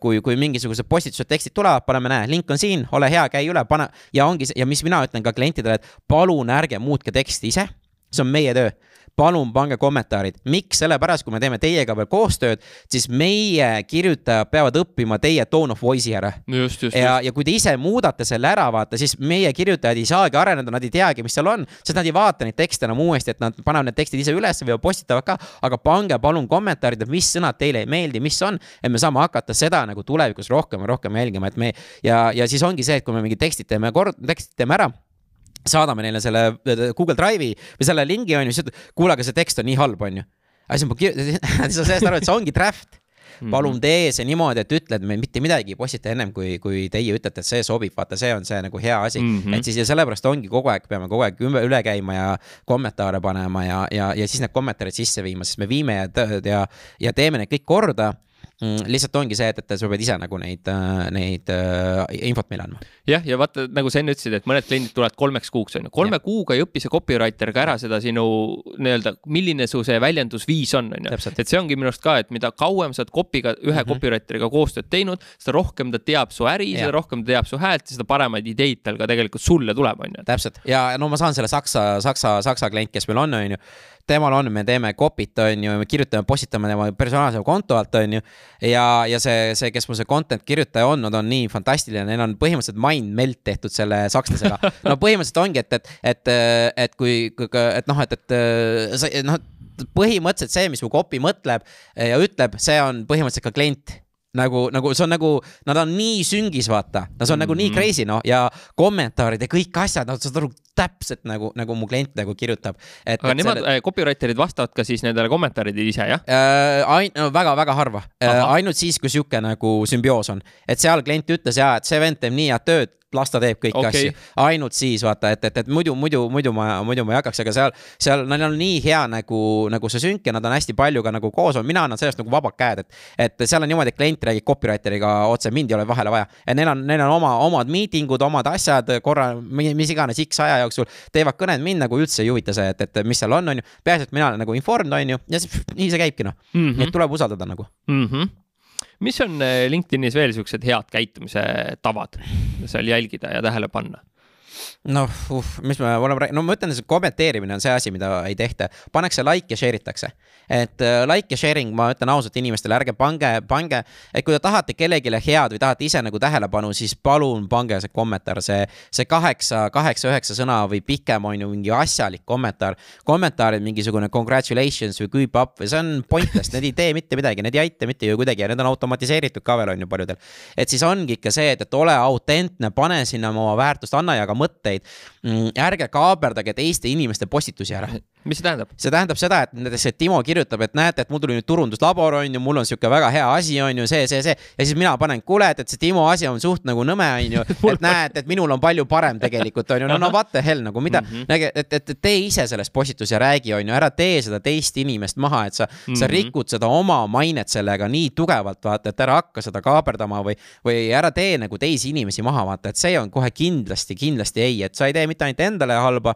kui, kui mingisugused postitused, tekstid tulevad, paneme, näe, link on siin, ole hea, käi üle, pane ja ongi see ja mis mina ütlen ka klientidele, et palun ärge muutke teksti ise. see on meie töö palun pange kommentaarid, miks, sellepärast kui me teeme teiega veel koostööd, siis meie kirjutajad peavad õppima teie tone of voice'i ära. ja, ja kui te ise muudate selle ära, vaata, siis meie kirjutajad ei saagi areneda, nad ei teagi, mis seal on, sest nad ei vaata neid tekste enam uuesti, et nad panevad need tekstid ise üles või postitavad ka. aga pange palun kommentaarid, et mis sõnad teile ei meeldi, mis on, et me saame hakata seda nagu tulevikus rohkem ja rohkem jälgima, et me ja, ja siis ongi see, et kui me mingid tekstid teeme kord, tekstid teeme ära saadame neile selle äh, Google Drive'i või selle lingi on ju, siis ütled, kuule, aga see tekst on nii halb, on ju. aga siis ma kirjutan, sa sellest aru, et see ongi draft. palun tee see niimoodi, et ütled, me mitte midagi ei postita ennem, kui, kui teie ütlete, et see sobib, vaata, see on see nagu hea asi mm. -hmm. et siis ja sellepärast ongi kogu aeg, peame kogu aeg üle käima ja kommentaare panema ja, ja, ja siis need kommentaarid sisse viima, sest me viime ja, ja, ja teeme need kõik korda Mm, lihtsalt ongi see, et, et sa pead ise nagu neid, äh, neid uh, infot meile andma. jah, ja vaata, nagu sa enne ütlesid, et mõned kliendid tulevad kolmeks kuuks, on ju, kolme ja. kuuga ei õpi see copywriter ka ära seda sinu nii-öelda, milline su see väljendusviis on, on ju. et see ongi minu arust ka, et mida kauem sa oled copy'ga, ühe mm -hmm. copywriter'iga koostööd teinud, seda rohkem ta teab su äri, seda rohkem ta teab su häält ja seda paremaid ideid tal ka tegelikult sulle tuleb, on ju. täpselt ja no ma saan selle Saksa, Saksa, Saksa klient, kes meil on, on ju temal on, me teeme copy't, on ju, me kirjutame, postitame tema personaalse konto alt, on ju. ja, ja see, see, kes mul see content kirjutaja on, nad on nii fantastiline, neil on põhimõtteliselt mind melt tehtud selle sakslasega. no põhimõtteliselt ongi, et, et, et, et kui, et noh, et, et sa noh, põhimõtteliselt see, mis mu copy mõtleb ja ütleb, see on põhimõtteliselt ka klient nagu, nagu see on nagu, nad on nii süngis, vaata, see on mm -hmm. nagu nii mhm. crazy noh ja kommentaarid ja kõik asjad, no saad aru täpselt nagu, nagu mu klient nagu kirjutab. aga nemad selle..., äh, copywriter'id vastavad ka siis nendele kommentaaridele ise, jah äh,? Ain-, väga-väga harva äh,, ainult siis, kui sihuke nagu sümbioos on, et seal klient ütles ja, et see vend teeb nii head tööd las ta teeb kõiki okay. asju. ainult siis vaata, et, et, et muidu, muidu, muidu ma, muidu ma ei hakkaks, aga seal, seal neil on nii hea nagu, nagu see sünk ja nad on hästi palju ka nagu koos olnud, mina annan sellest nagu vabad käed, et. et seal on niimoodi, et klient räägib copywriter'iga otse, mind ei ole vahele vaja. et neil on, neil on oma, omad miitingud, omad asjad korra, mis iganes X aja jooksul teevad kõned, mind nagu üldse ei huvita see, et, et mis seal on, on ju. peaasi, et mina olen nagu informed, on ju, ja siis nii see käibki noh mm -hmm., nii et tuleb usaldada nagu mm. -hmm mis on eh, LinkedInis veel siuksed head käitumise tavad seal jälgida ja tähele panna? noh uh,, mis me oleme rääkinud, no ma ütlen, see kommenteerimine on see asi, mida ei tehta, pannakse like ja share itakse. Et uh, like ja sharing, ma ütlen ausalt inimestele, ärge pange, pange, et kui te tahate kellelegi head või tahate ise nagu tähelepanu, siis palun pange see kommentaar, see, see kaheksa, kaheksa-üheksa sõna või pikem on ju mingi asjalik kommentaar. kommentaarid, mingisugune congratulations või keep up või see on pointless, need ei tee mitte midagi, need ei aita mitte ju kuidagi ja need on automatiseeritud ka veel on ju paljudel. et siis ongi ikka see, et, et ole autentne, pane sinna oma väärtust, anna ja mõtteid mõtteid. Mm, ärge kaaberdage teiste inimeste postitusi ära. Mis see tähendab? see tähendab seda, et näiteks, et Timo kirjutab, et näete, et mul tuli nüüd turunduslabor on ju, mul on sihuke väga hea asi on ju, see, see, see. ja siis mina panen, kuule, et, et see Timo asi on suht nagu nõme on ju, et näed, et minul on palju parem tegelikult on ju, no no what the hell nagu mida mm, -hmm. et, et, et tee ise sellest postitus ja räägi on ju, ära tee seda teist inimest maha, et sa mm, -hmm. sa mhm. rikud seda oma mainet sellega nii tugevalt, vaata, et ära hakka seda kaaperdama või, või ära tee nagu teisi inimesi maha, vaata, et see on kohe kindlasti, kindlasti ei, et sa ei tee mitte ainult endale halba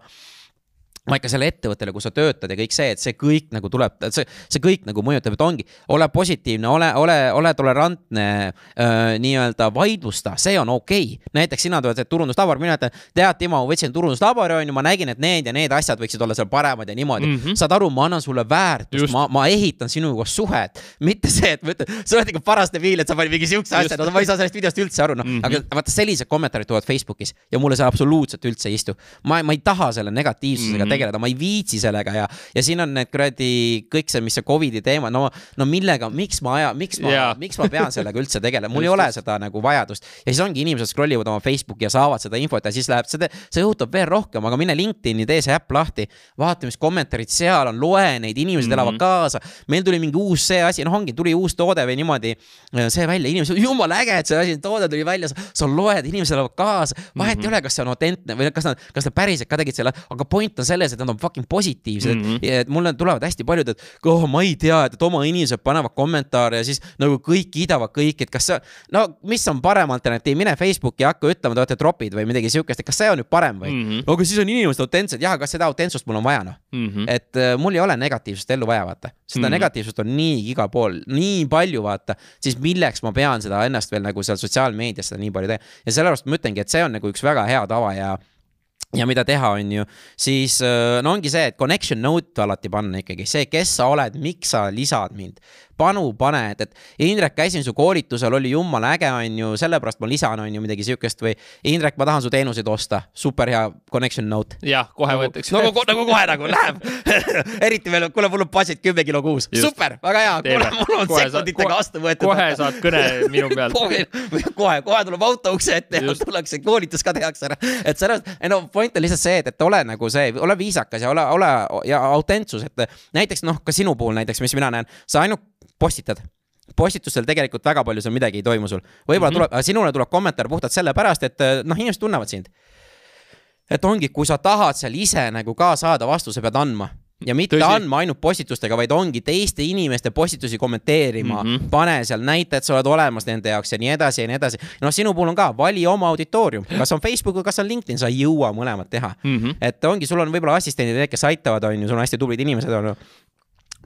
vaid ka selle ettevõttele, kus sa töötad ja kõik see, et see kõik nagu tuleb, see, see kõik nagu mõjutab, et ongi, ole positiivne, ole, ole, ole tolerantne äh,, nii-öelda vaidlusta, see on okei okay.. näiteks sina tuled turunduslabor, mina ütlen, tead, Timo, ma võtsin turunduslabori, on ju, ma nägin, et need ja need asjad võiksid olla seal paremad ja niimoodi mm. -hmm. saad aru, ma annan sulle väärtust, ma, ma ehitan sinuga suhet, mitte see, et ma ütlen, sa oled ikka paras debiil, et sa panid mingi siukse asja, no ma ei saa sellest videost üldse aru, noh mm -hmm., aga vaata, sellised kommentaarid tulevad Facebookis ja mulle see absoluutselt üldse ei istu. ma, ma ei taha selle negatiivsusega mm -hmm tegeleda, ma ei viitsi sellega ja, ja siin on need kuradi kõik see, mis see Covidi teema, no, no millega, miks ma aja, miks ma yeah., miks ma pean sellega üldse tegelema, mul ei ole seda nagu vajadust. ja siis ongi inimesed scroll ivad oma Facebooki ja saavad seda infot ja siis läheb, see, see õhutab veel rohkem, aga mine LinkedIn'i, tee see äpp lahti, vaata, mis kommentaarid seal on, loe neid, inimesed mm -hmm. elavad kaasa. meil tuli mingi uus see asi, noh, ongi, tuli uus toode või niimoodi see välja, inimesed, jumala äge, et see asi, toode tuli välja, sa loed, inimesed elavad kaasa, vahet mm -hmm. ei ole, kas see on autentne või kas nad, kas nad päriselt ka tegid selle, aga point on selles, et nad on fucking positiivsed mm, -hmm. et mulle tulevad hästi paljud, et oh, ma ei tea, et, oma inimesed panevad kommentaare ja siis nagu kõik kiidavad kõiki, et kas see, no mis on parem alternatiiv, mine Facebooki ja hakka ütlema, te olete tropid või midagi siukest, et kas see on nüüd parem või mm? -hmm. aga siis on inimesed autentsed, jah, kas seda autentsust mul on vaja, noh mm -hmm.. et uh, mul ei ole negatiivsust ellu vaja, vaata. seda mm -hmm. negatiivsust on niigi igal pool, nii palju, vaata, siis milleks ma pean seda ennast veel nagu seal sotsiaalmeedias seda nii palju tegema. ja sellepärast ma ütlengi, et see on nagu üks väga hea tava ja ja mida teha, on ju, siis äh, no ongi see, et connection note alati panna ikkagi. See, kes sa oled, miks sa lisad mind panu pane, et, Indrek, käisin su koolitusel, oli jumala äge, on ju, sellepärast ma lisan, on ju, midagi siukest või Indrek, ma tahan su teenuseid osta, super hea connection note. jah, kohe nagu, võetakse. nagu, nagu kohe nagu läheb. Eriti veel, kuule, mul on budget kümme kilo kuus, super, väga hea, kuule, mul on kohe sekunditega vastu võetud. kohe saad kõne minu pealt. Kohe, kohe tuleb auto ukse ette ja tullakse, koolitus ka tehakse ära, et sellest, no point on lihtsalt see, et, et ole nagu see, ole viisakas ja ole, ole ja autentsus, et näiteks noh, ka sinu puhul näiteks, mis mina näen, sa ainult postitad postitustel tegelikult väga palju seal midagi ei toimu sul. võib-olla mm -hmm. tuleb, sinule tuleb kommentaar puhtalt sellepärast, et noh, inimesed tunnevad sind. et ongi, kui sa tahad seal ise nagu ka saada vastuse, pead andma ja mitte Tõsi. andma ainult postitustega, vaid ongi teiste inimeste postitusi kommenteerima mm, -hmm. pane seal näita, et sa oled olemas nende jaoks ja nii edasi ja nii edasi. noh, sinu puhul on ka, vali oma auditoorium, kas on Facebook või kas on LinkedIn, sa ei jõua mõlemat teha mm. -hmm. et ongi, sul on võib-olla assistendid, need, kes aitavad, on ju, sul on hästi tublid inimesed, on ju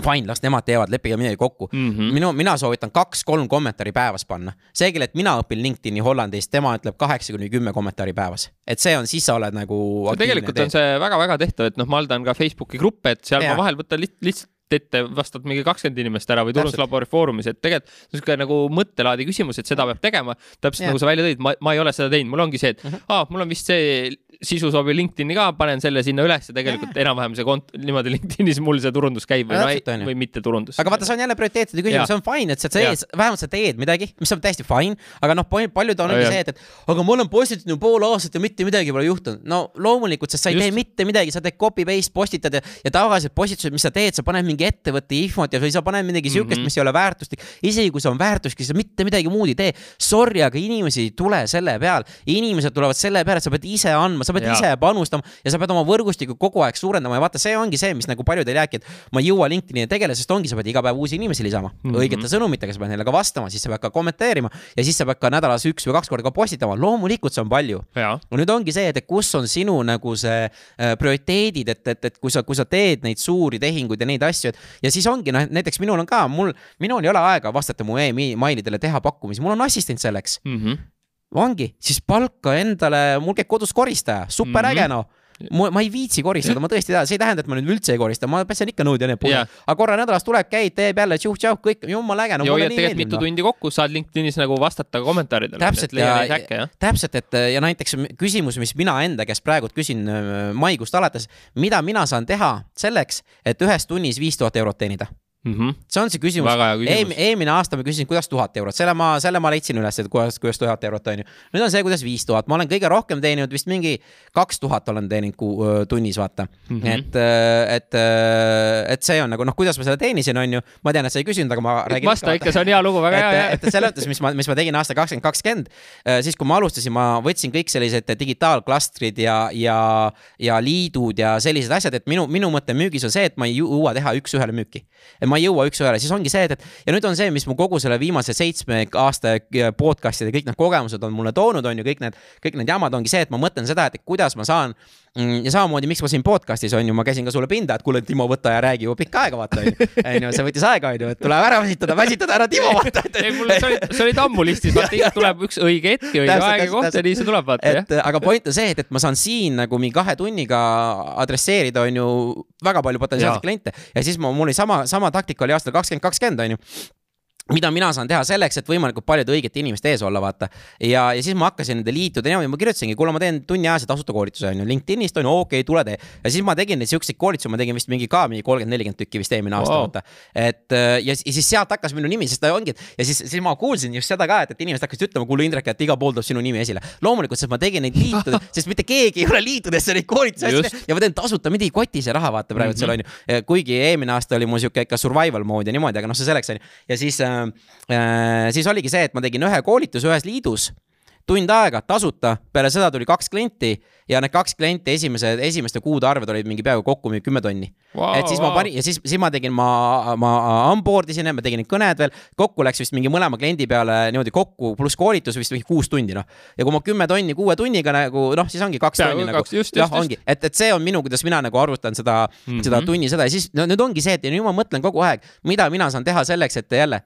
fine, las nemad teevad, leppige midagi kokku mm. -hmm. minu, mina soovitan kaks-kolm kommentaari päevas panna. see, kellelt mina õpin LinkedIn'i Hollandis, tema ütleb kaheksa kuni kümme kommentaari päevas. et see on, siis sa oled nagu. tegelikult on see väga-väga tehtav, et noh, ma haldan ka Facebooki gruppe, et seal ja. ma vahel võtan lihtsalt ette vastad mingi kakskümmend inimest ära või turunduslabori foorumis, et tegelikult niisugune nagu mõttelaadi küsimus, et seda peab tegema. täpselt ja. nagu sa välja tõid, ma, ma ei ole seda teinud, mul ongi see, et uh -huh. aa, mul on vist see sisu sobib LinkedIn'i ka, panen selle sinna üles ja tegelikult enam-vähem see kont-, niimoodi LinkedIn'is mul see turundus käib või, no, või mitte turundus. aga vaata, see on jälle prioriteetide küsimus, see on fine, et sa teed, vähemalt sa teed midagi, mis on täiesti fine, aga noh, paljud on ongi see, et, et aga ma olen postitanud pool aastat ja mitte midagi pole juhtunud. no loomulikult, sest sa ei Just. tee mitte midagi, sa teed copy-paste, postitad ja, ja tavalised postitused, mis sa teed, sa paned mingi ettevõtte infot ja või sa paned midagi siukest mm, -hmm. mis ei ole väärtuslik. isegi kui see on väärtuslik, sa mitte midagi muud ei tee. Sorry, aga inimesi ei tule selle peal. inimesed tulevad selle peale, et sa pead ise andma, sa pead ja. ise panustama ja sa pead oma võrgustikku kogu aeg suurendama ja vaata, see ongi see, mis nagu paljud ei räägi, et ma ei jõua LinkedIn'i tegeleda, sest ongi, sa pead iga päev uusi inimesi lisama mm -hmm. õigete sõnumitega, sa pead neile ka vastama, siis sa pead ka kommenteerima ja siis sa pead ka nädalas üks või kaks korda ka postitama, loomulikult see on palju. nüüd ongi see, et kus on sinu nagu see äh, prioriteedid, et, et, et kui sa, kui sa teed neid suuri tehinguid ja neid asju, et ja siis ongi noh, näiteks minul on ka, mul, minul ei ole aega vastata mu emailidele, teha pakkumisi, mul on assistent selleks mm. -hmm ongi, siis palka endale, mul käib kodus koristaja, super äge mm -hmm. noh ma, ma ei viitsi koristada, ma tõesti tahan, see ei tähenda, et ma nüüd üldse ei korista, ma pesan ikka nõud ja need puhul yeah.. aga korra nädalas tuleb, käid, teeb jälle tšuh-tšauh, kõik jumala äge ja hoiad tegelikult mitu no. tundi kokku, saad LinkedInis nagu vastata kommentaaridele. täpselt ja, täpselt, et ja näiteks küsimus, mis mina enda käest praegult küsin äh, maikuust alates, mida mina saan teha selleks, et ühes tunnis viis tuhat eurot teenida mm. -hmm. see on see küsimus. Eelm, eelmine aasta ma küsisin, kuidas tuhat eurot, selle ma, selle ma leidsin üles, et kuidas, kuidas tuhat eurot on ju. nüüd on see, kuidas viis tuhat, ma olen kõige rohkem teeninud vist mingi kaks tuhat olen teeninud kuu, tunnis, vaata mm. -hmm. et, et, et see on nagu noh, kuidas ma selle teenisin, on ju. ma tean, et sa ei küsinud, aga ma räägin. vasta ikka, see on hea lugu, väga hea. et, et selles mõttes, mis ma, mis ma tegin aasta kakskümmend kakskümmend, siis kui ma alustasin, ma võtsin kõik sellised digitaalklastrid ja, ja, ja liidud ja sellised asjad, et minu, minu mõte müügis on see, et ma ei jõua teha üks-ühele müüki. Ma ei jõua üks-ühele, siis ongi see, et, et ja nüüd on see, mis mu kogu selle viimase seitsme aasta podcast'ide kõik need kogemused on mulle toonud, on ju, kõik need, kõik need jamad ongi see, et ma mõtlen seda, et kuidas ma saan ja samamoodi, miks ma siin podcast'is on ju, ma käisin ka sulle pinda, et kuule, Timo, võta ja räägi juba pikka aega, vaata on ju. on ju, see võttis aega, on ju, et tuleb ära väsitada, väsitada ära Timo, vaata. ei, mul, sa olid, sa olid ammu listis, vaata, tuleb üks õige hetk ja õige aeg ja koht ja nii see tuleb, vaata, jah. aga point on see, et, et ma saan siin nagu mingi kahe tunniga adresseerida, on ju, väga palju potentsiaalseid kliente ja siis ma, mul oli sama, sama taktika oli aastal kakskümmend kakskümmend, on ju mida mina saan teha selleks, et võimalikult paljude õigete inimeste ees olla, vaata. ja, ja siis ma hakkasin nende liitude niimoodi, ma kirjutasingi, kuule, ma teen tunniajase tasuta koolituse on ju, LinkedInist on ju, okei okay,, tule tee. ja siis ma tegin neid siukseid koolitusi, ma tegin vist mingi ka mingi kolmkümmend, nelikümmend tükki vist eelmine aasta wow., vaata. et äh, ja, ja siis sealt hakkas minu nimi, sest ta ongi, ja siis, siis ma kuulsin just seda ka, et, et inimesed hakkasid ütlema, kuule Indrek, et igal pool tuleb sinu nimi esile. loomulikult, sest ma tegin neid liitude sest mitte keegi ei ole liitudesse neid koolitusi ja ma teen tasuta, mind ei koti see raha, vaata praegu mm -hmm. seal on ju. kuigi eelmine aasta oli mul sihuke ikka survival mode ja niimoodi, aga noh, see selleks on ju. ja siis Äh, siis oligi see, et ma tegin ühe koolituse ühes liidus tund aega tasuta, peale seda tuli kaks klienti ja need kaks klienti esimese, esimeste kuude arved olid mingi peaaegu kokku mingi kümme tonni wow,. et siis wow. ma panin ja siis, siis ma tegin, ma, ma onboard isin, ma tegin need kõned veel, kokku läks vist mingi mõlema kliendi peale niimoodi kokku, pluss koolitus vist mingi kuus tundi, noh. ja kui ma kümme tonni kuue tunniga nagu noh, siis ongi kaks tonni nagu, jah, ongi, et, et see on minu, kuidas mina nagu arvutan seda mm, -hmm. seda tunni seda ja siis no nüüd ongi see, et nüüd ma mõtlen kogu aeg, mida mina saan teha selleks, et jälle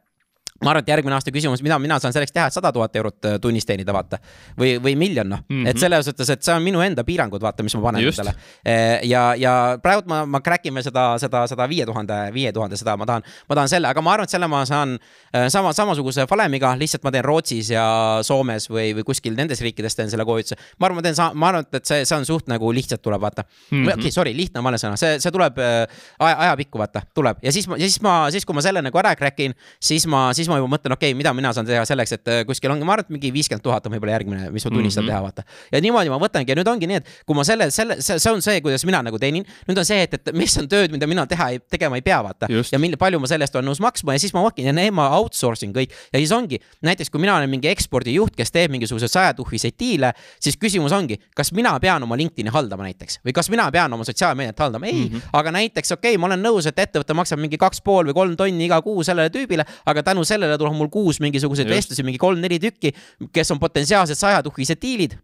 ma arvan, et järgmine aasta küsimus, mida mina saan selleks teha, et sada tuhat eurot äh, tunnis teenida, vaata. või, või miljon, noh mm -hmm., et selles suhtes, et see on minu enda piirangud, vaata, mis ma panen endale. Äh, ja, ja praegu ma, ma crack ime seda, seda, seda viie tuhande, viie tuhande, seda ma tahan, ma tahan selle, aga ma arvan, et selle ma saan äh, sama, samasuguse valemiga, lihtsalt ma teen Rootsis ja Soomes või, või kuskil nendes riikides teen selle koolituse. ma arvan, ma teen, ma arvan, et see, see on suht nagu lihtsalt tuleb, vaata mm -hmm.. okei okay,, sorry, lihtne on vale sõna, see, see tuleb aja, ajapikku, vaata, tuleb ja siis ma, ja siis ma, siis kui ma selle nagu ära crack in, siis ma, siis ma juba mõtlen, okei okay,, mida mina saan teha selleks, et äh, kuskil ongi, ma arvan, et mingi viiskümmend tuhat on võib-olla järgmine, mis ma tunnistan mm -hmm. teha, vaata. ja niimoodi ma võtangi ja nüüd ongi nii, et kui ma selle, selle, see on see, kuidas mina nagu teenin. nüüd on see, et, et mis on tööd, mida mina teha, tegema ei pea, vaata. ja mille, palju ma selle eest olen nõus maksma ja siis ma võtkin ja need ma outsource in kõik. ja siis ongi, näiteks kui mina olen mingi ekspordijuht, kes teeb mingisuguseid sajatuhiseid diile, siis küsimus ongi, kas mina pean oma LinkedIn'i haldama näiteks või kas mina pean oma sotsiaalmeediat haldama, ei mm. -hmm. aga näiteks okei okay,, ma olen nõus, et ettevõte maksab mingi kaks pool või kolm tonni iga kuu sellele tüübile, aga tänu sellele tuleb mul kuus mingisuguse igasuguseid vestlusi, mingi kolm-neli tükki, kes on potentsiaalsed sajatuhised diilid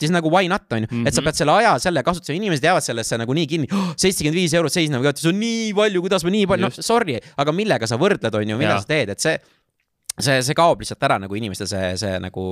siis nagu why not on ju et sa mhm. pead selle aja selle kasutama, inimesed jäävad sellesse nagunii kinni. seitsekümmend viis eurot seisneb, see on nii palju, kuidas ma nii palju, noh sorry, aga millega sa võrdled, on ju, mida ja. sa teed, et see see, see kaob lihtsalt ära nagu inimeste see, see nagu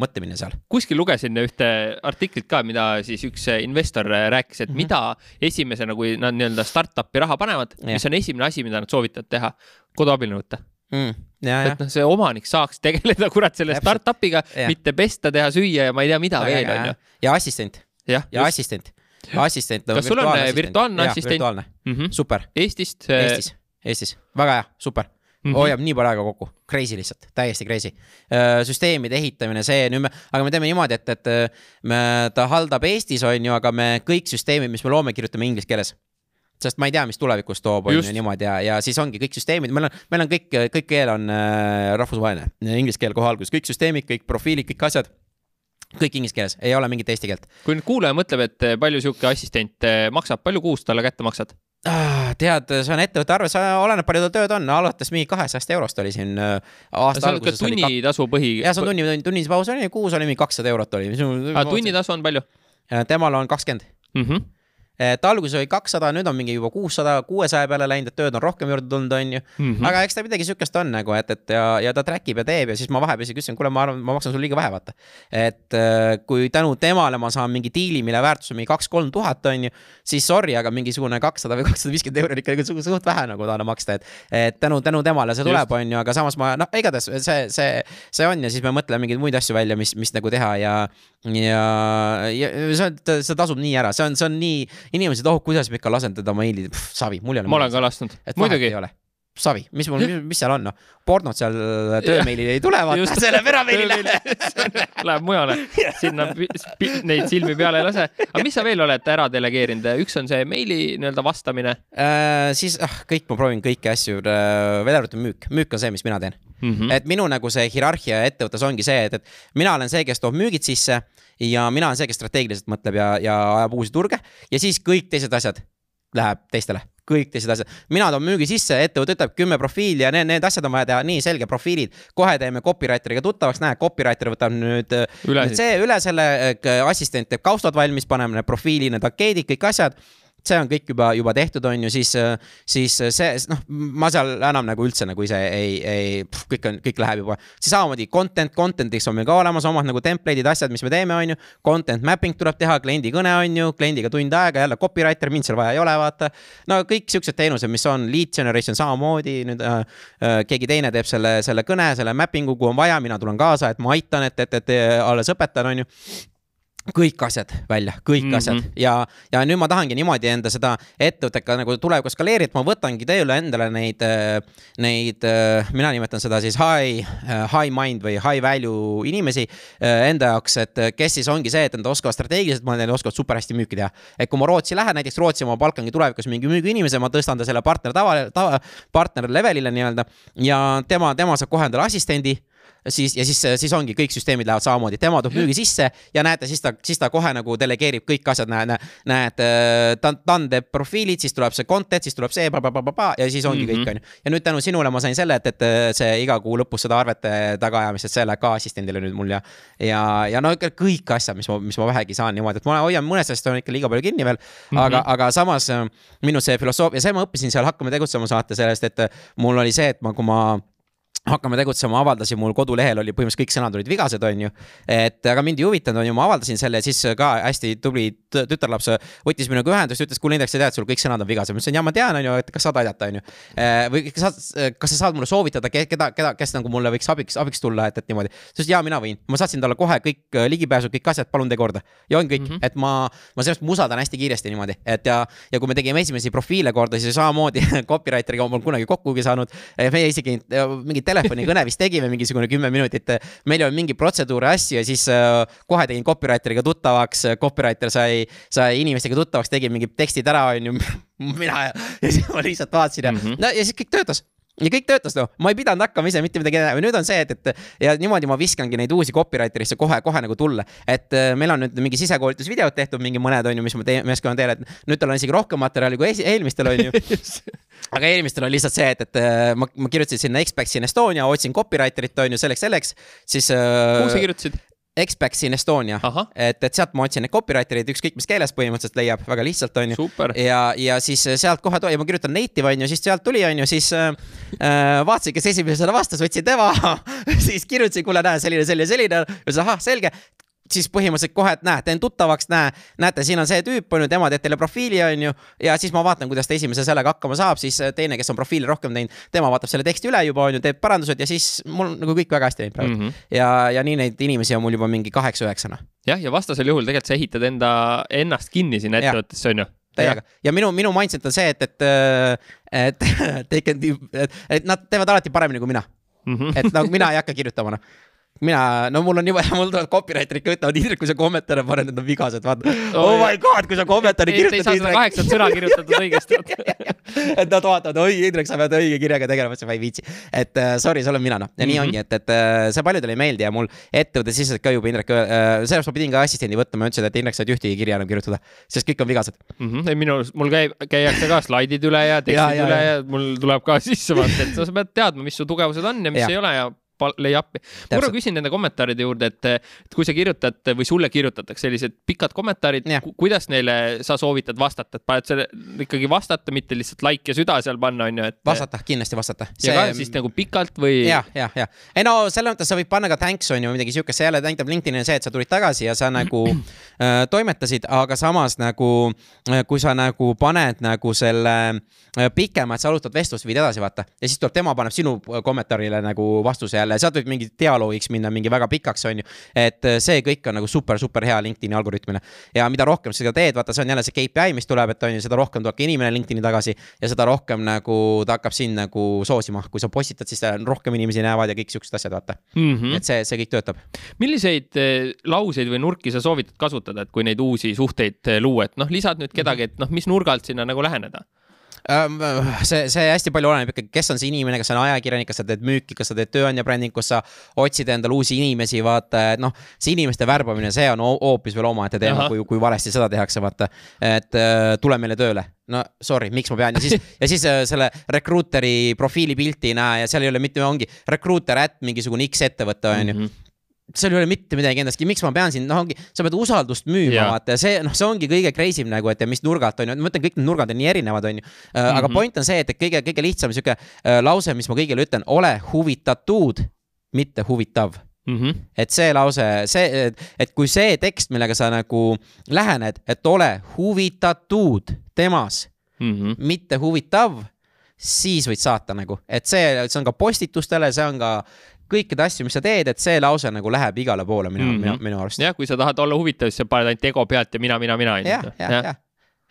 mõtlemine seal. kuskil lugesin ühte artiklit ka, mida siis üks investor rääkis, et mm -hmm. mida esimesena, kui nad nii-öelda startup'i raha panevad, mis on esimene asi, mida nad soovitavad teha, koduabiline võtta mm,. Et noh, see omanik saaks tegeleda kurat selle startup'iga, mitte pesta, teha süüa ja ma ei tea, mida ja, veel onju. ja assistent. ja, ja assistent. assistent. kas sul on virtuaalne assistent? virtuaalne mm, -hmm. super. Eestist? Eestis, Eestis, väga hea, super mm -hmm. hoiab nii palju aega kokku, crazy lihtsalt, täiesti crazy. Äh, süsteemide ehitamine, see nüüd me, aga me teeme niimoodi, et, et me, ta haldab Eestis, on ju, aga me kõik süsteemid, mis me loome, kirjutame inglise keeles sest ma ei tea, mis tulevikus toob, on ju niimoodi ja, ja siis ongi kõik süsteemid, meil on, meil on kõik, kõik keel on äh, rahvusvaheline, inglise keel kohe alguses, kõik süsteemid, kõik profiilid, kõik asjad kõik inglise keeles, ei ole mingit eesti keelt. kui nüüd kuulaja mõtleb, et äh, palju sihuke assistent äh, maksab, palju kuus talle kätte maksad ah,? tead, see on ettevõtte arves, oleneb, palju tal tööd on, alates mingi kahesajast eurost oli siin äh, aasta alguses. tunnitasu põhi. jah, see on tunni, tunnipaus oli, kuus oli mingi kakssada eurot oli. aga tunnitasu on palju? temal on kakskümmend mm. -hmm et alguses oli kakssada, nüüd on mingi juba kuussada, kuuesaja peale läinud, et tööd on rohkem juurde tulnud, on ju mm. -hmm. aga eks ta midagi sihukest on nagu, et, et ja, ja ta track ib ja teeb ja siis ma vahepeal isegi ütlesin, kuule, ma arvan, ma maksan sulle liiga vähe, vaata. et äh, kui tänu temale ma saan mingi diili, mille väärtus on mingi kaks-kolm tuhat, on ju, siis sorry, aga mingisugune kakssada või kakssada viiskümmend euri on ikka suht, suht vähe nagu talle maksta, et. et tänu, tänu temale see tuleb, on ju, aga samas ma noh, igatahes see, see, see on ja siis me mõtleme mingeid muid asju välja, mis, mis nagu teha ja. ja, ja see, see tasub nii ära, see on, see on nii inimesed, oh kuidas ma ikka lasen teda meili, savi, mul ei ole. ma olen ka lasknud, muidugi. Savi, mis mul, mis seal on, noh. pornod seal töömeilil ei tule, vaata, see läheb erameilile Läheb mujale, sinna neid silmi peale ei lase. aga mis sa veel oled ära delegeerinud, üks on see meili nii-öelda vastamine äh,. siis ah, kõik, ma proovin kõiki asju äh,, välja arvatud müük, müük on see, mis mina teen mm. -hmm. et minu nagu see hierarhia ettevõttes ongi see, et, et mina olen see, kes toob müügid sisse ja mina olen see, kes strateegiliselt mõtleb ja, ja ajab uusi turge ja siis kõik teised asjad läheb teistele kõik teised asjad. mina toon müügi sisse, ettevõte ütleb kümme profiili ja need, need asjad on vaja teha, nii selge profiilid. kohe teeme copywriter'iga tuttavaks, näe, copywriter võtab nüüd, üle, nüüd see üle selle, assistent teeb kaustad valmis, paneme need profiili, need ankeedid, kõik asjad see on kõik juba, juba tehtud, on ju, siis, siis see, noh, ma seal enam nagu üldse nagu ise ei, ei, kõik on, kõik läheb juba. siis samamoodi content, content'iks on meil ka olemas omad nagu template'id, asjad, mis me teeme, on ju. Content mapping tuleb teha, kliendi kõne on ju, kliendiga tund aega, jälle copywriter, mind seal vaja ei ole, vaata. no kõik siuksed teenused, mis on lead generation samamoodi, nüüd äh, äh, keegi teine teeb selle, selle kõne, selle mapping'u, kuhu on vaja, mina tulen kaasa, et ma aitan, et, et, et alles õpetan, on ju kõik asjad välja, kõik mm -hmm. asjad ja, ja nüüd ma tahangi niimoodi enda seda ettevõtet ka nagu tulevikus skaleerida, ma võtangi tööle endale neid, neid, mina nimetan seda siis high, high mind või high value inimesi enda jaoks, et kes siis ongi see, et nad oskavad strateegiliselt, ma neil oskavad super hästi müüki teha. et kui ma Rootsi lähen, näiteks Rootsi ma palkangi tulevikus mingi müügiinimese, ma tõstan ta selle partner tava, tava, partner levelile nii-öelda ja tema, tema saab kohe endale assistendi siis ja siis, siis ongi kõik süsteemid lähevad samamoodi, tema toob müügi sisse ja näete, siis ta, siis ta kohe nagu delegeerib kõik asjad, näed, näed, ta, ta teeb profiilid, siis tuleb see content, siis tuleb see pa-pa-pa-pa ja siis ongi mm -hmm. kõik, on ju. ja nüüd tänu sinule ma sain selle, et, et see iga kuu lõpus seda arvete tagaajamist, et see läheb ka assistendile nüüd mul ja, ja, ja no ikka kõik asjad, mis ma, mis ma vähegi saan niimoodi, et ma hoian mõnest asjast on ikka liiga palju kinni veel mm. -hmm. aga, aga samas minu see filosoofia, see ma õppisin seal Hakkame tegutsema saate sellest, et mul oli see, et ma, kui ma hakkame tegutsema, avaldasin, mul kodulehel oli põhimõtteliselt kõik sõnad olid vigased, on ju. et aga mind ei huvitanud, on ju, ma avaldasin selle, siis ka hästi tubli tütarlaps võttis minuga ühendust, ütles, kuule Indrek, sa tead, sul kõik sõnad on vigased. ma ütlesin, ja ma tean, on ju, et kas saad aidata, on ju. Eh, või kas sa, kas sa saad mulle soovitada, keda, keda, kes nagu mulle võiks abiks, abiks tulla, et, et niimoodi. ta ütles, jaa, mina võin. ma saatsin talle kohe kõik eh, ligipääsud, kõik asjad, palun tee korda. ja ongi kõik mm, -hmm. et ma, ma sellest musaldan hästi kiiresti niimoodi, et ja, ja kui me tegime esimesi profiile korda, siis samamoodi copywriter'iga ma polnud kunagi kokkugi saanud. meie isegi mingit telefonikõne vist tegime mingisugune kümme minutit. meil ei olnud mingeid protseduure, asju ja siis äh, kohe tegin copywriter'iga tuttavaks, copywriter sai, sai inimestega tuttavaks, tegi mingid tekstid ära, onju. mina ja, ja siis ma lihtsalt vaatasin ja mm, -hmm. no ja siis kõik töötas ja kõik töötas noh, ma ei pidanud hakkama ise mitte midagi tegema, nüüd on see, et, et ja niimoodi ma viskangi neid uusi copywriter'isse kohe, kohe nagu tulla. et äh, meil on nüüd mingi sisekoolitusvideod tehtud, mingi mõned on ju, mis ma teen, meeskonna teen, et nüüd tal on isegi rohkem materjali kui eelmistel on ju aga eelmistel on lihtsalt see, et, et äh, ma, ma kirjutasin sinna Expats in Estonia, otsin copywriter'it on ju selleks, selleks, siis. Äh, kuhu sa kirjutasid? Expex in Estonia, et, et sealt ma otsin neid copywriter'id ükskõik mis keeles põhimõtteliselt leiab väga lihtsalt, on ju. ja, ja siis sealt kohe tuli, ma kirjutan native on ju, siis sealt tuli, on ju, siis äh, vaatasin, kes esimesena vastas, võtsin tema siis kirjutasin, kuule, näe, selline, selline, selline, ütles ahah, selge siis põhimõtteliselt kohe, et näe, teen tuttavaks, näe, näete, siin on see tüüp, on ju, tema teeb teile profiili, on ju. ja siis ma vaatan, kuidas ta esimese sellega hakkama saab, siis teine, kes on profiili rohkem teinud, tema vaatab selle teksti üle juba, on ju, teeb parandused ja siis mul nagu kõik väga hästi läinud praegu mm. -hmm. ja, ja nii neid inimesi on mul juba mingi kaheksa-üheksana. jah, ja vastasel juhul tegelikult sa ehitad enda, ennast kinni sinna ettevõttesse, on ju täiega ja minu, minu mindset on see, et, et, et they can, et, et nad teevad alati paremini kui mina mm. -hmm. et nagu mina ei hakka kirjutama, noh mina, no mul on niimoodi, mul tulevad copywriter'id ka ütlevad, Indrek, kui sa kommentaare paned, need on vigased, vaata oh,. oh my god, kui sa kommentaari kirjutad. ei saa seda kaheksat sõna kirjutatud õigesti et nad vaatavad, oi Indrek, sa pead õige kirjaga tegelema, ma ütlesin, ma ei viitsi. et uh, sorry, see olen mina noh, ja nii mm -hmm. ongi, et, et uh, see paljudele ei meeldi ja mul ettevõtte siseselt ka juba Indrek uh,, sellepärast ma pidin ka assistendi võtma, ma ütlesin, et Indrek, sa ei ühtegi kirja enam kirjutada, sest kõik on vigased mm. -hmm. ei, minu, mul käib, käiakse ka slaidid üle ja tekstid ja, ja, üle ja, ja mul tuleb ka sisse vaata, et sa pead teadma, mis su tugevused on ja mis ja. ei ole ja ma korra küsin nende kommentaaride juurde, et, et kui sa kirjutad või sulle kirjutatakse sellised pikad kommentaarid, kuidas neile sa soovitad vastata, et paned selle ikkagi vastata, mitte lihtsalt like ja süda seal panna, on ju, et. vastata, kindlasti vastata see.... ja ka siis nagu pikalt või? jah, jah, jah. ei no selles mõttes sa võid panna ka thanks on ju midagi siukest, see jälle näitab LinkedInile see, et sa tulid tagasi ja sa nagu äh, toimetasid, aga samas nagu äh, kui sa nagu paned nagu selle äh, pikema, et sa alustad vestlust, viid edasi, vaata. ja siis tuleb tema paneb sinu kommentaarile nagu vastuse jälle järele, sealt võib mingi dialoogiks minna mingi väga pikaks, on ju. et äh, see kõik on nagu super, super hea LinkedIni algoritmile. ja mida rohkem sa seda teed, vaata, see on jälle see KPI, mis tuleb, et on ju, seda rohkem tuleb ka inimene LinkedIni tagasi ja seda rohkem nagu ta hakkab sind nagu soosima, kui sa postitad, siis rohkem inimesi näevad ja kõik siuksed asjad, vaata mm. -hmm. et see, see kõik töötab. milliseid äh, lauseid või nurki sa soovitad kasutada, et kui neid uusi suhteid äh, luua, et noh, lisad nüüd kedagi, et noh, mis nurgalt sinna nagu läheneda? See, see hästi palju oleneb ikkagi, kes on see inimene, kas sa oled ajakirjanik, kas sa teed müüki, kas sa teed tööandja brändingut, kus sa otsid endale uusi inimesi, vaata, et noh, see inimeste värbamine, see on hoopis veel omaette teema, kui, kui valesti seda tehakse, vaata. et tule meile tööle. No sorry, miks ma pean? Ja siis, ja siis selle recruiter'i profiilipilti ei näe ja seal ei ole mitte, ongi recruiter at mingisugune X ettevõte, on ju mhm seal ei ole mitte midagi endastki, miks ma pean siin, noh, ongi, sa pead usaldust müüma, vaata ja see, noh, see ongi kõige crazy im nagu, et ja mis nurgalt on ju, ma ütlen, kõik need nurgad on nii erinevad, on ju. Äh, aga mhm. point on see, et, et kõige, kõige lihtsam sihuke äh, lause, mis ma kõigile ütlen, ole huvitatud, mitte huvitav Mm -hmm. et see lause, see, et kui see tekst, millega sa nagu lähened, et ole huvitatud temas mm, -hmm. mitte huvitav, siis võid saata nagu, et see, see on ka postitustele, see on ka kõikide asju, mis sa teed, et see lause nagu läheb igale poole minu mm, -hmm. minu, minu arust. jah, kui sa tahad olla huvitav, siis sa paned ainult ego pealt ja mina, mina, mina. jah, jah, jah ja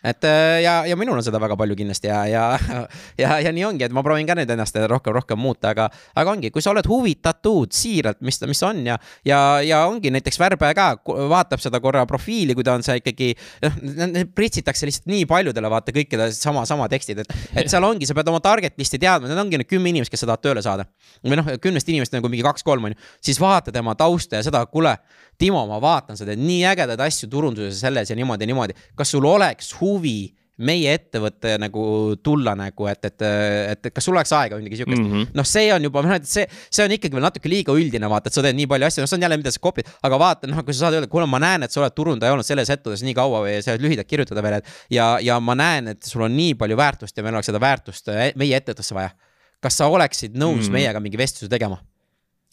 et äh, ja, ja minul on seda väga palju kindlasti ja, ja, ja, ja nii ongi, et ma proovin ka nüüd ennast rohkem, rohkem muuta, aga, aga ongi, kui sa oled huvitatud siiralt, mis, mis on ja, ja, ja ongi näiteks värbaja ka vaatab seda korra profiili, kui ta on see ikkagi, noh, pritsitakse lihtsalt nii paljudele, vaata kõikide sama, sama tekstid, et, et seal ongi, sa pead oma target list'i teadma, need ongi need kümme inimest, kes sa tahad tööle saada. või noh, kümnest inimest nagu mingi kaks-kolm on ju, siis vaata tema tausta ja seda, kuule, Timo, ma vaatan, sa teed nii ägedaid asju turunduses, selles ja niimoodi ja niimoodi, kas sul oleks huvi huvi meie ettevõtte nagu tulla nagu, et, et, et, et kas sul oleks aega või midagi siukest mm -hmm.. noh, see on juba, noh, et see, see on ikkagi veel natuke liiga üldine, vaata, et sa teed nii palju asju, noh, see on jälle, mida sa copy'd, aga vaata, noh, kui sa saad öelda, kuule, ma näen, et sa oled turundaja olnud selles ettevõttes nii kaua või sa oled lühidalt kirjutada veel, et ja, ja ma näen, et sul on nii palju väärtust ja meil oleks seda väärtust eh, meie ettevõttesse vaja. kas sa oleksid nõus mm -hmm. meiega mingi vestluse tegema?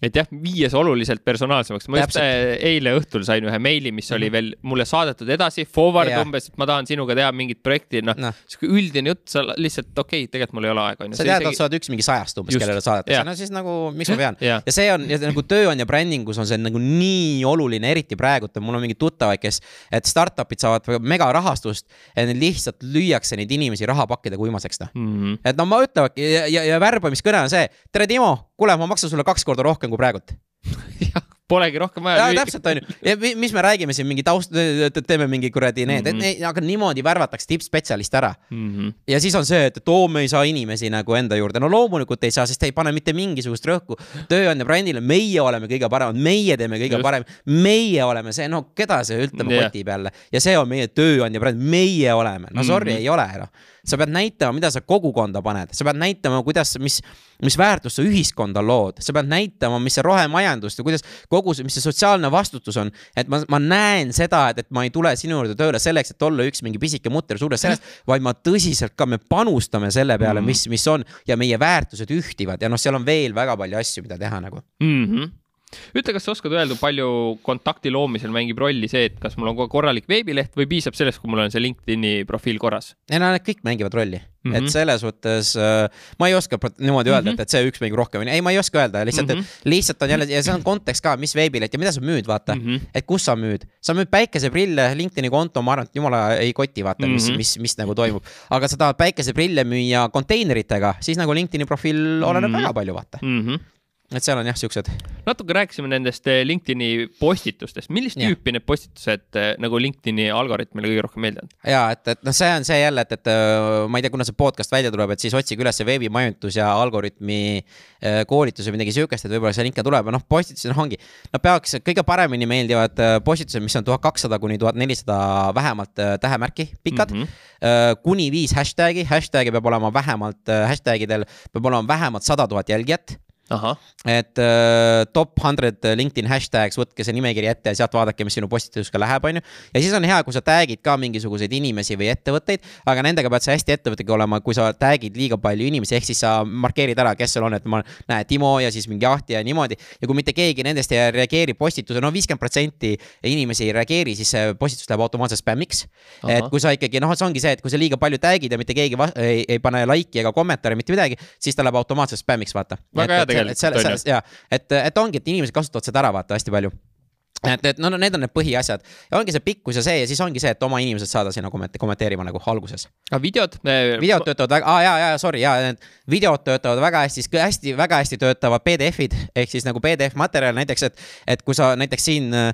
Et jah, viies oluliselt personaalsemaks. ma just Täpselt. eile õhtul sain ühe meili, mis oli -hmm. veel mulle saadetud edasi, forward yeah. umbes, et ma tahan sinuga teha mingit projekti, noh no. no., sihuke üldine jutt, sa lihtsalt okei okay,, tegelikult mul ei ole aega, sa tead isegi..., sa oled üks mingi sajast umbes, kellele saadetakse, no siis nagu, miks ma pean ja. ja see on, ja nagu tööandja brändingus on see nagu nii oluline, eriti praegu, et mul on mingeid tuttavaid, kes, et startup'id saavad megarahastust ja neil lihtsalt lüüakse neid inimesi rahapakkidega uimaseks, noh mm -hmm.. et no ma ütlevadki ja, ja, ja värbamiskõne on see, tere, Timo, kuule, ma maksan sulle kaks korda rohkem kui praegult jah, polegi rohkem vaja. täpselt on ju, ja mis me räägime siin mingi taust, teeme mingi kuradi need mm, -hmm. aga niimoodi värvatakse tippspetsialist ära mm. -hmm. ja siis on see, et, et oo, me ei saa inimesi nagu enda juurde, no loomulikult ei saa, sest ei pane mitte mingisugust rõhku tööandja brändile, meie oleme kõige paremad, meie teeme kõige parem, meie oleme see, no keda see ütlema yeah. kotib jälle ja see on meie tööandja bränd, meie oleme, no sorry mm, -hmm. ei ole noh sa pead näitama, mida sa kogukonda paned, sa pead näitama, kuidas, mis, mis väärtust sa ühiskonda lood, sa pead näitama, mis see rohemajandus ja kuidas kogu see, mis see sotsiaalne vastutus on. et ma, ma näen seda, et, et ma ei tule sinu juurde tööle selleks, et olla üks mingi pisike mutter suures sellest, vaid ma tõsiselt ka, me panustame selle peale, mhm. mis, mis on ja meie väärtused ühtivad ja noh, seal on veel väga palju asju, mida teha nagu mm. -hmm ütle, kas sa oskad öelda, palju kontakti loomisel mängib rolli see, et kas mul on korralik veebileht või piisab sellest, kui mul on see LinkedIni profiil korras? ei no need kõik mängivad rolli mm, -hmm. et selles mõttes äh, ma ei oska niimoodi öelda mm, -hmm. et, et see üks mängib rohkem, ei, ma ei oska öelda, lihtsalt mm, -hmm. lihtsalt on jälle ja see on kontekst ka, mis veebileht ja mida sa müüd, vaata mm, -hmm. et kus sa müüd, sa müüd päikeseprille, LinkedIn'i konto, ma arvan, et jumala ei koti, vaata mm, -hmm. mis, mhm. mis, mis nagu toimub, aga sa tahad päikeseprille müüa konteineritega, siis nagu LinkedIn'i profiil oleneb mm -hmm. väga palju, vaata mm. -hmm et seal on jah, siuksed. natuke rääkisime nendest eh, LinkedIni postitustest, millist ja. tüüpi need postitused eh, nagu LinkedIni algoritmile kõige rohkem meeldivad? ja et, et noh, see on see jälle, et, et äh, ma ei tea, kuna see podcast välja tuleb, et siis otsige üles veebimajutus ja algoritmi koolitus või midagi siukest, et võib-olla see link ka tuleb, noh, postitused noh, ongi. no peaks kõige paremini meeldivad postitused, mis on tuhat kakssada kuni tuhat nelisada vähemalt tähemärki pikad mm. -hmm. kuni viis hashtag'i, hashtag'i peab olema vähemalt, hashtag'idel peab olema vähemalt sada tuhat jälgijat et uh, top hundred LinkedIn hashtags, võtke see nimekiri ette ja sealt vaadake, mis sinu postitusega läheb, on ju. ja siis on hea, kui sa tag'id ka mingisuguseid inimesi või ettevõtteid, aga nendega pead sa hästi ettevõtega olema, kui sa tag'id liiga palju inimesi, ehk siis sa markeerid ära, kes seal on, et ma näen Timo ja siis mingi Ahti ja niimoodi. ja kui mitte keegi nendest ei reageeri postituse, no viiskümmend protsenti inimesi ei reageeri, siis see postitus läheb automaatselt spämmiks. et kui sa ikkagi, noh, see ongi see, et kui sa liiga palju tag'id ja mitte keegi ei, ei pane like'i ega kommentaare, mitte midagi, siis ta läheb automaatselt spämmiks, vaata. väga hea tegelikult on ju. et, et ongi, et inimesed kasutavad seda ära vaata hästi palju et, et no, no need on need põhiasjad ja ongi see pikkus ja see ja siis ongi see, et oma inimesed saada sinna kommenta-, kommenteerima nagu alguses. aga videod? videod töötavad väga, aa jaa, jaa, sorry, jaa, need videod töötavad väga hästi, hästi, väga hästi töötavad PDF-id ehk siis nagu PDF materjal näiteks, et, et kui sa näiteks siin äh,,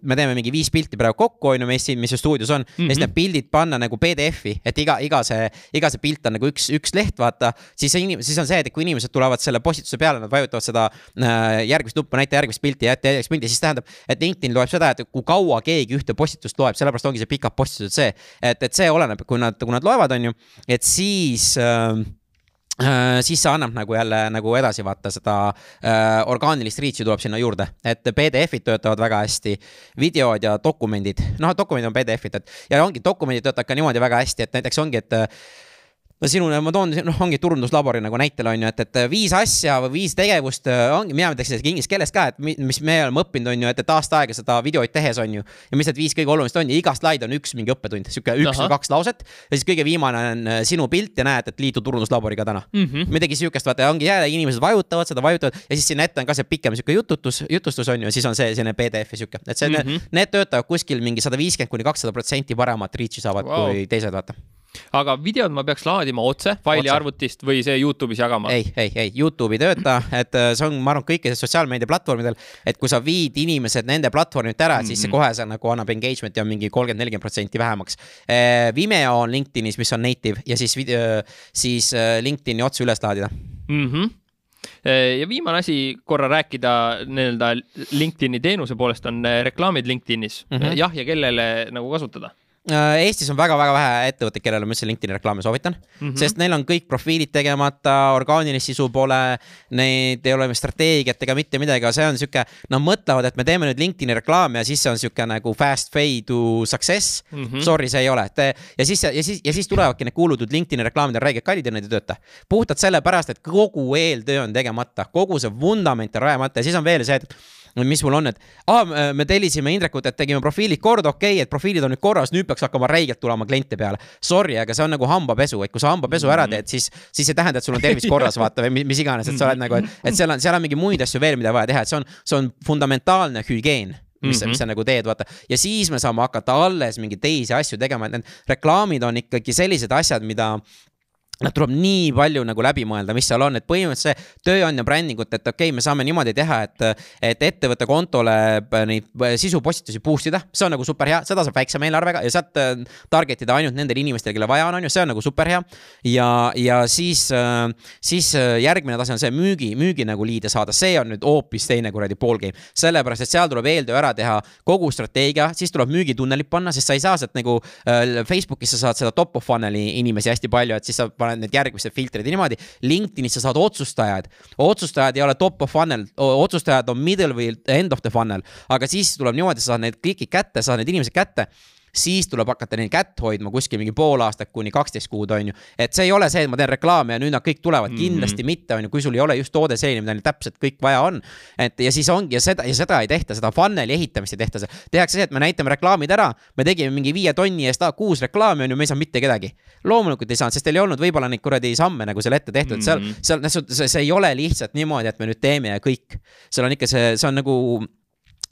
me teeme mingi viis pilti praegu kokku, on ju, meist siin, mis ju stuudios on mm, -hmm. ja siis need pildid panna nagu PDF-i, et iga, iga see, iga see pilt on nagu üks, üks leht, vaata, siis see inim-, siis on see, et kui inimesed tulevad selle postituse peale, nad vajutavad seda äh, järgmist nuppu, näita järgmist pilti, jätta järgmist pilti, siis tähendab, et LinkedIn loeb seda, et kui kaua keegi ühte postitust loeb, sellepärast ongi see pikad postitused see, et, et see oleneb, kui nad, kui nad loevad, on ju, et siis äh, siis see annab nagu jälle nagu edasi vaata seda äh, orgaanilist reach'i tuleb sinna juurde, et PDF-id töötavad väga hästi, videod ja dokumendid, noh, dokumendid on PDF-id, et ja ongi dokumendid töötavad ka niimoodi väga hästi, et näiteks ongi, et no sinule ma toon, noh, ongi turunduslabori nagu näitel on ju, et, et viis asja või viis tegevust äh, ongi, mina ütleks isegi inglise keeles ka, et mis me oleme õppinud, on ju, et, et aasta aega seda videoid tehes on ju. ja mis need viis kõige olulisemast on ja iga slaid on üks mingi õppetund, sihuke üks Aha. või kaks lauset. ja siis kõige viimane on äh, sinu pilt ja näed, et liitu turunduslaboriga täna mm. -hmm. midagi sihukest, vaata, ongi jälle inimesed vajutavad seda, vajutavad ja siis sinna ette on ka see pikem sihuke jututus, jutustus on ju, siis on see selline PDF-i sihuke, et see mm, -hmm. need töötavad kuskil mingi sada viiskümmend kuni kakssada protsenti paremat reach'i saavad wow. kui teised, vaata aga videod ma peaks laadima otse faili otse. arvutist või see Youtube'is jagama? ei, ei, ei, Youtube ei tööta, et äh, see on, ma arvan, kõikidel sotsiaalmeedia platvormidel, et kui sa viid inimesed nende platvormilt ära mm, -hmm. siis see mhm. kohe see nagu annab engagement'i on mingi kolmkümmend, nelikümmend protsenti vähemaks. Äh, Vimeo on LinkedInis, mis on native ja siis, siis äh, LinkedIn'i otse üles laadida mm. -hmm ja viimane asi korra rääkida nii-öelda LinkedIn'i teenuse poolest on reklaamid LinkedInis mm, -hmm. jah, ja kellele nagu kasutada Eestis on väga-väga vähe ettevõtteid, kellele ma üldse LinkedIni reklaame soovitan mm, -hmm. sest neil on kõik profiilid tegemata, orgaanilist sisu pole, neid ei ole strateegiat ega mitte midagi, aga see on sihuke, nad mõtlevad, et me teeme nüüd LinkedIni reklaami ja siis see on sihuke nagu fast fade to success mm. -hmm. Sorry, see ei ole, et ja siis, ja siis, ja siis tulevadki need kuulutud LinkedIni reklaamid on räigelt kallid ja need ei tööta. puhtalt sellepärast, et kogu eeltöö on tegemata, kogu see vundament on rajamata ja siis on veel see, et mis mul on, et aa, me tellisime Indrekut, et tegime profiilid korda, okei okay,, et profiilid on nüüd korras, nüüd peaks hakkama räigelt tulema kliente peale. Sorry, aga see on nagu hambapesu, et kui sa hambapesu ära teed, siis, siis see tähendab, et sul on tervis korras, vaata või mis iganes, et sa oled nagu, et, et seal on, seal on mingi muid asju veel, mida vaja teha, et see on, see on fundamentaalne hügieen mis mm, -hmm. mis sa nagu teed, vaata. ja siis me saame hakata alles mingeid teisi asju tegema, et need reklaamid on ikkagi sellised asjad, mida Nad tuleb nii palju nagu läbi mõelda, mis seal on, et põhimõtteliselt see tööandja brändingut, et okei okay,, me saame niimoodi teha, et, et ettevõtte kontole neid sisupostitusi boost ida, see on nagu super hea, seda saab väiksema eelarvega ja sealt äh, target ida ainult nendele inimestele, kelle vaja on, on ju, see on nagu super hea. ja, ja siis, äh, siis äh, järgmine tase on see müügi, müügi nagu liide saada, see on nüüd hoopis teine kuradi pool game. sellepärast, et seal tuleb eeltöö ära teha, kogu strateegia, siis tuleb müügitunnelit panna, sest sa ei saa sealt nagu Facebookis sa saad seda top of funnel'i inimesi hästi palju, et siis sa paned paned need järgmised filtrid ja niimoodi. LinkedInis sa saad otsustajad, otsustajad ei ole top of funnel, otsustajad on middle või end of the funnel, aga siis tuleb niimoodi, sa saad need klikid kätte, saad need inimesed kätte siis tuleb hakata neil kätt hoidma kuskil mingi pool aastat kuni kaksteist kuud, on ju. et see ei ole see, et ma teen reklaami ja nüüd nad kõik tulevad mm, -hmm. kindlasti mitte, on ju, kui sul ei ole just toode selline, mida neil täpselt kõik vaja on. et ja siis ongi ja seda ja seda ei tehta, seda funnel'i ehitamist ei tehta, tehakse see, et me näitame reklaamid ära, me tegime mingi viie tonni eest kuus reklaami, on ju, me ei saanud mitte kedagi. loomulikult ei saanud, sest teil ei olnud võib-olla neid kuradi samme nagu seal ette tehtud mm, -hmm. seal, mhm. seal, see, see ei ole lihtsalt niimoodi, et me nüüd teeme ja kõik. seal on ikka see, see on nagu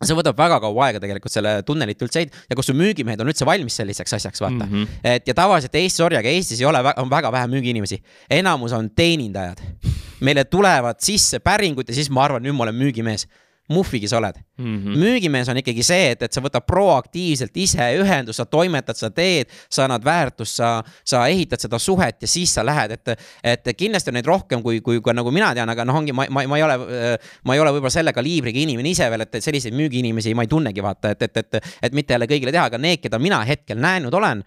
see võtab väga kaua aega tegelikult selle tunnelit üldse ehitada ja kus su müügimehed on üldse valmis selliseks asjaks, vaata mm. -hmm. et ja tavaliselt Eestis, sorry, aga Eestis ei ole, on väga vähe müügiinimesi. enamus on teenindajad. meile tulevad sisse päringud ja siis ma arvan, nüüd ma olen müügimees muhvigi sa oled mm. -hmm. müügimees on ikkagi see, et, et sa võtad proaktiivselt ise ühendust, sa toimetad, sa teed, sa annad väärtust, sa, sa ehitad seda suhet ja siis sa lähed, et, et kindlasti on neid rohkem kui, kui ka nagu mina tean, aga noh, ongi, ma, ma, ma ei ole, ma ei ole võib-olla selle kaliibriga inimene ise veel, et selliseid müügiinimesi ma ei tunnegi, vaata, et, et, et, et mitte jälle kõigile teha, aga need, keda mina hetkel näinud olen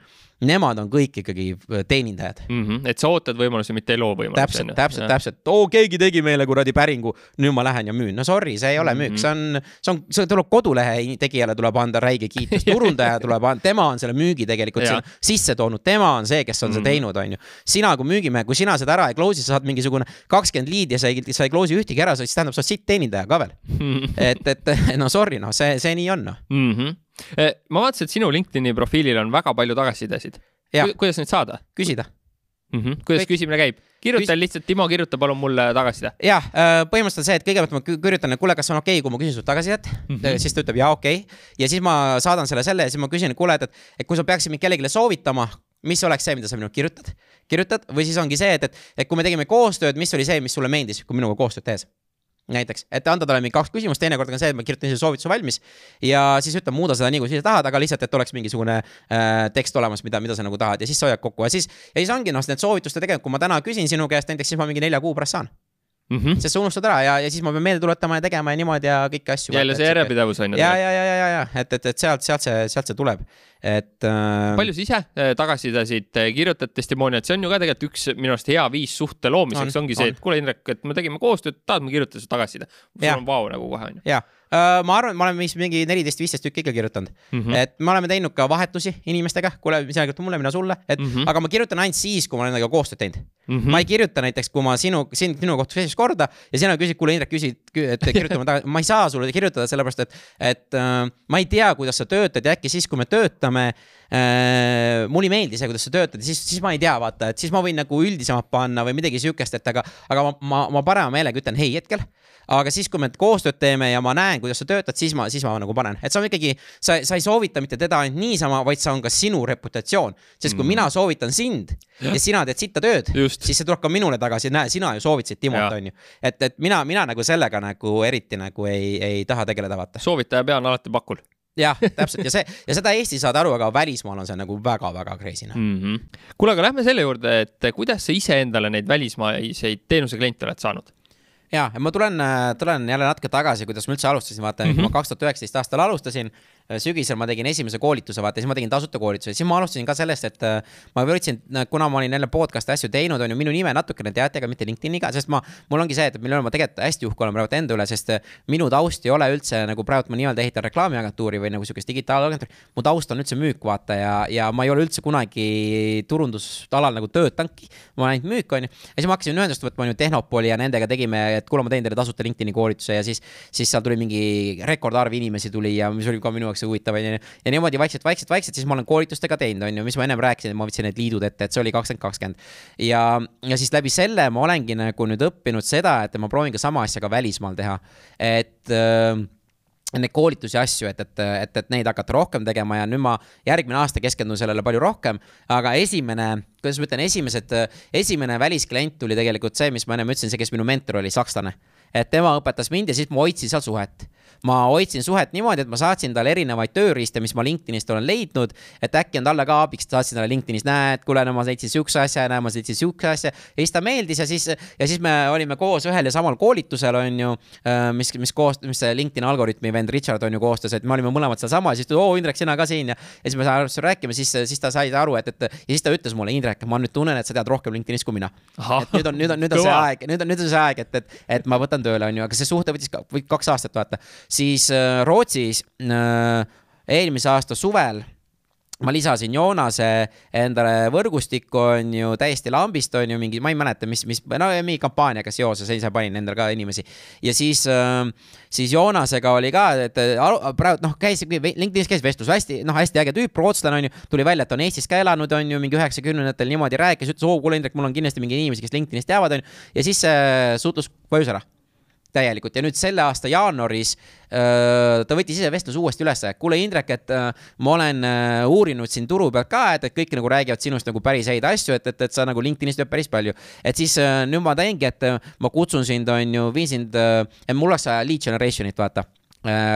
nemad on kõik ikkagi äh, teenindajad mm. -hmm. et sa ootad võimalusi, mitte ei loo võimalusi. täpselt, täpselt, täpselt, oo, keegi tegi meile kuradi päringu, nüüd ma lähen ja müün, no sorry, see ei ole müük mm, -hmm. see on, see on, see tuleb kodulehe tegijale tuleb anda räige kiitus, turundaja tuleb anda, tema on selle müügi tegelikult sisse toonud, tema on see, kes on mm -hmm. seda teinud, on ju. sina kui müügimehe, kui sina seda ära ei close'i, sa saad mingisugune kakskümmend liidi ja sa ei, sa ei close'i ühtegi ära, siis tähendab, sa oled sitt teenindaja ka veel mm. -hmm. et, et no sorry, noh, see, see nii on, noh mm -hmm. Ma vaatasin, et sinu LinkedIni profiilil on väga palju tagasisidesid Ku. kuidas neid saada? küsida mm. -hmm. kuidas Kõik... küsimine käib? kirjutan Küs... lihtsalt, Timo, kirjuta palun mulle tagasiside. jah, äh, põhimõtteliselt see, et kõigepealt ma kirjutan, et kuule, kas on okei okay,, kui ma küsin sult tagasisidet mm. -hmm. siis ta ütleb jaa, okei okay.. ja siis ma saadan selle selle ja siis ma küsin, et kuule, et, et kui sa peaksid mind kellelegi soovitama, mis oleks see, mida sa minuga kirjutad, kirjutad või siis ongi see, et, et, et kui me tegime koostööd, mis oli see, mis sulle meeldis, kui minuga koostööd tehes näiteks, et anda talle mingi kaks küsimust, teinekord on see, et ma kirjutan ise soovituse valmis ja siis ütleb, muuda seda nii, kui sa ise tahad, aga lihtsalt, et oleks mingisugune äh, tekst olemas, mida, mida sa nagu tahad. Ja siis sa hoiad kokku. Ja siis, ja siis ongi noh, need soovituste tegemine, kui ma täna küsin sinu käest näiteks, siis ma mingi nelja kuu pärast saan mm. -hmm. sest sa unustad ära ja, ja siis ma pean meelde tuletama ja tegema ja niimoodi ja kõiki asju. jälle see järjepidevus on ju. ja, ja, ja, ja, ja, ja et, et, et sealt, sealt see, sealt see tuleb et äh.... palju sa ise äh, tagasisidesid äh, kirjutad, testimoniat, see on ju ka tegelikult üks minu arust hea viis suhte loomiseks on, ongi see, et kuule, Indrek, et me tegime koostööd, tahad, ma kirjutan sulle tagasiside. sul on vau nagu kohe on ju. ja, Äh, ma arvan, et ma olen vist mingi neliteist, viisteist tükki ikka kirjutanud mm. -hmm. et me oleme teinud ka vahetusi inimestega, kuule, sina kirjutad mulle, mina sulle, et mm -hmm. aga ma kirjutan ainult siis, kui ma olen nendega koostööd teinud mm. -hmm. ma ei kirjuta näiteks, kui ma sinu, sind, sinu kohta esimest korda ja sina küsid, kuule, Indrek, küsi, et kirjuta mulle tagasi, ma ei saa sulle kirjutada, sellepärast et, et äh, ma ei tea, kuidas sa töötad ja äkki siis, kui me töötame äh,. Mulle ei meeldi see, kuidas sa töötad ja siis, siis ma ei tea, vaata, et siis ma võin nagu üldisemalt panna või midagi siukest, et aga, aga ma, ma, ma parema meelega ütlen hei hetkel aga siis, kui me koostööd teeme ja ma näen, kuidas sa töötad, siis ma, siis ma nagu panen, et see on ikkagi, sa, sa ei soovita mitte teda ainult niisama, vaid see on ka sinu reputatsioon. sest kui mm. mina soovitan sind ja, ja sina teed sitta tööd, siis see tuleb ka minule tagasi, näe, sina ju soovitasid Timot, onju. et, et mina, mina nagu sellega nagu eriti nagu ei, ei taha tegeleda, vaata. soovitaja pea on alati pakul jah, täpselt. Ja see ja seda Eestis saad aru, aga välismaal on see nagu väga-väga crazy noh. Mm -hmm.. kuule, aga lähme selle juurde, et kuidas sa iseendale neid välismaiseid teenusekliente oled saanud? ja, ja ma tulen, tulen jälle natuke tagasi, kuidas ma üldse alustasin, vaata mm, -hmm. kui ma kaks tuhat üheksateist aastal alustasin, sügisel ma tegin esimese koolituse, vaata, siis ma tegin tasuta koolituse, siis ma alustasin ka sellest, et äh, ma võtsin, kuna ma olin jälle podcast'i asju teinud, on ju, minu nime natukene teate, aga mitte LinkedIniga, sest ma, mul ongi see, et mille üle ma tegelikult hästi uhke olen praegu enda üle, sest äh, minu taust ei ole üldse nagu praegu ma nii-öelda ehitan reklaamiagentuuri või nagu sihukest digitaalagentuuri. mu taust on üldse müük, vaata ja, ja ma ei ole üldse kunagi turundusalal nagu töötanudki. ma olen ainult müük, on ju. ja siis ma hakkasin ühendust võtma, on ju, Tehnopoli ja nendega tegime, et kuule, ma teen teile tasuta LinkedIni koolituse ja siis, siis seal tuli mingi rekordarv inimesi tuli ja mis oli ka minu jaoks huvitav, on ju. ja niimoodi vaikselt, vaikselt, vaikselt, siis ma olen koolitustega teinud, on ju, mis ma ennem rääkisin, et ma võtsin need liidud ette, et see oli kakskümmend, kakskümmend. ja, ja siis läbi selle ma olengi nagu nüüd õppinud seda, et ma proovin ka sama asja ka välismaal teha. et äh, neid koolitusi asju, et, et, et, et neid hakata rohkem tegema ja nüüd ma järgmine aasta keskendun sellele palju rohkem. aga esimene, kuidas ma ütlen, esimesed, esimene välisklient tuli tegelikult see, mis ma ennem ütlesin, see, kes minu mentor oli, sakslane. et tema õpetas mind ja siis ma hoidsin seal suhet ma hoidsin suhet niimoodi, et ma saatsin talle erinevaid tööriiste, mis ma LinkedInist olen leidnud, et äkki on talle ka abiks, saatsin talle LinkedInis, näed, kuule, no ma leidsin siukse asja, näe, ma leidsin siukse asja. ja siis ta meeldis ja siis, ja siis me olime koos ühel ja samal koolitusel, on ju, äh, mis, mis koos, mis see LinkedIn algoritmi vend Richard on ju koostas, et me olime mõlemad sealsamas, siis ta, oo Indrek, sina ka siin ja, ja siis me hakkasime rääkima, siis, siis ta sai aru, et, et ja siis ta ütles mulle, Indrek, ma nüüd tunnen, et sa tead rohkem LinkedInist kui mina. et nüüd on, nüüd on, nüüd on see aeg, nüüd on, nüüd on see aeg, et, et, et ma võtan tööle, on ju, aga see suhte võttis ka, kaks aastat, vaata. Siis äh, Rootsis äh, eelmise aasta suvel ma lisasin Joonase endale võrgustikku, on ju, täiesti lambist, on ju, mingi, ma ei mäleta, mis, mis, no mingi kampaaniaga seoses, ise panin endale ka inimesi. ja siis, äh, siis Joonasega oli ka, et praegu noh, käis, LinkedInis käis vestlus, hästi, noh, hästi äge tüüp, rootslane on ju, tuli välja, et on Eestis ka elanud, on ju, mingi üheksakümnendatel niimoodi rääkis, ütles, oo, kuule, Indrek, mul on kindlasti mingeid inimesi, kes LinkedInist teavad, on ju, ja siis see suhtlus vajus ära täielikult. Ja nüüd selle aasta jaanuaris ta võttis ise vestluse uuesti ülesse, kuule Indrek, et ma olen uurinud siin turu pealt ka, et, et kõik nagu räägivad sinust nagu päris häid asju, et, et, et sa nagu LinkedInis tead päris palju. et siis nüüd ma teengi, et ma kutsun sind, on ju, viin sind, mul oleks vaja lead generation'it, vaata.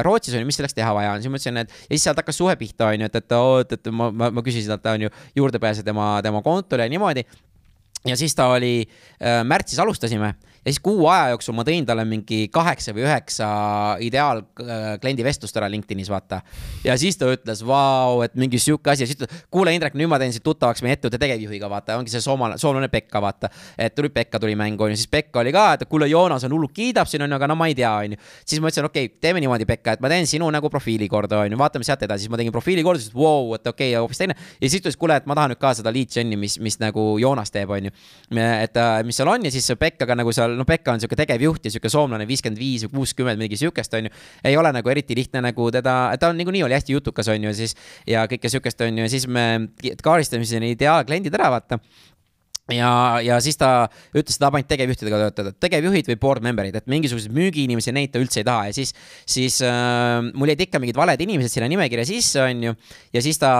Rootsis on ju, mis selleks teha vaja on, siis ma ütlesin, et ja siis sealt hakkas suhe pihta, on ju, et, et oo, et, et ma, ma, ma küsisin talt, on ju, juurdepääse tema, tema kontole ja niimoodi. ja siis ta oli äh,, märtsis alustasime ja siis kuu aja jooksul ma tõin talle mingi kaheksa või üheksa ideaalkliendi äh, vestlust ära LinkedInis, vaata. ja siis ta ütles, vau, et mingi sihuke asi ja siis ta, kuule, Indrek, nüüd ma teen sind tuttavaks meie ettevõtte tegevjuhiga, vaata, ongi see soomlane, soomlane Pekka, vaata. et tuli Pekka tuli mängu, onju, siis Pekka oli ka, et kuule, Joonas on hullult kiidab siin, onju, aga no ma ei tea, onju. siis ma ütlesin, okei okay,, teeme niimoodi, Pekka, et ma teen sinu nagu profiili korda, onju, vaatame sealt edasi, siis ma tegin profiili korda, siis vau, et okei okay,, hoopis teine. ja siis ta ütles, kuule, et ma tahan nüüd ka seda lead gen'i, mis, mis nagu Joonas teeb, onju. et mis seal on ja siis Pekkaga nagu seal, no Pekka on tegev tegevjuht ja sihuke soomlane viiskümmend viis või kuuskümmend, midagi sihukest, on ju. ei ole nagu eriti lihtne nagu teda, ta on niikuinii oli hästi jutukas, on ju, siis ja kõike sihukest, on ju, ja siis me kaaristasime ideaalkliendid ära, vaata ja, ja siis ta ütles, et tahab ainult tegevjuhtidega töötada, tegevjuhid või board member'id, et mingisuguseid müügiinimesi, neid ta üldse ei taha. Ja siis, siis äh, mul jäid ikka mingid valed inimesed sinna nimekirja sisse, on ju. ja siis ta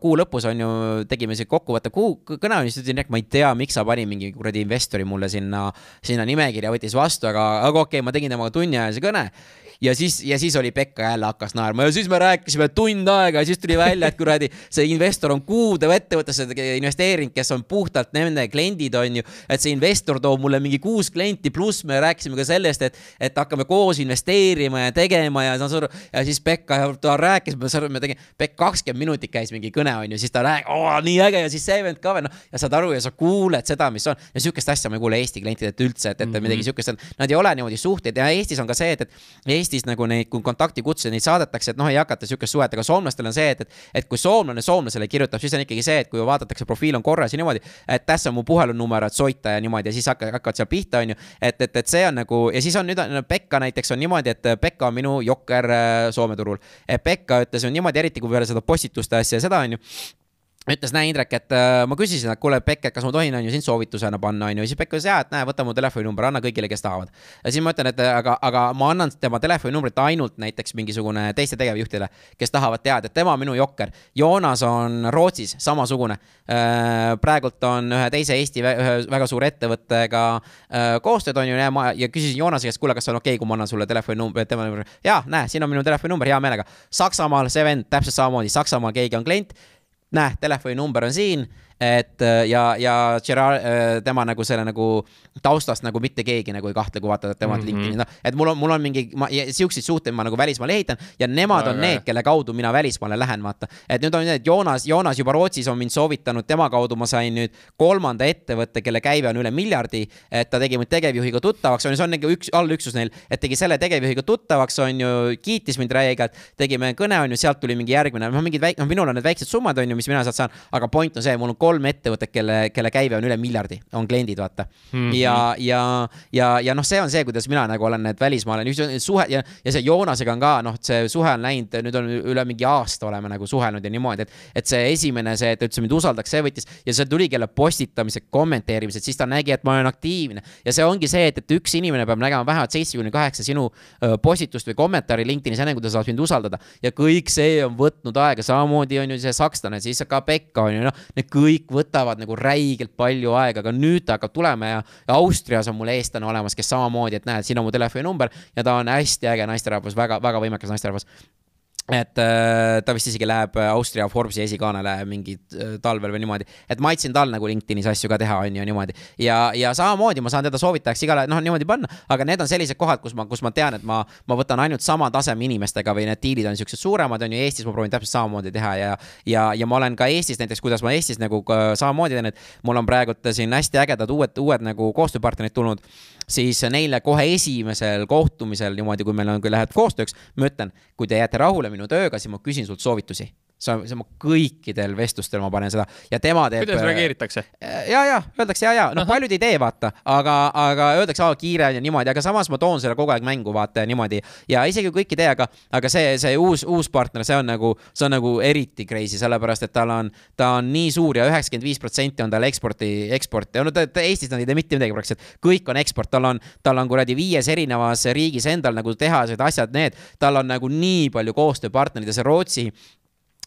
kuu lõpus on ju, tegime siuke kokkuvõtte kuu kõne siis ütlesin, et ma ei tea, miks sa pani mingi kuradi investori mulle sinna, sinna nimekirja, võttis vastu, aga, aga okei okay,, ma tegin temaga tunniajalise kõne ja siis, ja siis oli Pekka jälle hakkas naerma ja siis me rääkisime tund aega ja siis tuli välja, et kuradi see investor on kuude ettevõttesse investeerinud, kes on puhtalt nende kliendid, on ju. et see investor toob mulle mingi kuus klienti, pluss me rääkisime ka sellest, et, et hakkame koos investeerima ja tegema ja saan aru. ja siis Pekka, ta rääkis, me tegime, Pekk kakskümmend minutit käis mingi kõne, on ju, siis ta rääkis, nii äge ja siis see vend ka veel, noh. ja saad aru ja sa kuuled seda, mis on ja sihukest asja ma ei kuule Eesti klientidelt üldse, et, et mm -hmm. midagi sihukest, nad ei ole niimoodi suhteid ja Eestis on ka see, et, et Eestis nagu neid, kui kontaktikutse neid saadetakse, et noh, ei hakata sihukest suhet, aga soomlastel on see, et, et, et kui soomlane soomlasele kirjutab, siis on ikkagi see, et kui vaadatakse, profiil on korras ja niimoodi, et tässä on mu puhelunumero, et soita ja niimoodi ja siis hakkavad, hakkavad seal pihta, on ju. et, et, et see on nagu ja siis on nüüd on Pekka näiteks on niimoodi, et Pekka on minu jokker äh, Soome turul. Pekka ütles niimoodi, eriti kui peale seda postituste asja ja seda on ju ütles, näe, Indrek, et äh, ma küsisin, et kuule, Pekk, et kas ma tohin, on ju, sind soovitusena panna, on ju, siis Pekk ütles, jaa, et näe, võta mu telefoninumber, anna kõigile, kes tahavad. ja siis ma ütlen, et aga, aga ma annan tema telefoninumbrit ainult näiteks mingisugune teiste tegevjuhtidele, kes tahavad teada, et tema on minu jokker. Joonas on Rootsis samasugune äh,. praegult on ühe teise Eesti ühe väga suure ettevõttega äh, koostööd, on ju, ja ma ja küsisin Joonase käest, kuule, kas on okei okay,, kui ma annan sulle telefoninumbri, tema number, jaa, näe, siin on minu telefoninumber, hea meelega. Saksamaal see vend täpselt samamoodi, Saksamaal keegi on klient näe, telefoninumber on siin et äh, ja, ja Gerard, äh, tema nagu selle nagu taustast nagu mitte keegi nagu ei kahtle, kui vaatad tema mm -hmm. LinkedIni, noh, et mul on, mul on mingi, ma, siukseid suhteid ma nagu välismaal ehitan ja nemad on need, kelle kaudu mina välismaale lähen, vaata. et nüüd on nii, et Joonas, Joonas juba Rootsis on mind soovitanud, tema kaudu ma sain nüüd kolmanda ettevõtte, kelle käive on üle miljardi, et ta tegi mind tegevjuhiga tuttavaks, on ju, see on nagu üks, allüksus neil, et tegi selle tegevjuhiga tuttavaks, on ju, kiitis mind räigelt, tegime kõne, on ju, sealt tuli mingi järgmine, noh, mingid väik-, noh, minul on need väiksed summad, on ju, mis mina sealt saan, aga point on see, mul on kolm ettevõtet, kelle, kelle käive on üle miljardi, on kliendid, vaata mm. -hmm. ja, ja, ja, ja noh, see on see, kuidas mina nagu olen need välismaale, suhe ja, ja see Joonasega on ka noh, see suhe on läinud, nüüd on üle mingi aasta oleme nagu suhelnud ja niimoodi, et, et see esimene, see, et ta ütles, mind usaldaks, see võttis ja see tuligi jälle postitamised, kommenteerimised, siis ta nägi, et ma olen aktiivne ja see ongi see, et, et üks inimene peab nägema vähemalt seitse kuni kaheksa sinu postitust või kommentaari LinkedInis, enne kui ta saab sind usaldada ja kõik see on võtnud aega, samamoodi on ju see sakslane, siis ka Pekka on ju, noh, need kõik võtavad võtavad nagu räigelt palju aega, aga nüüd ta hakkab tulema ja, ja Austrias on mul eestlane olemas, kes samamoodi, et näed, siin on mu telefoninumber ja ta on hästi äge naisterahvas, väga, väga võimekas naisterahvas et äh, ta vist isegi läheb Austria Forbesi esikaanele mingi äh, talvel või niimoodi, et ma aitasin tal nagu LinkedInis asju ka teha, on ju niimoodi. ja, ja samamoodi ma saan teda soovitajaks igale, noh, niimoodi panna, aga need on sellised kohad, kus ma, kus ma tean, et ma, ma võtan ainult sama taseme inimestega või need diilid on siuksed suuremad, on ju, Eestis ma proovin täpselt samamoodi teha ja, ja, ja ma olen ka Eestis näiteks, kuidas ma Eestis nagu samamoodi teen, et mul on praegult siin hästi ägedad uued, uued nagu koostööpartnerid tulnud siis neile kohe esimesel kohtumisel niimoodi, kui meil on, kui läheb koostööks, ma ütlen, kui te jääte rahule minu tööga, siis ma küsin sult soovitusi see on, see on kõikidel vestlustel ma panen seda. Ja tema teeb. kuidas reageeritakse? Äh, ja, ja öeldakse ja, ja noh, paljud ei tee, vaata, aga, aga öeldakse, aa kiire on ja niimoodi, aga samas ma toon selle kogu aeg mängu, vaata ja niimoodi. ja isegi kui kõik ei tee, aga, aga see, see uus, uus partner, see on nagu, see on nagu eriti crazy, sellepärast et tal on, ta on nii suur ja üheksakümmend viis protsenti on tal eksporti, eksporti, no ta, ta Eestis nad ei tee mitte midagi praktiliselt, kõik on eksport, tal on, tal on kuradi viies erinevas riigis endal nagu tehased, asjad, need, tal on nagu nii palju koostööpartnereid ja see Rootsi Äh,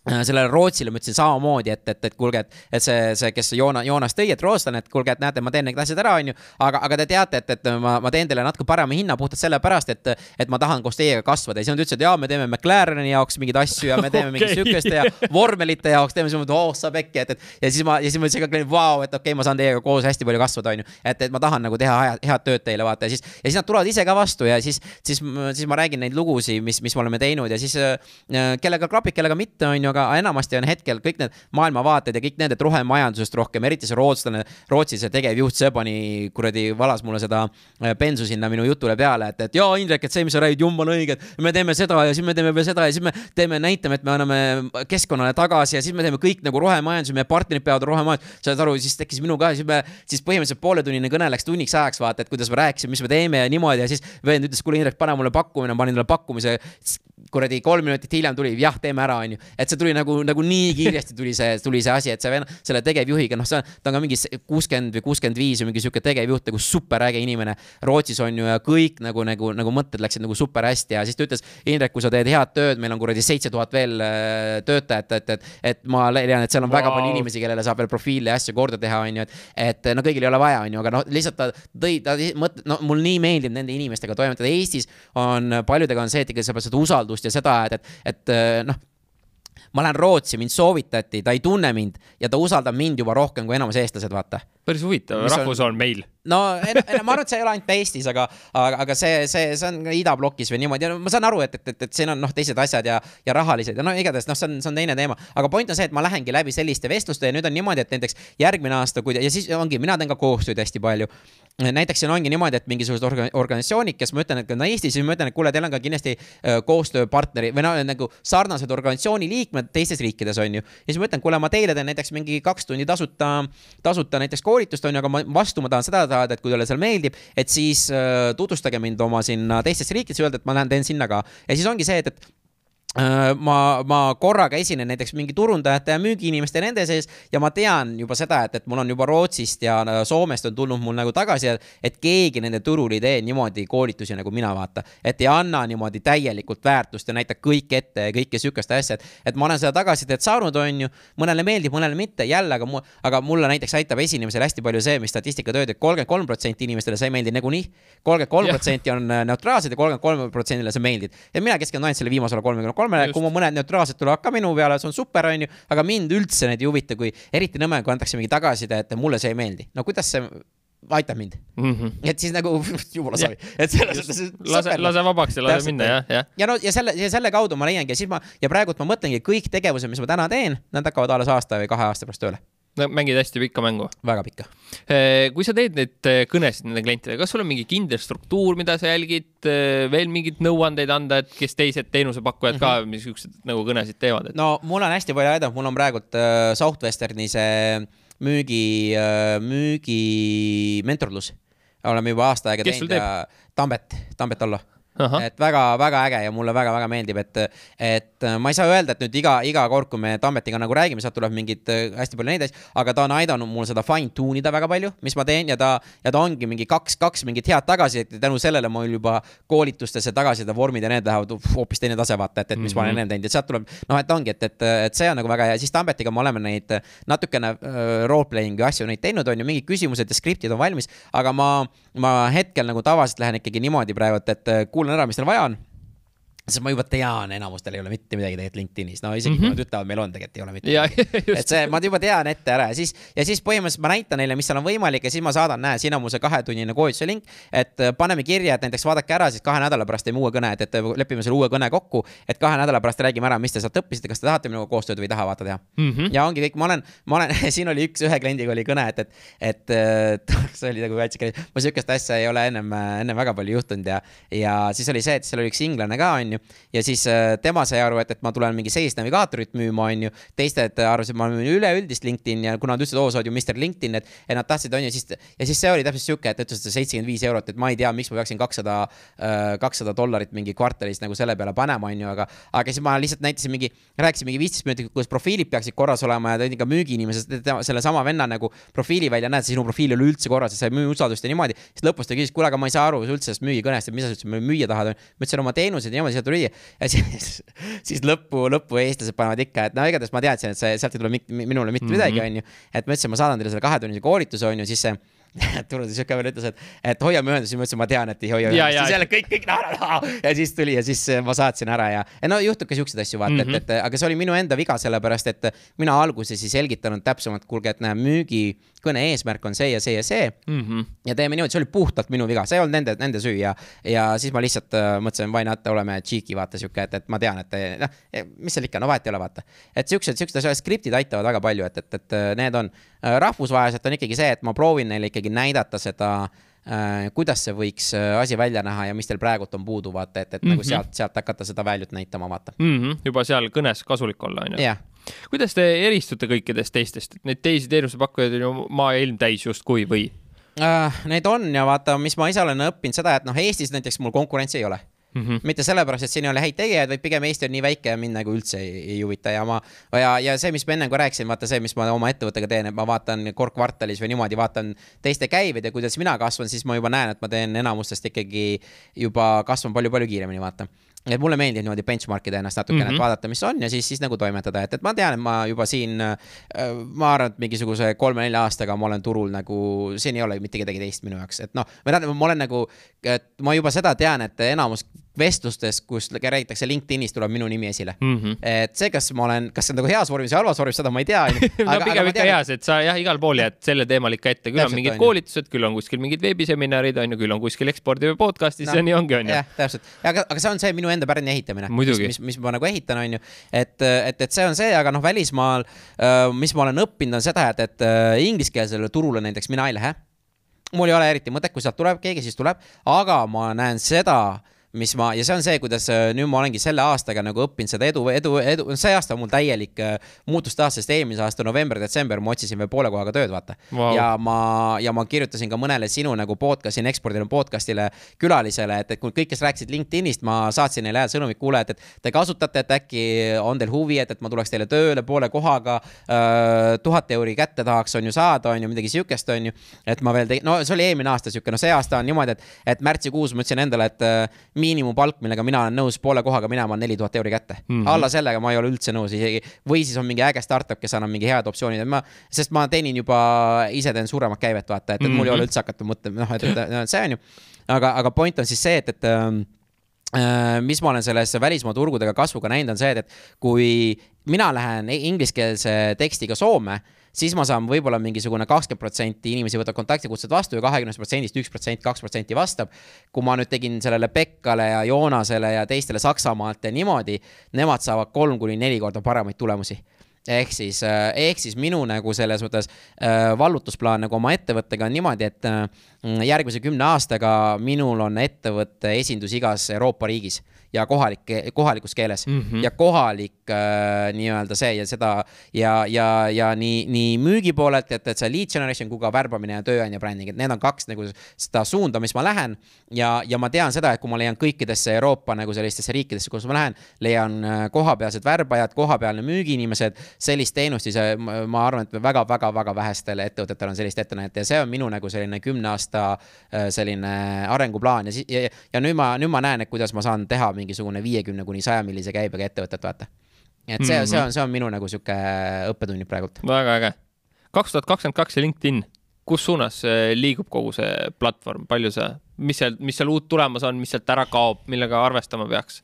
sellele Rootsile ma ütlesin samamoodi, et, et, et kuulge, et, et see, see, kes Joona, Joonas tõi, et rootslane, et kuulge, et näete, ma teen need asjad ära, onju. aga, aga te teate, et, et ma, ma teen teile natuke parema hinna puhtalt sellepärast, et, et ma tahan koos teiega kasvada ja siis nad ütlesid, jaa, me teeme McLareni jaoks mingeid asju ja me teeme okay. mingit sihukest ja vormelite jaoks teeme siis, oh sa pekki, et, et ja siis ma, ja siis ma ütlesin ka kliendile, vau, et okei okay,, ma saan teiega koos hästi palju kasvada, onju. et, et ma tahan nagu teha head, head tööd teile, vaata ja siis, ja siis nad tulevad ise ka vastu ja siis, siis, siis ma räägin neid lugusid, mis, mis me oleme teinud ja siis äh, kellega klapib, kellega mitte, onju, aga enamasti on hetk hetkel kõik need maailmavaated ja kõik need, et rohemajandusest rohkem, eriti see rootslane, Rootsi see tegevjuht, see pani kuradi, valas mulle seda bensu äh, sinna minu jutule peale, et, et jaa, Indrek, et see, mis sa räägid, jumala õige, et me teeme seda ja siis me teeme veel seda ja siis me teeme, näitame, et me anname keskkonnale tagasi ja siis me teeme kõik nagu rohemajandus, meie partnerid peavad rohemajandus, saad aru, siis tekkis minu ka, siis me, siis põhimõtteliselt pooletunnine kõne läks tunniks ajaks, vaata, et kuidas me rääkisime, mis me teeme ja niimoodi ja siis vend ütles, kuule Indrek, pane mulle pakkumine, ma panin talle pakkumise kuradi kolm minutit hiljem tuli, jah, teeme ära, onju. et see see tuli nagu, nagu nii kiiresti tuli see, tuli see asi, et see vend, selle tegevjuhiga, noh, see on, ta on ka mingi kuuskümmend või kuuskümmend viis või mingi sihuke tegevjuht nagu superäge inimene. Rootsis on ju ja kõik nagu, nagu, nagu mõtted läksid nagu super hästi ja siis ta ütles, Indrek, kui sa teed head tööd, meil on kuradi seitse tuhat veel äh, töötajat, et, et, et ma leian, et seal on wow. väga palju inimesi, kellele saab veel profiile ja asju korda teha, on ju, et, et no kõigil ei ole vaja, on ju, aga noh, lihtsalt ta tõi, ta mõt-, no mul nii meeldib nende inimestega toimetada. Eestis on paljudega on see, et ikka sa pead seda usaldust ja seda, et, et, et noh ma lähen Rootsi, mind soovitati, ta ei tunne mind ja ta usaldab mind juba rohkem kui enamus eestlased, vaata. Päris huvitav, rahvus on, on meil. no ma arvan, et see ei ole ainult Eestis, aga, aga, aga see, see, see on idablokis või niimoodi ja ma saan aru, et, et, et, et siin on noh, teised asjad ja, ja rahalised ja no igatahes noh, see on, see on teine teema. aga point on see, et ma lähengi läbi selliste vestluste ja nüüd on niimoodi, et näiteks järgmine aasta, kui ja siis ongi, mina teen ka koostööd hästi palju näiteks siin ongi niimoodi, et mingisugused orga, organisatsioonid, kes ma ütlen, et on Eestis, siis ma ütlen, et kuule, teil on ka kindlasti äh, koostööpartneri või noh, nagu sarnased organisatsiooni liikmed teistes riikides on ju. ja siis ma ütlen, kuule, ma teile teen näiteks mingi kaks tundi tasuta, tasuta näiteks koolitust on ju, aga ma vastu ma tahan seda saada, et kui teile seal meeldib, et siis äh, tutvustage mind oma sinna teistesse riikidesse, öelda, et ma lähen teen sinna ka. ja siis ongi see, et, et ma, ma korraga esinen näiteks mingi turundajate ja müügiinimeste nende sees ja ma tean juba seda, et, et mul on juba Rootsist ja Soomest on tulnud mul nagu tagasi, et keegi nende turul ei tee niimoodi koolitusi nagu mina vaata. et ei anna niimoodi täielikult väärtust ja näitab kõik ette ja kõike sihukest asja, et, et ma olen seda tagasisidet saanud, on ju. mõnele meeldib, mõnele mitte, jälle, aga mu, aga mulle näiteks aitab esinemisel hästi palju see, mis statistika tööd, et kolmkümmend kolm protsenti inimestele sa ei meeldi nagunii. kolmkümmend kolm protsenti on neutraalsed ja kolmkümmend kolm protsendile sa meeldid. ja mina keskendun ainult selle viimasele kolmekümne kolmele kolmele, kui mu mõned neutraalsed tulevad ka minu peale, see on super, onju, aga mind üldse need ei huvita, kui eriti nõme, kui antakse mingi tagasiside, et mulle see ei meeldi. no kuidas see aitab mind mm. -hmm. et siis nagu jumala savi, et selles suhtes. lase, lase vabaks ja lase minna jah, jah. ja no ja selle, ja selle kaudu ma leiangi ja siis ma ja praegult ma mõtlengi kõik tegevused, mis ma täna teen, nad hakkavad alles aasta või kahe aasta pärast tööle no mängid hästi pikka mängu? väga pikka. Eh, kui sa teed neid eh, kõnesid nende klientidega, kas sul on mingi kindel struktuur, mida sa jälgid, eh, veel mingeid nõuandeid anda, et kes teised teenusepakkujad mm -hmm. ka niisuguseid nagu kõnesid teevad et...? no mul on hästi palju aidanud, mul on praegult äh, Southwesterni see müügi äh,, müügi mentorlus. oleme juba aasta aega teinud ja Tambet, Tambet Allo et väga-väga äge ja mulle väga-väga meeldib, et, et ma ei saa öelda, et nüüd iga, iga kord, kui me Tammetiga nagu räägime, sealt tuleb mingit hästi palju neid asju, aga ta on aidanud mul seda fine tune ida väga palju, mis ma teen ja ta, ja ta ongi mingi kaks, kaks mingit head tagasisidet ja tänu sellele mul juba koolitustes see tagasiside vormid ja need lähevad hoopis teine tase, vaata, et, et mis mm -hmm. ma olen mhm. ennem teinud ja sealt tuleb, noh, et ongi, et, et, et see on nagu väga hea, siis Tammetiga me oleme neid natukene uh, role playing'i asju neid teinud, on ju, mingid küsimused ja skriptid on valmis, aga ma, ma hetkel nagu tavaliselt lähen ikkagi niimoodi praegu, et, et kuulan kuulan ära, mis neil vaja on sest ma juba tean, enamustel ei ole mitte midagi tegelikult LinkedInis, no isegi mm -hmm. kui mhm. nad ütlevad, meil on, tegelikult ei ole mitte midagi. et see, ma juba tean ette ära ja siis, ja siis põhimõtteliselt ma näitan neile, mis seal on võimalik ja siis ma saadan, näe, siin on mul see kahetunnine koolituse link. et äh, paneme kirja, et näiteks vaadake ära, siis kahe nädala pärast teeme uue kõne, et, et lepime selle uue kõne kokku. et kahe nädala pärast räägime ära, mis te sealt õppisite, kas te tahate minuga koostööd või ei taha vaata teha mm. -hmm. ja ongi kõik, ma olen, ma olen siin oli üks, ühe kliendiga oli kõne, et, et, et, et see oli nagu väike, ma sihukest asja ei ole ennem, ennem väga palju juhtunud ja, ja siis oli see, et seal oli üks inglane ka, onju, ja siis tema sai aru, et, et ma tulen mingi sales navigaatorit müüma, on ju. teised arvasid, et ma müün üleüldist LinkedIn'i ja kuna nad ütlesid, oo, sa oled ju Mr LinkedIn, et, et nad tahtsid, on ju, siis. ja siis see oli täpselt sihuke, et ütles seitsekümmend viis eurot, et ma ei tea, miks ma peaksin kakssada, äh, kakssada dollarit mingi kvartalis nagu selle peale panema, on ju, aga. aga siis ma lihtsalt näitasin mingi, rääkisin mingi viisteist minutit, kuidas profiilid peaksid korras olema ja tõin ka müügiinimese, sellesama venna nagu profiili välja, näed, sinu profiil ei ole üldse korras ja sa ei müü usaldust ja niimoodi. siis lõpus ta küsis, kuule, aga ma ei saa aru üldse sellest müügikõnest, et mis sa üldse müüa tahad. ma ütlesin oma teenuseid ja niimoodi, tuli ja siis siis, lõppu, lõppu eestlased panevad ikka, et no igatahes ma teadsin, et see, sealt ei tule minule mitte midagi, mhm. onju. et ma ütlesin, ma saadan teile selle kahetunnise koolituse, onju, siis see veel ütles, et, et hoiame ühendust, siis ma ütlesin, ma tean, et ei hoia ühendust, siis jälle kõik, kõik naeravad ja siis tuli ja siis ma saatsin ära ja, ja no juhtub ka siukseid asju vaata mm, -hmm. et, et aga see oli minu enda viga, sellepärast et mina alguses ei selgitanud täpsemalt, kuulge, et näe, müügikõne eesmärk on see ja see ja see mm. -hmm. ja teeme niimoodi, see oli puhtalt minu viga, see ei olnud nende, nende süü ja, ja siis ma lihtsalt äh, mõtlesin, why not, oleme cheeky, vaata sihuke, et, et ma tean, et noh, mis seal ikka, no vahet ei ole, vaata. et siuksed, siuksed asjad, skriptid aitavad väga palju, et, et, et need on Äh, rahvusvaheliselt on ikkagi see, et ma proovin neile ikkagi näidata seda äh,, kuidas see võiks äh, asi välja näha ja mis teil praegult on puudu, vaata, et, et mm -hmm. nagu mhm. sealt, sealt hakata seda value't näitama, vaata mm. -hmm. juba seal kõnes kasulik olla, on ju. jah kuidas te eristute kõikidest teistest, et neid teisi teenusepakkujaid on ju maailm täis justkui või äh,? Neid on ja vaata, mis ma ise olen õppinud seda, et noh, Eestis näiteks mul konkurentsi ei ole mm. -hmm. mitte sellepärast, et siin ei ole häid tegijaid, vaid pigem Eesti on nii väike ja mind nagu üldse ei, ei huvita ja ma ja, ja see, mis ma ennem ka rääkisin, vaata see, mis ma oma ettevõttega teen, et ma vaatan kord kvartalis või niimoodi vaatan teiste käiveid ja kuidas mina kasvan, siis ma juba näen, et ma teen enamustest ikkagi juba kasvan palju-palju kiiremini, vaata et mulle meeldib niimoodi benchmark ida ennast natukene mm, -hmm. et mhm. vaadata, mis on ja siis, siis nagu toimetada, et, et ma tean, et ma juba siin, äh, ma arvan, et mingisuguse kolme-nelja aastaga ma olen turul nagu, siin ei ole mitte kedagi teist minu jaoks, et noh, ma tean, ma olen nagu, et ma juba seda tean, et enamus vestlustes, kus räägitakse LinkedInis, tuleb minu nimi esile mm. -hmm. et see, kas ma olen, kas see on nagu heas vormis või halvas vormis, seda ma ei tea no pigem ikka heas, et sa jah, igal pool jääd selle teemal ikka ette, küll on mingid on, koolitused, küll on kuskil mingid veebiseminarid, on ju, küll on kuskil ekspordi või podcast'is no, ja nii ongi, on ju. jah, täpselt, aga, aga see on see minu enda pärani ehitamine, mis, mis, mis ma nagu ehitan, on ju. et, et, et see on see, aga noh, välismaal, mis ma olen õppinud, on seda, et, et ingliskeelsele turule näiteks mina ei lähe mul ei ole eriti mõtet, kui sealt tuleb keegi, siis tuleb, aga ma näen seda mis ma, ja see on see, kuidas äh, nüüd ma olengi selle aastaga nagu õppinud seda edu, edu, edu, see aasta on mul täielik äh, muutuste aasta, sest eelmise aasta november-detsember ma otsisin veel poole kohaga tööd, vaata wow.. ja ma, ja ma kirjutasin ka mõnele sinu nagu podcast'i, ekspordile podcast'ile külalisele, et, et kui kõik, kes rääkisid LinkedInist, ma saatsin neile head sõnumit, kuule, et, et te kasutate, et äkki on teil huvi, et, et ma tuleks teile tööle poole kohaga äh,. tuhat euri kätte tahaks, on ju saada, on ju midagi sihukest, on ju. et ma veel tegin, no see oli eelmine aasta sihuke, no see aasta on niimoodi, et, et märtsikuus ma ütlesin endale, et äh, miinimumpalk, millega mina olen nõus poole kohaga minema, on neli tuhat euri kätte mm. -hmm. alla sellega ma ei ole üldse nõus isegi, või siis on mingi äge startup, kes annab mingi head optsioonid, et ma, sest ma teenin juba, ise teen suuremat käivet, vaata, et, et mm -hmm. mul ei ole mhm. üldse hakata mõtlema, noh, et, et see on ju. aga, aga point on siis see, et, et ähm, äh, mis ma olen selles välismaa turgudega kasvuga näinud, on see, et, et kui mina lähen ingliskeelse tekstiga Soome siis ma saan võib-olla mingisugune kakskümmend protsenti inimesi võtab kontaktikutsed vastu ja kahekümnest protsendist üks protsent, kaks protsenti vastab. kui ma nüüd tegin sellele Pekkale ja Joonasele ja teistele Saksamaalt ja niimoodi, nemad saavad kolm kuni neli korda paremaid tulemusi ehk siis, äh, ehk siis minu nagu selles mõttes äh, vallutusplaan nagu oma ettevõttega on niimoodi, et äh, järgmise kümne aastaga minul on ettevõtte esindus igas Euroopa riigis ja kohalik, kohalikus keeles mm -hmm. ja kohalik äh, nii-öelda see ja seda ja, ja, ja nii, nii müügi poolelt, et, et see lead generation kui ka värbamine ja tööandja bränding, et need on kaks nagu seda suunda, mis ma lähen. ja, ja ma tean seda, et kui ma leian kõikidesse Euroopa nagu sellistesse riikidesse, kus ma lähen, leian äh, kohapealsed värbajad, kohapealne müügiinimesed, sellist teenust, siis ma arvan, et väga-väga-väga vähestel ettevõtetel on sellist ette näidata ja see on minu nagu selline kümne aasta äh, selline arenguplaan ja ja, ja nüüd ma, nüüd ma näen, et kuidas ma saan teha mingisugune viiekümne kuni saja millise käibega ettevõtet, vaata. et see mm, -hmm. see on, see on minu nagu sihuke õppetunnid praegult. väga äge. kaks tuhat kakskümmend kaks ja LinkedIn, kus suunas liigub kogu see platvorm, palju sa, mis seal, mis seal uut tulemas on, mis sealt ära kaob, millega arvestama peaks?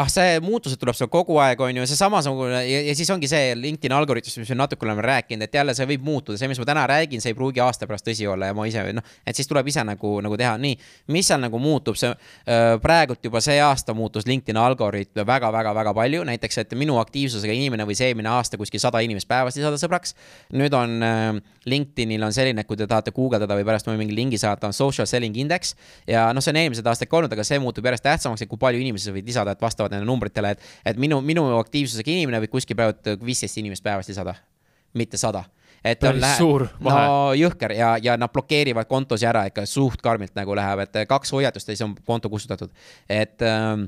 Ah, see muutused tuleb seal kogu aeg, on ju, see samasugune ja, ja siis ongi see LinkedIn algoritmist, mis me natuke oleme rääkinud, et jälle see võib muutuda, see, mis ma täna räägin, see ei pruugi aasta pärast tõsi olla ja ma ise noh, et siis tuleb ise nagu, nagu teha, nii, mis seal nagu muutub, see äh, praegult juba see aasta muutus LinkedIn algoritm väga-väga-väga palju, näiteks, et minu aktiivsusega inimene võis eelmine aasta kuskil sada inimest päevas lisada sõbraks. nüüd on äh, LinkedInil on selline, kui te tahate guugeldada või pärast ma mingi lingi saata, on social selling index. Ja noh, see on eelmised aastad ka olnud, aga see muutub järjest tähtsamaks, et kui palju inimesi sa võid lisada, et vastavalt nendele numbritele, et, et minu, minu aktiivsusega inimene võib kuskil praegu viisteist inimest päevas lisada, mitte sada et Päris on lähe-, suur vahe. no jõhker ja, ja nad blokeerivad kontosi ära ikka suht karmilt nagu läheb, et kaks hoiatust ja siis on konto kustutatud. et ähm,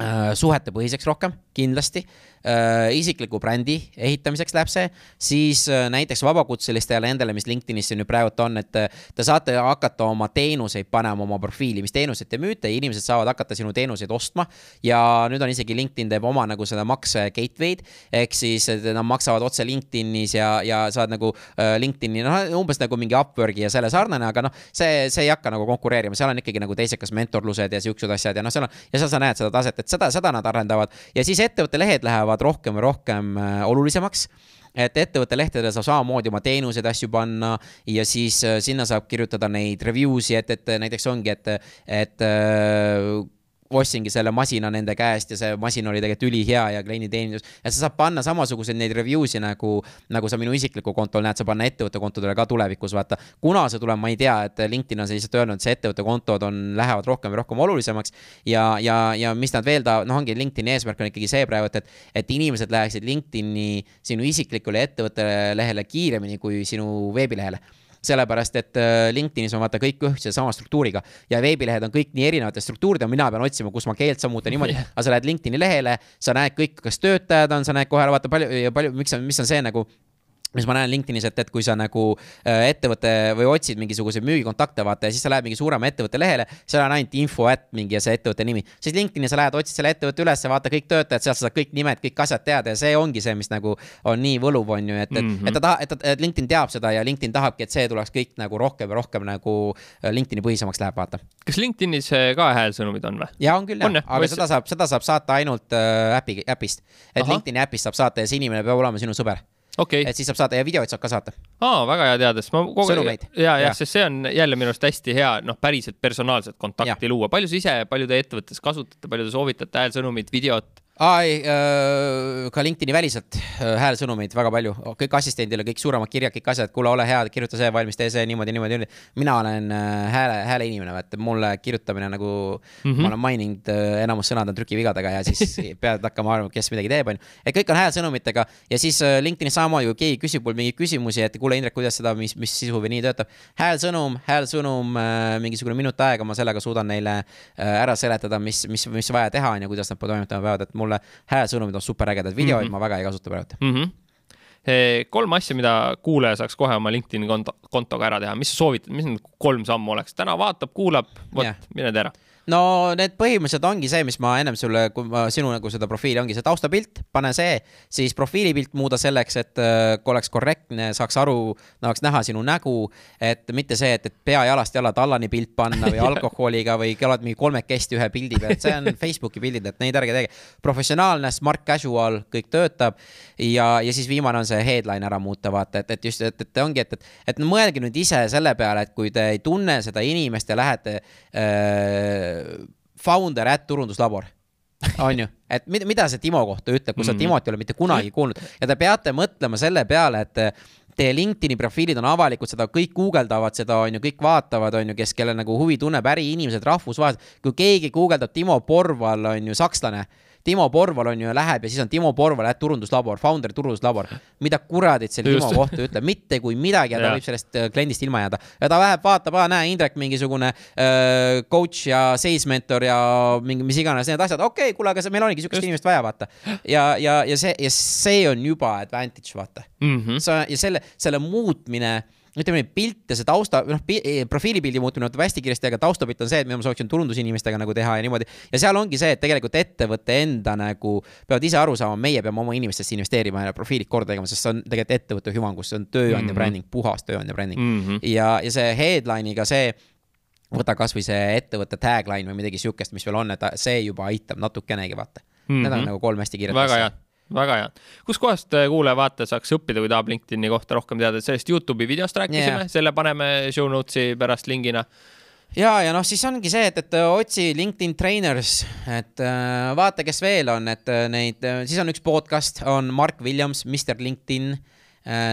äh, suhetepõhiseks rohkem, kindlasti isikliku brändi ehitamiseks läheb see, siis äh, näiteks vabakutselistele endale, mis LinkedInis nüüd praegult on, et äh, te saate hakata oma teenuseid panema oma profiili, mis teenuseid te müüte, inimesed saavad hakata sinu teenuseid ostma. ja nüüd on isegi LinkedIn teeb oma nagu seda makse gateway'd. Ehk siis nad maksavad otse LinkedInis ja, ja saad nagu äh, LinkedIni, noh umbes nagu mingi Upworki ja selle sarnane, aga noh, see, see ei hakka nagu konkureerima, seal on ikkagi nagu teisekas mentorlused ja siuksed asjad ja noh, seal on ja seal sa näed seda taset, et seda, seda nad arendavad. Ja siis ettevõtte lehed lähevad lähevad rohkem ja rohkem äh, olulisemaks. Et ettevõtte lehtedele saab samamoodi oma teenuseid, asju panna ja siis äh, sinna saab kirjutada neid review si, et, et näiteks ongi, et, et äh, ostsingi selle masina nende käest ja see masin oli tegelikult ülihea ja klienditeenindus. ja sa saad panna samasuguseid neid review si nagu, nagu sa minu isiklikul kontol näed, sa panna ettevõtte kontodele ka tulevikus, vaata. kuna see tuleb, ma ei tea, et LinkedIn on lihtsalt öelnud, see ettevõtte kontod on, lähevad rohkem ja rohkem olulisemaks. ja, ja, ja mis nad veel ta-, noh, ongi LinkedIni eesmärk on ikkagi see praegu, et, et, et inimesed läheksid LinkedIni sinu isiklikule ettevõtte lehele kiiremini kui sinu veebilehele sellepärast et äh, LinkedInis on vaata kõik ühtse sama struktuuriga ja veebilehed on kõik nii erinevate struktuuridega, mina pean otsima, kus ma keelt saan muuta niimoodi, aga sa lähed LinkedIni lehele, sa näed kõik, kas töötajad on, sa näed kohe vaata palju, palju, miks mis on see nagu mis ma näen LinkedInis, et, et kui sa nagu äh, ettevõte või otsid mingisuguseid müügikontakte, vaata ja siis sa lähed mingi suurema ettevõtte lehele, seal on ainult info at mingi ja see ettevõtte nimi. siis LinkedIni sa lähed, otsid selle ettevõtte üles, vaata kõik töötajad, sealt sa saad kõik nimed, kõik asjad teada ja see ongi see, mis nagu on nii võluv, on ju, et, et mm, -hmm. et ta tahab, et, et LinkedIn teab seda ja LinkedIn tahabki, et see tuleks kõik nagu rohkem ja rohkem nagu äh, LinkedIni põhisemaks läheb, vaata. kas LinkedInis ka häälsõnumid on või? ja on küll jah, aga Võis... seda saab, seda saab saata ainult äh, äpi, äpist. et Aha. LinkedIni äpist saab saata ja see inimene peab olema sinu sõber okay.. et siis saab saata ja videoid saab ka saata. aa, väga hea teada, sest ma kogu aeg. ja, ja, sest see on jälle minu arust hästi hea, noh, päriselt personaalset kontakti ja. luua. palju sa ise, palju te ettevõttes kasutate, palju te soovitate häälsõnumit, videot? Aa ei äh,, ka LinkedIni väliselt äh, häälsõnumeid väga palju, kõik assistendile, kõik suuremad kirjad, kõik asjad, kuule, ole hea, kirjuta see valmis, tee see niimoodi, niimoodi, niimoodi. mina olen äh, hääle, hääle inimene, vaata mulle kirjutamine nagu mm, -hmm. ma olen maininud äh,, enamus sõnad on trükivigadega ja siis pead hakkama arvama, kes midagi teeb, onju. et kõik on häälsõnumitega ja siis äh, LinkedInis samamoodi, kui keegi küsib mul mingeid küsimusi, et kuule, Indrek, kuidas seda, mis, mis sisu või nii töötab. häälsõnum, häälsõnum äh,, mingisugune minut aega, ma sellega suudan neile ära seletada, mis, mis, mis vaja teha on ja kuidas nad toimetama peavad, et mul mulle häälsõnumid on superägedad, videoid mm -hmm. ma väga ei kasuta praegu. Mm. -hmm kolm asja, mida kuulaja saaks kohe oma LinkedIn'i konto, kontoga ära teha, mis sa soovitad, mis need kolm sammu oleks, täna vaatab, kuulab, vot, mine tee ära no need põhimõtteliselt ongi see, mis ma ennem sulle, kui ma sinu nagu seda profiili ongi see taustapilt, pane see, siis profiilipilt muuda selleks, et äh, oleks korrektne, saaks aru, tahaks näha sinu nägu. et mitte see, et, et pea jalast jala tallani pilt panna või alkoholiga või oled mingi kolmekesti ühe pildi peal, et see on Facebooki pildid, et neid ärge tege. professionaalne, smart casual, kõik töötab. ja, ja siis viimane on see headline ära muuta, vaata, et, et just, et, et ongi, et, et, et mõelge nüüd ise selle peale, et kui te ei tunne seda inimest ja lähete äh, founder at turunduslabor on ju, et mida, mida see Timo kohta ütleb, kui sa mm -hmm. Timot ei ole mitte kunagi kuulnud ja te peate mõtlema selle peale, et teie LinkedIn'i profiilid on avalikud, seda kõik guugeldavad seda, on ju, kõik vaatavad, on ju, kes, kellel nagu huvi tunneb, äriinimesed rahvusvaheliselt. kui keegi guugeldab Timo Porval, on ju, sakslane Timo Porval on ju, läheb ja siis on Timo Porval, turunduslabor, founder turunduslabor. mida kuradit see Timo kohta ütleb, mitte kui midagi ja ta võib sellest äh, kliendist ilma jääda. ja ta läheb, vaatab, aa näe, Indrek mingisugune äh, coach ja sales mentor ja mingi mis iganes need asjad, okei okay,, kuule, aga see, meil ongi sihukest inimest vaja, vaata. ja, ja, ja see, ja see on juba advantage, vaata mm. -hmm. see ja selle, selle muutmine ütleme nii, pilt ja see tausta, noh, e, profiilipildi muutumine tuleb hästi kiiresti, aga taustapilt on see, et mida ma sooviksin turundusinimestega nagu teha ja niimoodi. ja seal ongi see, et tegelikult ettevõtte enda nagu peavad ise aru saama, meie peame oma inimestesse investeerima ja profiilid korda tegema, sest see on tegelikult ettevõtte hüvangus, see on tööandja mm -hmm. bränding, puhas tööandja bränding mm. -hmm. ja, ja see headline'iga see võta kasvõi see ettevõtte tagline või midagi sihukest, mis veel on, et see juba aitab natukenegi vaata mm. -hmm. Need on mhm. nagu kolm hästi kiiret asja. Väga hea. Kuskohast äh, kuulaja-vaataja saaks õppida, kui tahab LinkedIni kohta rohkem teada, sellest Youtube'i videost rääkisime yeah., selle paneme show notes'i pärast lingina. Ja, ja noh, siis ongi see, et, et äh, otsi LinkedIn trainers, et äh, vaata, kes veel on, et neid, siis on üks podcast, on Mark Williams, Mr LinkedIn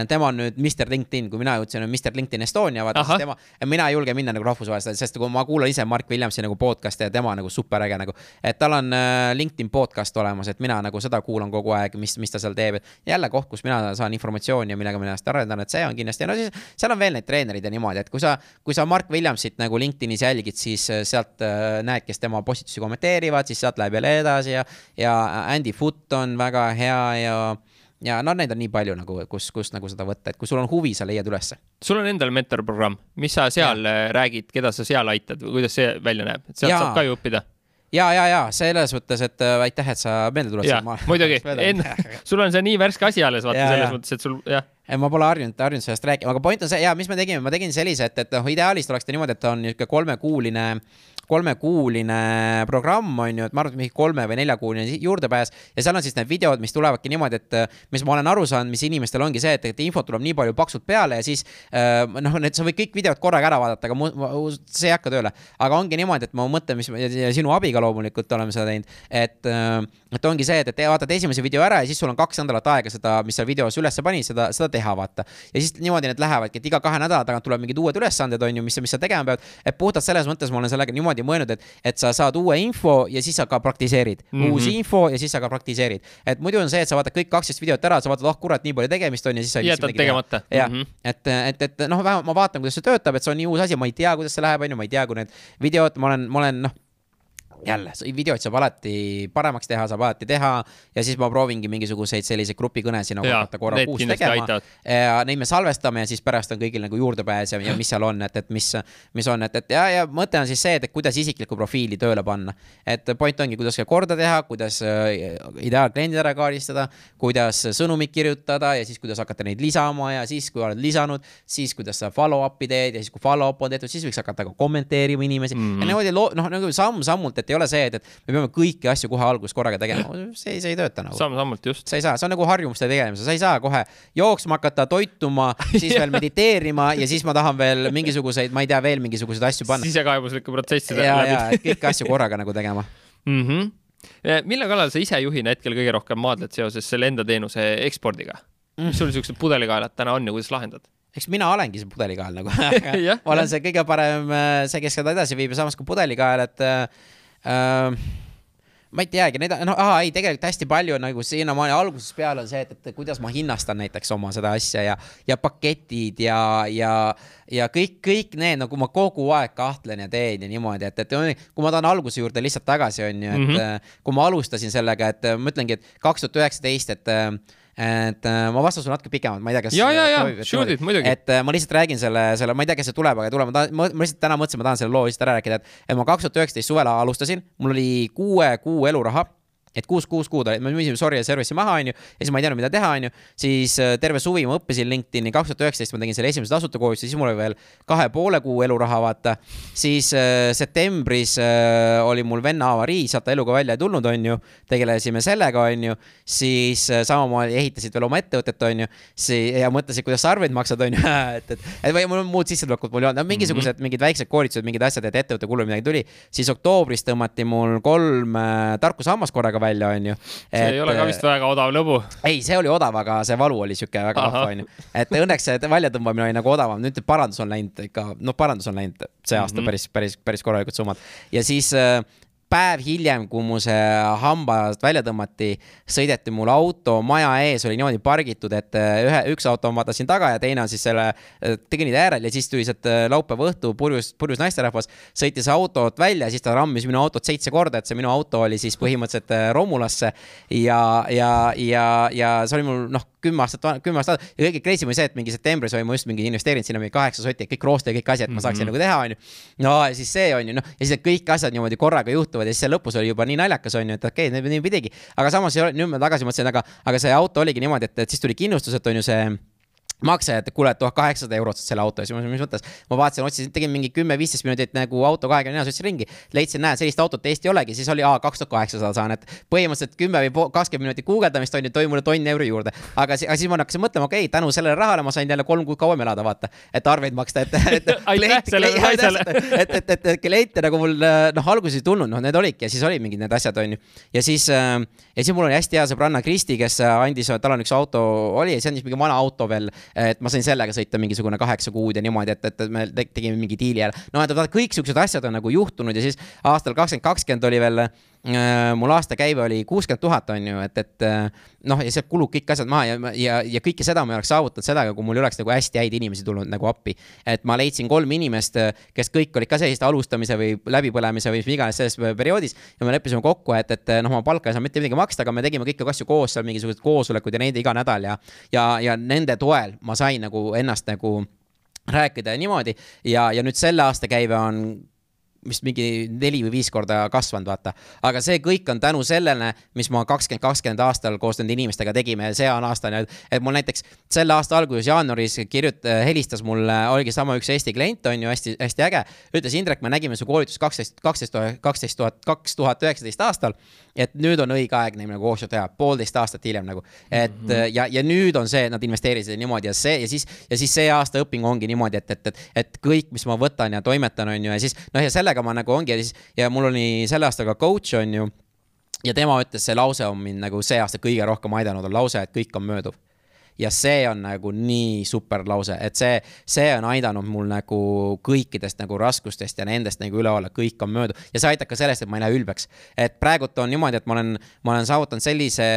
tema on nüüd Mr LinkedIn, kui mina jõudsin, on Mr LinkedIn Estonia, vaata siis tema, mina ei julge minna nagu rahvusvahelisele, sest kui ma kuulan ise Mark Williamsi nagu podcast'i ja tema nagu super äge nagu. et tal on äh, LinkedIn podcast olemas, et mina nagu seda kuulan kogu aeg, mis, mis ta seal teeb, et jälle koht, kus mina saan informatsiooni ja millega ma ennast arendan, et see on kindlasti, no siis seal on veel neid treenereid ja niimoodi, et kui sa, kui sa Mark Williamsit nagu LinkedInis jälgid, siis äh, sealt näed, kes tema postitusi kommenteerivad, siis sealt läheb jälle edasi ja, ja Andy Foot on väga hea ja ja no neid on nii palju nagu, kus, kus nagu seda võtta, et kui sul on huvi, sa leiad ülesse. sul on endal mentorprogramm, mis sa seal ja. Äh, räägid, keda sa seal aitad või kuidas see välja näeb, et sealt ja. saab ka ju õppida? ja, ja, ja selles mõttes, et äh, aitäh, et sa meelde tuletasid. muidugi, sul on see nii värske asi alles, vaata ja, selles ja. mõttes, et sul jah ma pole harjunud, harjunud sellest rääkima, aga point on see ja mis me tegime, ma tegin sellise, et, et noh, ideaalis oleks ta niimoodi, et ta on niisugune kolmekuuline kolmekuuline programm on ju, et ma arvan, et mingi kolme või neljakuuline juurdepääs ja seal on siis need videod, mis tulevadki niimoodi, et mis ma olen aru saanud, mis inimestel ongi see, et, et infot tuleb nii palju paksult peale ja siis äh, noh, need sa võid kõik videod korraga ära vaadata, aga mu, see ei hakka tööle. aga ongi niimoodi, et ma mõtlen, mis ja sinu abiga loomulikult oleme seda teinud, et, äh, et ongi see, et, et vaatad esimese video ära ja siis sul on kaks nädalat aega seda, mis sa videos üles panid, seda, seda teha, vaata. ja siis niimoodi need lähevadki, et iga kahe nädala tagant tuleb mingid uued ülesanded, on ju, mis, mis sa tegema pead. et puhtalt selles mõttes ma olen sellega niimoodi mõelnud, et, et sa saad uue info ja siis sa ka praktiseerid mm. -hmm. uus info ja siis sa ka praktiseerid. et muidu on see, et sa vaatad kõik kaksteist videot ära, sa vaatad, oh kurat, nii palju tegemist on ja siis sa jätad tegemata. jah -hmm., et, et, et noh, vähemalt ma vaatan, kuidas see töötab, et see on nii uus asi, ma ei tea, kuidas see läheb, on ju, ma ei tea, kui need videod, ma olen, ma olen noh jälle, videoid saab alati paremaks teha, saab alati teha ja siis ma proovingi mingisuguseid selliseid grupikõnesid nagu hakata korra kuus tegema. ja neid me salvestame ja siis pärast on kõigil nagu juurdepääs ja, ja mis seal on, et, et mis, mis on, et, et ja, ja mõte on siis see, et kuidas isiklikku profiili tööle panna. et point ongi, kuidas korda teha, kuidas äh, ideaalkliendid ära kaardistada, kuidas sõnumit kirjutada ja siis kuidas hakata neid lisama ja siis, kui oled lisanud, siis kuidas sa follow-up'i teed ja siis, kui follow-up on tehtud, siis võiks hakata ka kommenteerima inimesi mm -hmm. ja niimoodi noh, nagu samm-sammult, et ei ole see, et, et me peame kõiki asju kohe alguses korraga tegema, see, see ei tööta nagu. samm-sammult just. sa ei saa, see on nagu harjumuste tegemine, sa ei saa kohe jooksma hakata, toituma, siis veel mediteerima ja siis ma tahan veel mingisuguseid, ma ei tea, veel mingisuguseid asju panna. sisekaebuslikku protsessi ja, läbi. ja, et kõiki asju korraga nagu tegema mm. -hmm. mille kallal sa ise juhina hetkel kõige rohkem maadled seoses selle enda teenuse ekspordiga? mis sul siuksed pudelikaelad täna on ja kuidas lahendad? eks mina olengi see pudelikael nagu ma olen see kõige parem, see, kes seda edasi viib ja samas kui pudelikael, et äh, ma ei teagi, need, no aa, ei, tegelikult hästi palju nagu sinnamaani algusest peale on see, et, et kuidas ma hinnastan näiteks oma seda asja ja, ja paketid ja, ja, ja kõik, kõik need nagu ma kogu aeg kahtlen ja teen ja niimoodi, et, et kui ma tahan alguse juurde lihtsalt tagasi, on ju, et mm -hmm. kui ma alustasin sellega, et ma ütlengi, et kaks tuhat üheksateist, et et äh, ma vastan sulle natuke pikemalt, ma ei tea, kas. ja, ja, ja, shoot it muidugi. et äh, ma lihtsalt räägin selle, selle, ma ei tea, kas see tuleb, aga ei tule, ma tahan, ma lihtsalt täna mõtlesin, ma tahan selle loo lihtsalt ära rääkida, et, et ma kaks tuhat üheksateist suvel alustasin, mul oli kuue kuu eluraha et kuus, kuus kuud oli, me müüsime Sorry ja Service'i maha, onju, ja siis ma ei teadnud, mida teha, onju. siis äh, terve suvi ma õppisin LinkedIni, kaks tuhat üheksateist ma tegin selle esimese tasuta koolituse, siis mul oli veel kahe poole kuu eluraha, vaata. siis äh, septembris äh, oli mul venna avarii, sealt ta eluga välja ei tulnud, onju. tegelesime sellega, onju. siis äh, samamoodi ehitasid veel oma ettevõtet, onju. ja mõtlesid, kuidas sa arveid maksad, onju et, et, et või mul on muud sissetulekut mul ei olnud, mingisugused mm -hmm. mingid väiksed koolitused, mingid asjad, et ettevõtte kulul midagi tuli. siis oktoobris tõmmati mul kolm äh, tarkuse hammast korraga välja, onju. see et, ei ole ka vist väga odav lõbu. ei, see oli odav, aga see valu oli sihuke väga vahva, onju. et õnneks see väljatõmbamine oli nagu odavam, nüüd parandus on läinud ikka, noh, parandus on läinud see aasta mm -hmm. päris, päris, päris korralikud summad. ja siis äh, päev hiljem, kui mu see hambast välja tõmmati, sõideti mul auto maja ees oli niimoodi pargitud, et äh, ühe, üks auto on vaata siin taga ja teine on siis selle äh, kõnnitee äärel ja siis tuli sealt äh, laupäeva õhtu purjus, purjus naisterahvas, sõitis autot välja, siis ta rammis minu autot seitse korda, et see minu auto oli siis põhimõtteliselt romulasse. ja, ja, ja, ja see oli mul noh, kümme aastat, kümme aastat ja kõige crazy oli see, et mingi septembris olin ma just mingi investeerinud sinna mingi kaheksa sotti, kõik rooste ja kõik asjad, et ma saaksin mm -hmm. nagu teha, onju. no ja siis see on ju noh, ja siis kõik asjad niimoodi korraga juhtuvad ja siis see lõpus oli juba nii naljakas, onju, et okei okay,, nii pidigi. aga samas nüüd ma tagasi mõtlesin, aga, aga see auto oligi niimoodi, et, et siis tuli kindlustus, et on ju see makse, et kuule, tuhat kaheksasada eurot selle auto eest, mis mõttes. ma vaatasin, otsisin, tegin mingi kümme-viisteist minutit nagu auto kahekümne neljas, sõitsin ringi. leidsin, näe, sellist autot Eesti ei olegi, siis oli aa, kaks tuhat kaheksasada saan, et põhimõtteliselt kümme või kakskümmend minutit guugeldamist on ju, tõi mulle tonn euri juurde. aga, aga siis ma hakkasin mõtlema, okei okay,, tänu sellele rahale ma sain jälle kolm kuud kauem elada, vaata. et arveid maksta, et, et. naisele. et, et, et, et kliente nagu mul noh, alguses ei tulnud, noh, need olidki ja siis olid mingid need asjad, on ju. ja siis äh,, ja siis mul oli hästi hea sõbranna Kristi, kes andis, tal on üks auto oli ja see andis mingi vana auto veel, et ma sain selle sellega sõita mingisugune kaheksa kuud ja niimoodi, et, et me tegime mingi diili jälle. no et vaata, kõik siuksed asjad on nagu juhtunud ja siis aastal kakskümmend kakskümmend oli veel mul aastakäive oli kuuskümmend tuhat, on ju, et, et äh, noh, ja sealt kulub kõik asjad maha ja, ja, ja kõike seda ma ei oleks saavutanud sellega, kui mul ei oleks nagu hästi häid inimesi tulnud nagu appi. et ma leidsin kolm inimest, kes kõik olid ka sellised alustamise või läbipõlemise või mis iganes selles perioodis ja me leppisime kokku, et, et noh, ma palka ei saa mitte midagi maksta, aga me tegime kõiki asju koos, seal mingisugused koosolekud ja neid iga nädal ja, ja, ja nende toel ma sain nagu ennast nagu rääkida ja niimoodi ja, ja nüüd selle aasta käive on vist mingi neli või viis korda kasvanud, vaata. aga see kõik on tänu sellele, mis ma kakskümmend, kakskümmend aastal koos nende inimestega tegime ja see on aastane, et mul näiteks selle aasta alguses, jaanuaris kirjut-, helistas mulle, oligi sama üks Eesti klient, on ju, hästi-hästi äge. ütles Indrek, me nägime su koolitust kaksteist, kaksteist, kaksteist tuhat, kaks tuhat üheksateist aastal. Et nüüd on õige aeg neil nagu koostööd teha, poolteist aastat hiljem nagu. et mm -hmm. ja, ja nüüd on see, et nad investeerisid niimoodi ja see ja siis, ja siis see aasta õping ongi niimoodi, et, et, et, et kõik, mis ma võtan ja toimetan, on ju, ja siis noh, ja sellega ma nagu ongi ja siis ja mul oli selle aasta ka coach on ju. ja tema ütles, see lause on mind nagu see aasta kõige rohkem aidanud, on lause, et kõik on mööduv ja see on nagu nii super lause, et see, see on aidanud mul nagu kõikidest nagu raskustest ja nendest nagu üle olla, kõik on mööduv ja see aitab ka sellest, et ma ei lähe ülbeks. et praegult on niimoodi, et ma olen, ma olen saavutanud sellise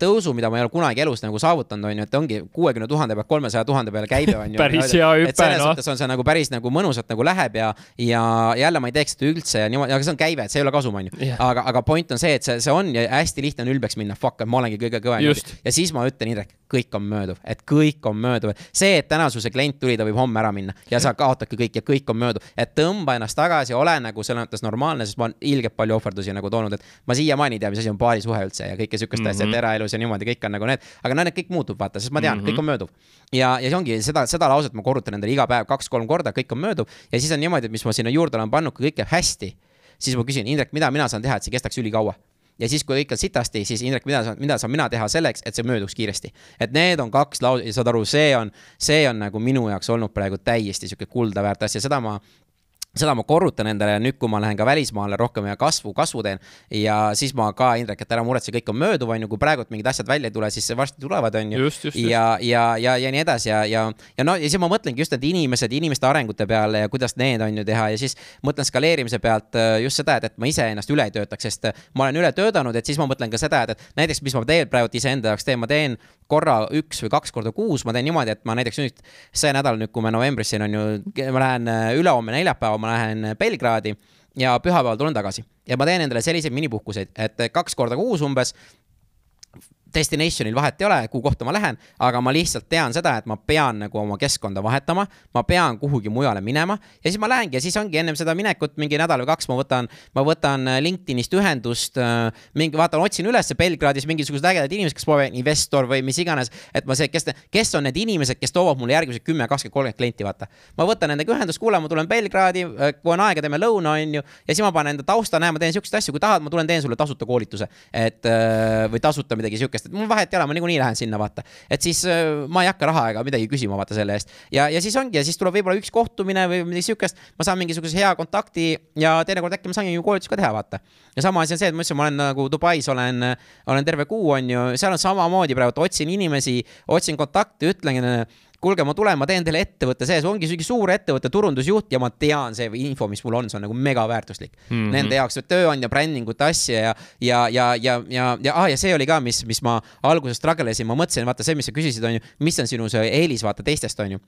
tõusu, mida ma ei ole kunagi elus nagu saavutanud, on ju, et ongi kuuekümne tuhande pealt kolmesaja tuhande peale käibe on ju. päris hea hüpe, noh. selles suhtes on see nagu päris nagu mõnusalt nagu läheb ja, ja jälle ma ei teeks seda üldse ja niimoodi, aga see on käive, et see ei ole kasum, on ju yeah.. aga, aga point on see, et see, see on ja hästi lihtne on ülbeks minna, fuck, et ma olengi kõige kõvem. ja siis ma ütlen, Indrek, kõik on mööduv, et kõik on mööduv. see, et täna su see klient tuli, ta võib homme ära minna ja sa kaotadki kõik ja kõik on mööduv. et tõmba ennast tagasi, ole nagu selles mõttes normaalne, sest ma olen ilgelt palju ohverdusi nagu toonud, et ma siiamaani ei tea, mis asi on paarisuhe üldse ja kõike sihukest asja mm -hmm., et eraelus ja niimoodi kõik on nagu need, aga no need kõik muutub, vaata, sest ma tean mm, -hmm. kõik on mööduv. ja, ja see ongi seda, seda lauset ma korrutan endale iga päev kaks-kolm korda, kõik on mööduv ja siis on niimoodi, et mis ma sinna juurde olen pannud, kui kõik käib hästi, siis ma küsin, Indrek, mida mina saan teha, et see kestaks ülikaua ja siis, kui kõik on sitasti, siis Indrek, mida saan, mida saan mina teha selleks, et see mööduks kiiresti. et need on kaks lause ja saad aru, see on, see on nagu minu jaoks olnud praegu täiesti sihuke kulda väärt asja, seda ma seda ma korrutan endale ja nüüd, kui ma lähen ka välismaale rohkem ja kasvu, kasvu teen ja siis ma ka, Indrek, et ära muretse, kõik on mööduv, on ju, kui praegult mingid asjad välja ei tule, siis varsti tulevad, on ju. ja, ja, ja, ja nii edasi ja, ja, ja no ja siis ma mõtlengi just need inimesed, inimeste arengute peale ja kuidas need on ju teha ja siis mõtlen skaleerimise pealt äh, just seda, et, et ma iseennast üle ei töötaks, sest ma olen üle töötanud, et siis ma mõtlen ka seda, et, et näiteks, mis ma teen praegu iseenda jaoks teen, ma teen korra üks või kaks korda kuus, ma teen niimoodi, et ma näiteks nüüd see nädal nüüd, kui me novembris siin on ju, ma lähen äh, ülehomme neljapäeval, ma lähen Belgradi ja pühapäeval tulen tagasi. Ja ma teen endale selliseid minipuhkuseid, et kaks korda kuus umbes destination'il vahet ei ole, kuhu kohta ma lähen, aga ma lihtsalt tean seda, et ma pean nagu oma keskkonda vahetama, ma pean kuhugi mujale minema ja siis ma lähengi ja siis ongi ennem seda minekut mingi nädal või kaks ma võtan, ma võtan äh, LinkedInist ühendust, äh, mingi vaatan, otsin üles Belgradis mingisugused ägedad inimesed, kes pole investor või mis iganes, et ma see, kes, kes on need inimesed, kes toovad mulle järgmised kümme, kakskümmend, kolmkümmend klienti, vaata. ma võtan nendega ühendust, kuule, ma tulen Belgradi, äh, kui on aega, teeme lõuna, on ju, ja siis ma panen enda tausta, näe, ma teen siukseid asju, kui tahad, ma tulen teen sulle tasuta koolituse, et või tasuta midagi siukest sest mul vahet ei ole, ma niikuinii lähen sinna, vaata. et siis äh, ma ei hakka raha ega midagi küsima, vaata selle eest. ja, ja siis ongi ja siis tuleb võib-olla üks kohtumine või midagi siukest, ma saan mingisuguse hea kontakti ja teinekord äkki ma saangi ju koolitust ka teha, vaata. ja sama asi on see, et ma ütlesin, ma olen nagu Dubais olen, olen terve kuu, on ju, seal on samamoodi praegu, otsin inimesi, otsin kontakte, ütlen kuulge, ma tulen, ma teen teile ettevõtte sees, ongi mingi suur ettevõtte turundusjuht ja ma tean, see info, mis mul on, see on nagu megaväärtuslik mm. -hmm. Nende jaoks tööandja brändingut asja ja, ja, ja, ja, ja, ja, ah, ja see oli ka, mis, mis ma alguses struggle esin, ma mõtlesin, vaata see, mis sa küsisid, on ju, mis on sinu see eelis, vaata teistest, on ju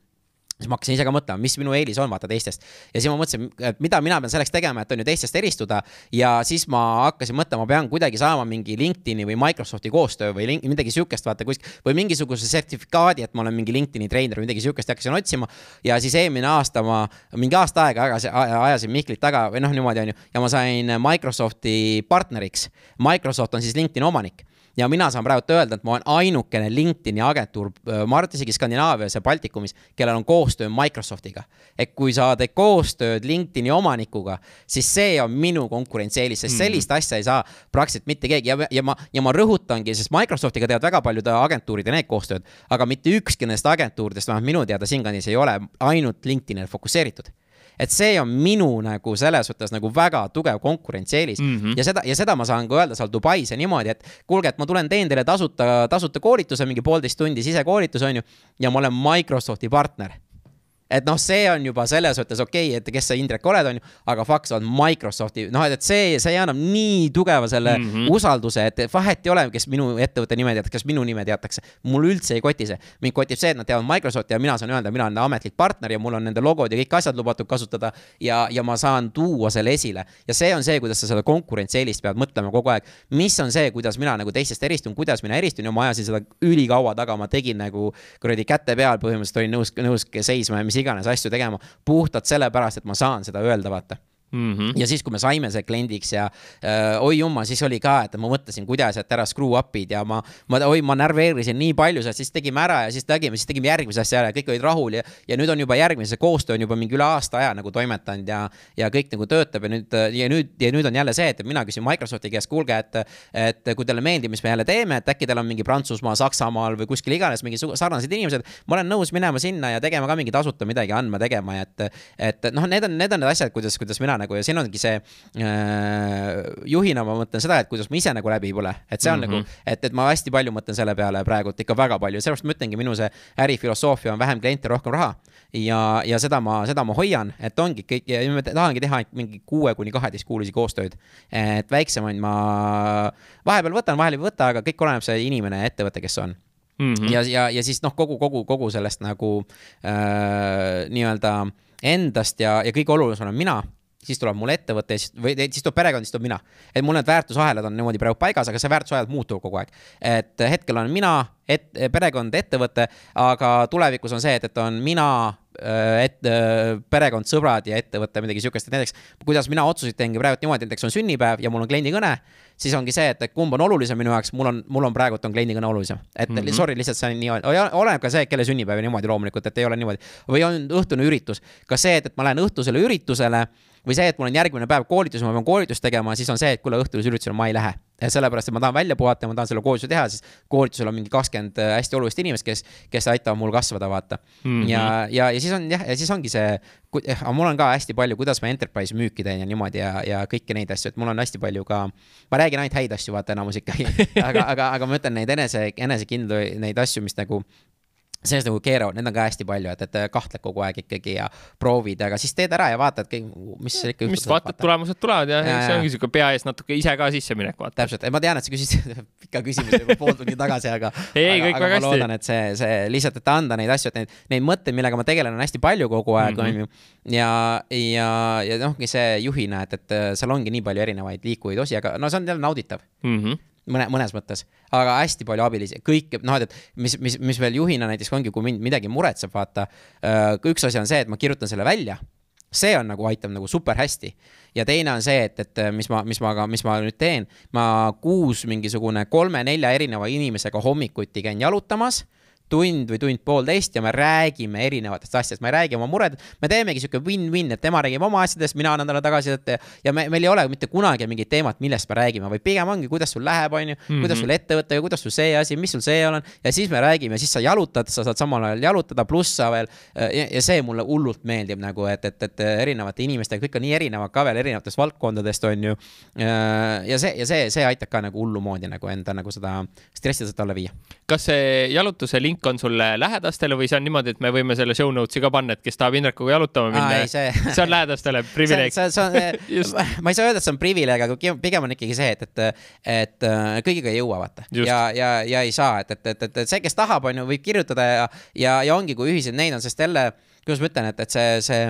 siis ma hakkasin ise ka mõtlema, mis minu eelis on, vaata teistest. ja siis ma mõtlesin, et mida mina pean selleks tegema, et on ju teistest eristuda. ja siis ma hakkasin mõtlema, ma pean kuidagi saama mingi LinkedIn'i või Microsofti koostöö või link, midagi sihukest, vaata kuskil. või mingisuguse sertifikaadi, et ma olen mingi LinkedIn'i treener või midagi sihukest ja hakkasin otsima. ja siis eelmine aasta ma, mingi aasta aega ajasin Mihklit taga või noh, niimoodi on ju. ja ma sain Microsofti partneriks. Microsoft on siis LinkedIn'i omanik ja mina saan praegu öelda, et ma olen ainukene LinkedIn'i agentuur, ma arvan, et isegi Skandinaavias ja Baltikumis, kellel on koostöö Microsoftiga. et kui sa teed koostööd LinkedIn'i omanikuga, siis see on minu konkurentsieelis, sest mm. sellist asja ei saa praktiliselt mitte keegi ja, ja ma, ja ma rõhutangi, sest Microsoftiga teevad väga paljud agentuurid ja need koostööd, aga mitte ükski nendest agentuuridest, vähemalt minu teada siinkandis ei ole ainult LinkedIn'ile fokusseeritud et see on minu nagu selles suhtes nagu väga tugev konkurentsieelis mm. -hmm. ja seda, ja seda ma saan ka öelda seal Dubais ja niimoodi, et kuulge, et ma tulen teen teile tasuta, tasuta koolituse, mingi poolteist tundi sisekoolitus on ju. ja ma olen Microsofti partner et noh, see on juba selles mõttes okei okay,, et kes sa, Indrek, oled, on ju, aga fakt, sa oled Microsofti, noh, et see, see annab nii tugeva selle mm -hmm. usalduse, et vahet ei ole, kes minu ettevõtte nime teatakse, kas minu nime teatakse. mul üldse ei koti see, mind kotib see, et nad teavad Microsofti ja mina saan öelda, mina olen ametlik partner ja mul on nende logod ja kõik asjad lubatud kasutada. ja, ja ma saan tuua selle esile ja see on see, kuidas sa seda konkurentsieelist pead mõtlema kogu aeg. mis on see, kuidas mina nagu teistest eristun, kuidas mina eristun ja ma ajasin seda ülikaua taga, ma tegin nagu kuradi käte peal põhimõtteliselt olin nõus, nõus seisma ja mis iganes asju tegema puhtalt sellepärast, et ma saan seda öelda, vaata Mm -hmm. ja siis, kui me saime see kliendiks ja äh, oi jumma, siis oli ka, et ma mõtlesin, kuidas, et ära screw up'id ja ma, ma, oi, ma närveerisin nii palju siis tegime ära ja siis tegime, siis tegime järgmise asja ära ja kõik olid rahul ja, ja nüüd on juba järgmise koostöö on juba mingi üle aasta aja nagu toimetanud ja, ja kõik nagu töötab ja nüüd, ja nüüd, ja nüüd on jälle see, et mina küsin Microsofti käest, kuulge, et, et kui teile meeldib, mis me jälle teeme, et äkki teil on mingi Prantsusmaa, Saksamaal või kuskil iganes mingi sarnased inimesed, ma olen nõus minema sinna ja tegema ka mingi tasuta midagi andma, tegema et, et noh, need on, need on need asjad, kuidas, kuidas mina nagu ja siin ongi see äh,. juhina ma mõtlen seda, et kuidas ma ise nagu läbi ei põle, et see on mm -hmm. nagu, et, et ma hästi palju mõtlen selle peale praegu, et ikka väga palju, sellepärast ma ütlengi, minu see ärifilosoofia on vähem kliente, rohkem raha. ja, ja seda ma, seda ma hoian, et ongi kõik ja ma tahangi teha mingi kuue kuni kaheteist kuulisi koostööd. et väiksemaid ma vahepeal võtan, vahel ei võta, aga kõik oleneb see inimene ja ettevõte, kes on mm. -hmm. ja, ja, ja siis noh, kogu, kogu, kogu sellest nagu äh, nii-öelda endast ja, ja kõige olulisem olen mina siis tuleb mul ettevõte, siis või siis tuleb perekond, siis tuleb mina. et mul need väärtusahelad on niimoodi praegu paigas, aga see väärtusahelad muutuvad kogu aeg. et hetkel on mina, et perekond, ettevõte, aga tulevikus on see, et, et on mina, Äh, et äh, perekond, sõbrad ja ettevõte, midagi sihukest, et näiteks kuidas mina otsuseid teengi praegu niimoodi, näiteks on sünnipäev ja mul on kliendikõne, siis ongi see, et kumb on olulisem minu jaoks, mul on, mul on praegult on kliendikõne olulisem. et mm -hmm. sorry, lihtsalt see on nii, oleneb ka see, kelle sünnipäev ja niimoodi loomulikult, et ei ole niimoodi. või on õhtune üritus, ka see, et, et ma lähen õhtusele üritusele või see, et mul on järgmine päev koolitus, ma pean koolitust tegema, siis on see, et kuule, õhtulisel üritusel ma ei lähe sellepärast, et ma tahan välja puhata ja ma tahan selle koolituse teha, siis koolitusel on mingi kakskümmend äh, hästi olulist inimest, kes, kes aitavad mul kasvada, vaata mm. -hmm. ja, ja, ja siis on jah, ja siis ongi see, eh, aga mul on ka hästi palju, kuidas ma enterprise müüki teen ja niimoodi ja, ja kõiki neid asju, et mul on hästi palju ka. ma räägin ainult häid asju, vaata enamus ikkagi aga, aga, aga ma ütlen neid enese, enesekindlu, neid asju, mis nagu sellest nagu keeravad, neid on ka hästi palju, et, et kahtled kogu aeg ikkagi ja proovid, aga siis teed ära ja vaatad, mis seal ikka mis vaatad, tulemused tulevad ja, ja, ja see ongi siuke pea ees natuke ise ka sisseminek, vaata. täpselt, ma tean, et sa küsisid pika küsimuse juba pool tundi tagasi, aga ei, kõik aga, väga hästi. ma loodan, et see, see lihtsalt, et anda neid asju, et neid, neid mõtteid, millega ma tegelen, on hästi palju kogu aeg, mhm. on ju. ja, ja, ja noh, see juhina, et, et seal ongi nii palju erinevaid liikuvaid osi, aga no see on jälle nauditav mm. -hmm mõne, mõnes mõttes, aga hästi palju abilisi, kõik noh, et mis, mis, mis veel juhina näiteks ongi, kui mind midagi muretseb, vaata. Äh, üks asi on see, et ma kirjutan selle välja, see on nagu aitab nagu super hästi ja teine on see, et, et mis ma, mis ma ka, mis ma nüüd teen, ma kuus mingisugune kolme-nelja erineva inimesega hommikuti käin jalutamas tund või tund-poolteist ja me räägime erinevatest asjadest, ma ei räägi oma mured, me teemegi sihuke win-win, et tema räägib oma asjadest, mina annan talle tagasisidet ja me, meil ei ole mitte kunagi mingit teemat, millest me räägime, vaid pigem ongi, kuidas sul läheb, on ju, kuidas mhm. sul ettevõttega, kuidas sul see asi, mis sul see on ja siis me räägime, siis sa jalutad, sa saad samal ajal jalutada, pluss sa veel ja, ja see mulle hullult meeldib nagu, et, et, et erinevate inimestega, kõik on nii erinevad ka veel erinevatest valdkondadest, on ju. ja see, ja see, see aitab ka nagu hullumoodi nagu enda nagu seda stressi alla viia. kas see jalutuse link link on sulle lähedastele või see on niimoodi, et me võime selle show notes'i ka panna, et kes tahab Indrekuga jalutama minna, see... see on lähedastele privileeg. see, see, see on ma ei saa öelda, et see on privileeg, aga pigem on ikkagi see, et, et, et äh, kõigiga ei jõua, vaata. ja, ja, ja ei saa, et, et, et, et, et see, kes tahab, on ju, võib kirjutada ja, ja, ja ongi, kui ühiseid neid on, sest jälle, kuidas ma ütlen, et, et see, see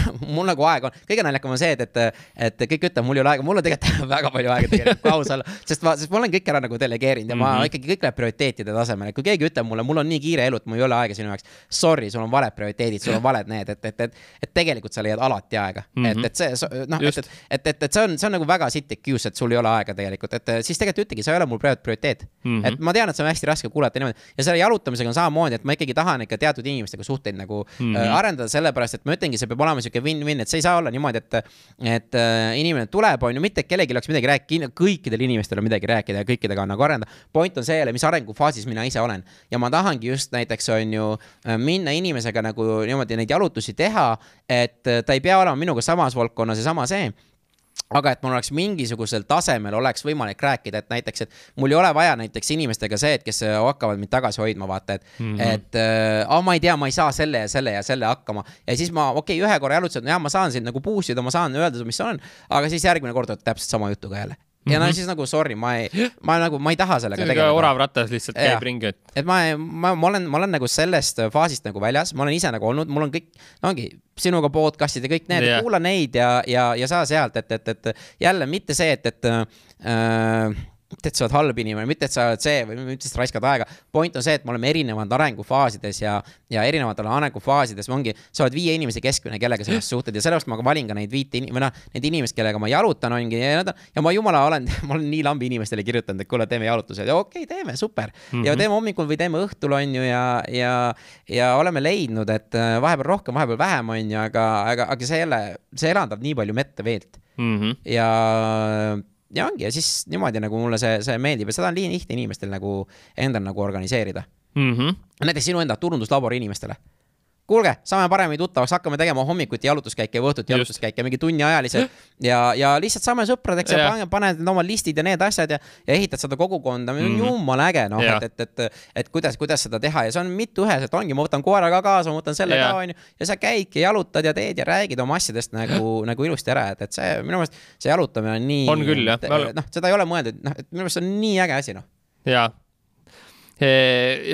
mul nagu aega on, kõige naljakam on see, et, et, et kõik ütlevad, mul ei ole aega, mul on tegelikult väga palju aega tegelikult, kui aus olla. sest ma, sest ma olen kõik ära nagu delegeerinud ja ma mm -hmm. ikkagi kõik läheb prioriteetide tasemel, et kui keegi ütleb mulle, mul on nii kiire elu, et mul ei ole aega sinu jaoks. Sorry, sul on valed prioriteedid, sul on valed need, et, et, et, et tegelikult sa leiad alati aega mm. -hmm. et, et see, noh, et, et, et, et, et see on, see on nagu väga sitt excuse, et sul ei ole aega tegelikult, et siis tegelikult ütlegi, sa ei ole mul praegu prioriteet mm. -hmm. et ma tean, et see on hästi raske kuulata niimoodi ja selle jalutamisega on samamoodi, et ma ikkagi tahan ikka teatud inimestega suhteid nagu mm -hmm. äh, arendada, sellepärast et ma ütlengi, see peab olema sihuke win-win, et see ei saa olla niimoodi, et, et äh, inimene tuleb, on ju, mitte kellelgi oleks midagi rääkida, kõikidel inimestel on midagi rääkida ja kõikidega on nagu arendada. point on see jälle, mis arengufaasis mina ise olen ja ma tahangi just näiteks on ju äh, minna inimesega nagu niimoodi neid jalutusi teha, et äh, ta ei pea olema minuga samas valdkonnas ja sama see aga et mul oleks mingisugusel tasemel oleks võimalik rääkida, et näiteks, et mul ei ole vaja näiteks inimestega see, et kes hakkavad mind tagasi hoidma, vaata, et mm, -hmm. et äh, ma ei tea, ma ei saa selle ja selle ja selle hakkama. ja siis ma, okei okay,, ühe korra jalutasin, jah, ma saan sind nagu push ida, ma saan öelda, mis on, aga siis järgmine kord oled täpselt sama jutuga jälle ja no mhm. siis nagu sorry, ma ei, ma nagu, ma ei taha sellega tegeleda. orav ratas lihtsalt käib ja. ringi, et. et ma, ma, ma olen, ma olen nagu sellest faasist nagu väljas, ma olen ise nagu olnud, mul on kõik, no ongi sinuga podcast'id ja kõik need yeah., kuula neid ja, ja, ja saa sealt, et, et, et jälle mitte see, et, et äh, mitte, et sa oled halb inimene, mitte, et sa oled see või mitte, et sa raiskad aega. point on see, et me oleme erinevad arengufaasides ja, ja erinevatel arengufaasides ongi, sa oled viie inimese keskmine, kellega sa ennast suhtled ja sellepärast ma ka valin ka neid viite või noh, neid inimesi, kellega ma jalutan, ongi ja ja ma jumala olen, ma olen nii lambi inimestele kirjutanud, et kuule, teeme jalutused ja okei okay,, teeme, super mm. -hmm. ja teeme hommikul või teeme õhtul, on ju, ja, ja, ja oleme leidnud, et äh, vahepeal rohkem, vahepeal vähem, on ju, aga, aga, aga see jälle, see eraldab nii palju mette veelt mm. -hmm. ja ja ongi ja siis niimoodi nagu mulle see, see meeldib ja seda on lihtne inimestel nagu endal nagu organiseerida mm. -hmm. näiteks sinu enda turunduslabori inimestele kuulge, saame paremini tuttavaks, hakkame tegema hommikuti jalutuskäike või õhtuti jalutuskäike, mingi tunniajalised ja, ja lihtsalt saame sõpradeks ja, ja paned, paned oma listid ja need asjad ja, ja ehitad seda kogukonda, mm -hmm. jumala äge, noh, et, et, et, et kuidas, kuidas seda teha ja see on mittuüheselt, ongi, ma võtan koera ka kaasa, ma võtan selle ja. ka, onju, ja sa käidki, jalutad ja teed ja räägid oma asjadest nagu, nagu ilusti ära, et, et see minu meelest see jalutamine on nii. on küll, jah. noh, seda ei ole mõeldud, noh, et minu meelest see on nii äge asi, noh. jaa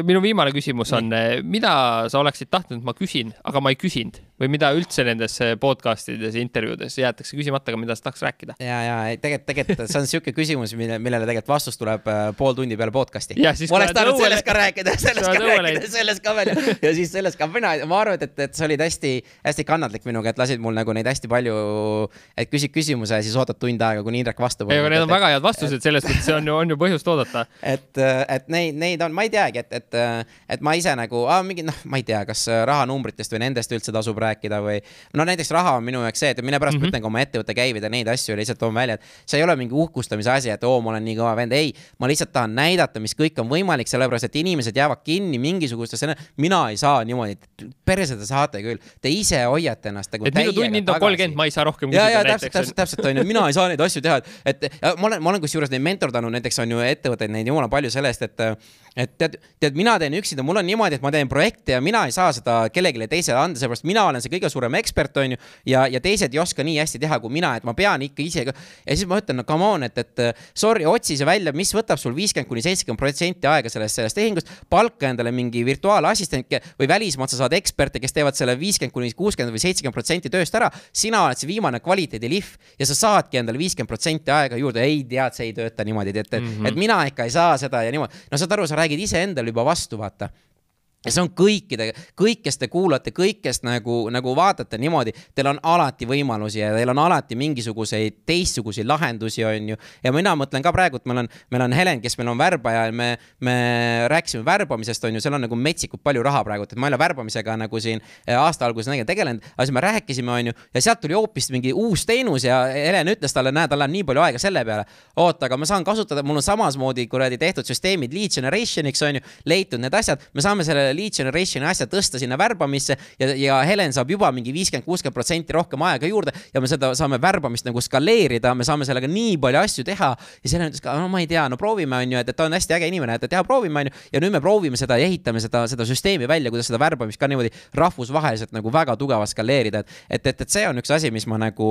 minu viimane küsimus on, eh, mida sa oleksid tahtnud, ma küsin, aga ma ei küsinud või mida üldse nendes eh, podcast ides ja intervjuudes jäetakse küsimata, aga mida sa tahaks rääkida? ja, ja tegelikult, tegelikult see on niisugune küsimus, mille, millele tegelikult vastus tuleb äh, pool tundi peale podcast'i. oleks tahtnud sellest ka rääkida, sellest ka rääkida, sellest ka veel ja siis sellest ka mina, ma arvan, et, et sa olid hästi-hästi kannatlik minuga, et lasid mul nagu neid hästi palju, et küsid küsimuse ja siis ootad tund aega, kuni Indrek vastu. ei, aga need on väga head vastused, selles mõttes on ju, on ju põhjust oodata. et, et neid, neid on, ma ei teagi, et, et, et ma ise nagu, mingi noh, ma ei tea, kas rahanumbritest või nendest üldse tasub rääkida rääkida või. no näiteks raha on minu jaoks see, et mille pärast mm -hmm. ma ütlen ka oma ettevõtte käivid ja neid asju lihtsalt toon välja, et see ei ole mingi uhkustamise asi, et oo, ma olen nii kõva vend, ei. ma lihtsalt tahan näidata, mis kõik on võimalik, sellepärast et inimesed jäävad kinni mingisugustesse, mina ei saa niimoodi, perse te saate küll, te ise hoiate ennast nagu. et minu tunnid on kolmkümmend, ma ei saa rohkem küsida. ja, ja täpselt, täpselt, täpselt on ju, mina ei saa neid asju teha, et, et ma olen, ma olen kusjuures neid mentordanud, näiteks on ju ettevõtteid neid jumala palju sellest, et et tead, tead, mina teen üksinda, mul on niimoodi, et ma teen projekte ja mina ei saa seda kellelegi teisele anda, sellepärast mina olen see kõige suurem ekspert, on ju. ja, ja teised ei oska nii hästi teha kui mina, et ma pean ikka ise ka. ja siis ma ütlen, no come on, et, et sorry, otsi see välja, mis võtab sul viiskümmend kuni seitsekümmend protsenti aega sellest, sellest tehingust. palka endale mingi virtuaalassistent või välismaalt sa saad eksperte, kes teevad selle viiskümmend kuni kuuskümmend või seitsekümmend protsenti tööst ära. sina oled see viimane kvaliteedilihv ja sa saadki endale viiskümmend protsenti aega juurde. ei tead, see ei tööta niimoodi, et mm, -hmm. et mina ikka ei saa seda ja niimoodi. no saad aru, sa räägid iseendale juba vastu, vaata ja see on kõikide, kõik, kes te kuulate, kõik, kes nagu, nagu vaatate niimoodi, teil on alati võimalusi ja teil on alati mingisuguseid teistsuguseid lahendusi, on ju. ja mina mõtlen ka praegu, et meil on, meil on Helen, kes meil on värbaja ja me, me rääkisime värbamisest, on ju, seal on nagu metsikult palju raha praegu, et ma ei ole värbamisega nagu siin eh, aasta alguses tegelenud, aga siis me rääkisime, on ju, ja sealt tuli hoopis mingi uus teenus ja Helen ütles talle, näe, tal on nii palju aega selle peale. oota, aga ma saan kasutada, mul on samasmoodi kuradi tehtud süsteemid lead generation'iks, on ju, leitud need asjad, me saame selle lead generationi asja tõsta sinna värbamisse ja, ja Helen saab juba mingi viiskümmend, kuuskümmend protsenti rohkem aega juurde ja me seda saame värbamist nagu skaleerida, me saame sellega nii palju asju teha. ja Helen ütles ka, no ma ei tea, no proovime, on ju, et, et ta on hästi äge inimene, et, et ja proovime, on ju. ja nüüd me proovime seda ja ehitame seda, seda süsteemi välja, kuidas seda värbamist ka niimoodi rahvusvaheliselt nagu väga tugevalt skaleerida, et, et, et, et see on üks asi, mis ma nagu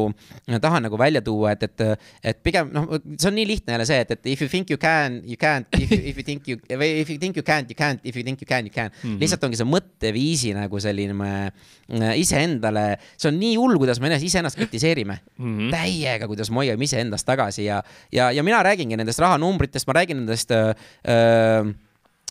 tahan nagu välja tuua, et, et, et pigem noh, see on nii lihtne jälle see, et, et if you think you can, you can't, if you, if you think you, if you think you can't, you can't, if you think you can, you can mm. -hmm. lihtsalt ongi see mõtteviisi nagu selline äh, iseendale, see on nii hull, kuidas me iseennast kritiseerime mm. -hmm. täiega, kuidas me hoiame iseendast tagasi ja, ja, ja mina räägingi nendest rahanumbritest, ma räägin nendest öö, äh,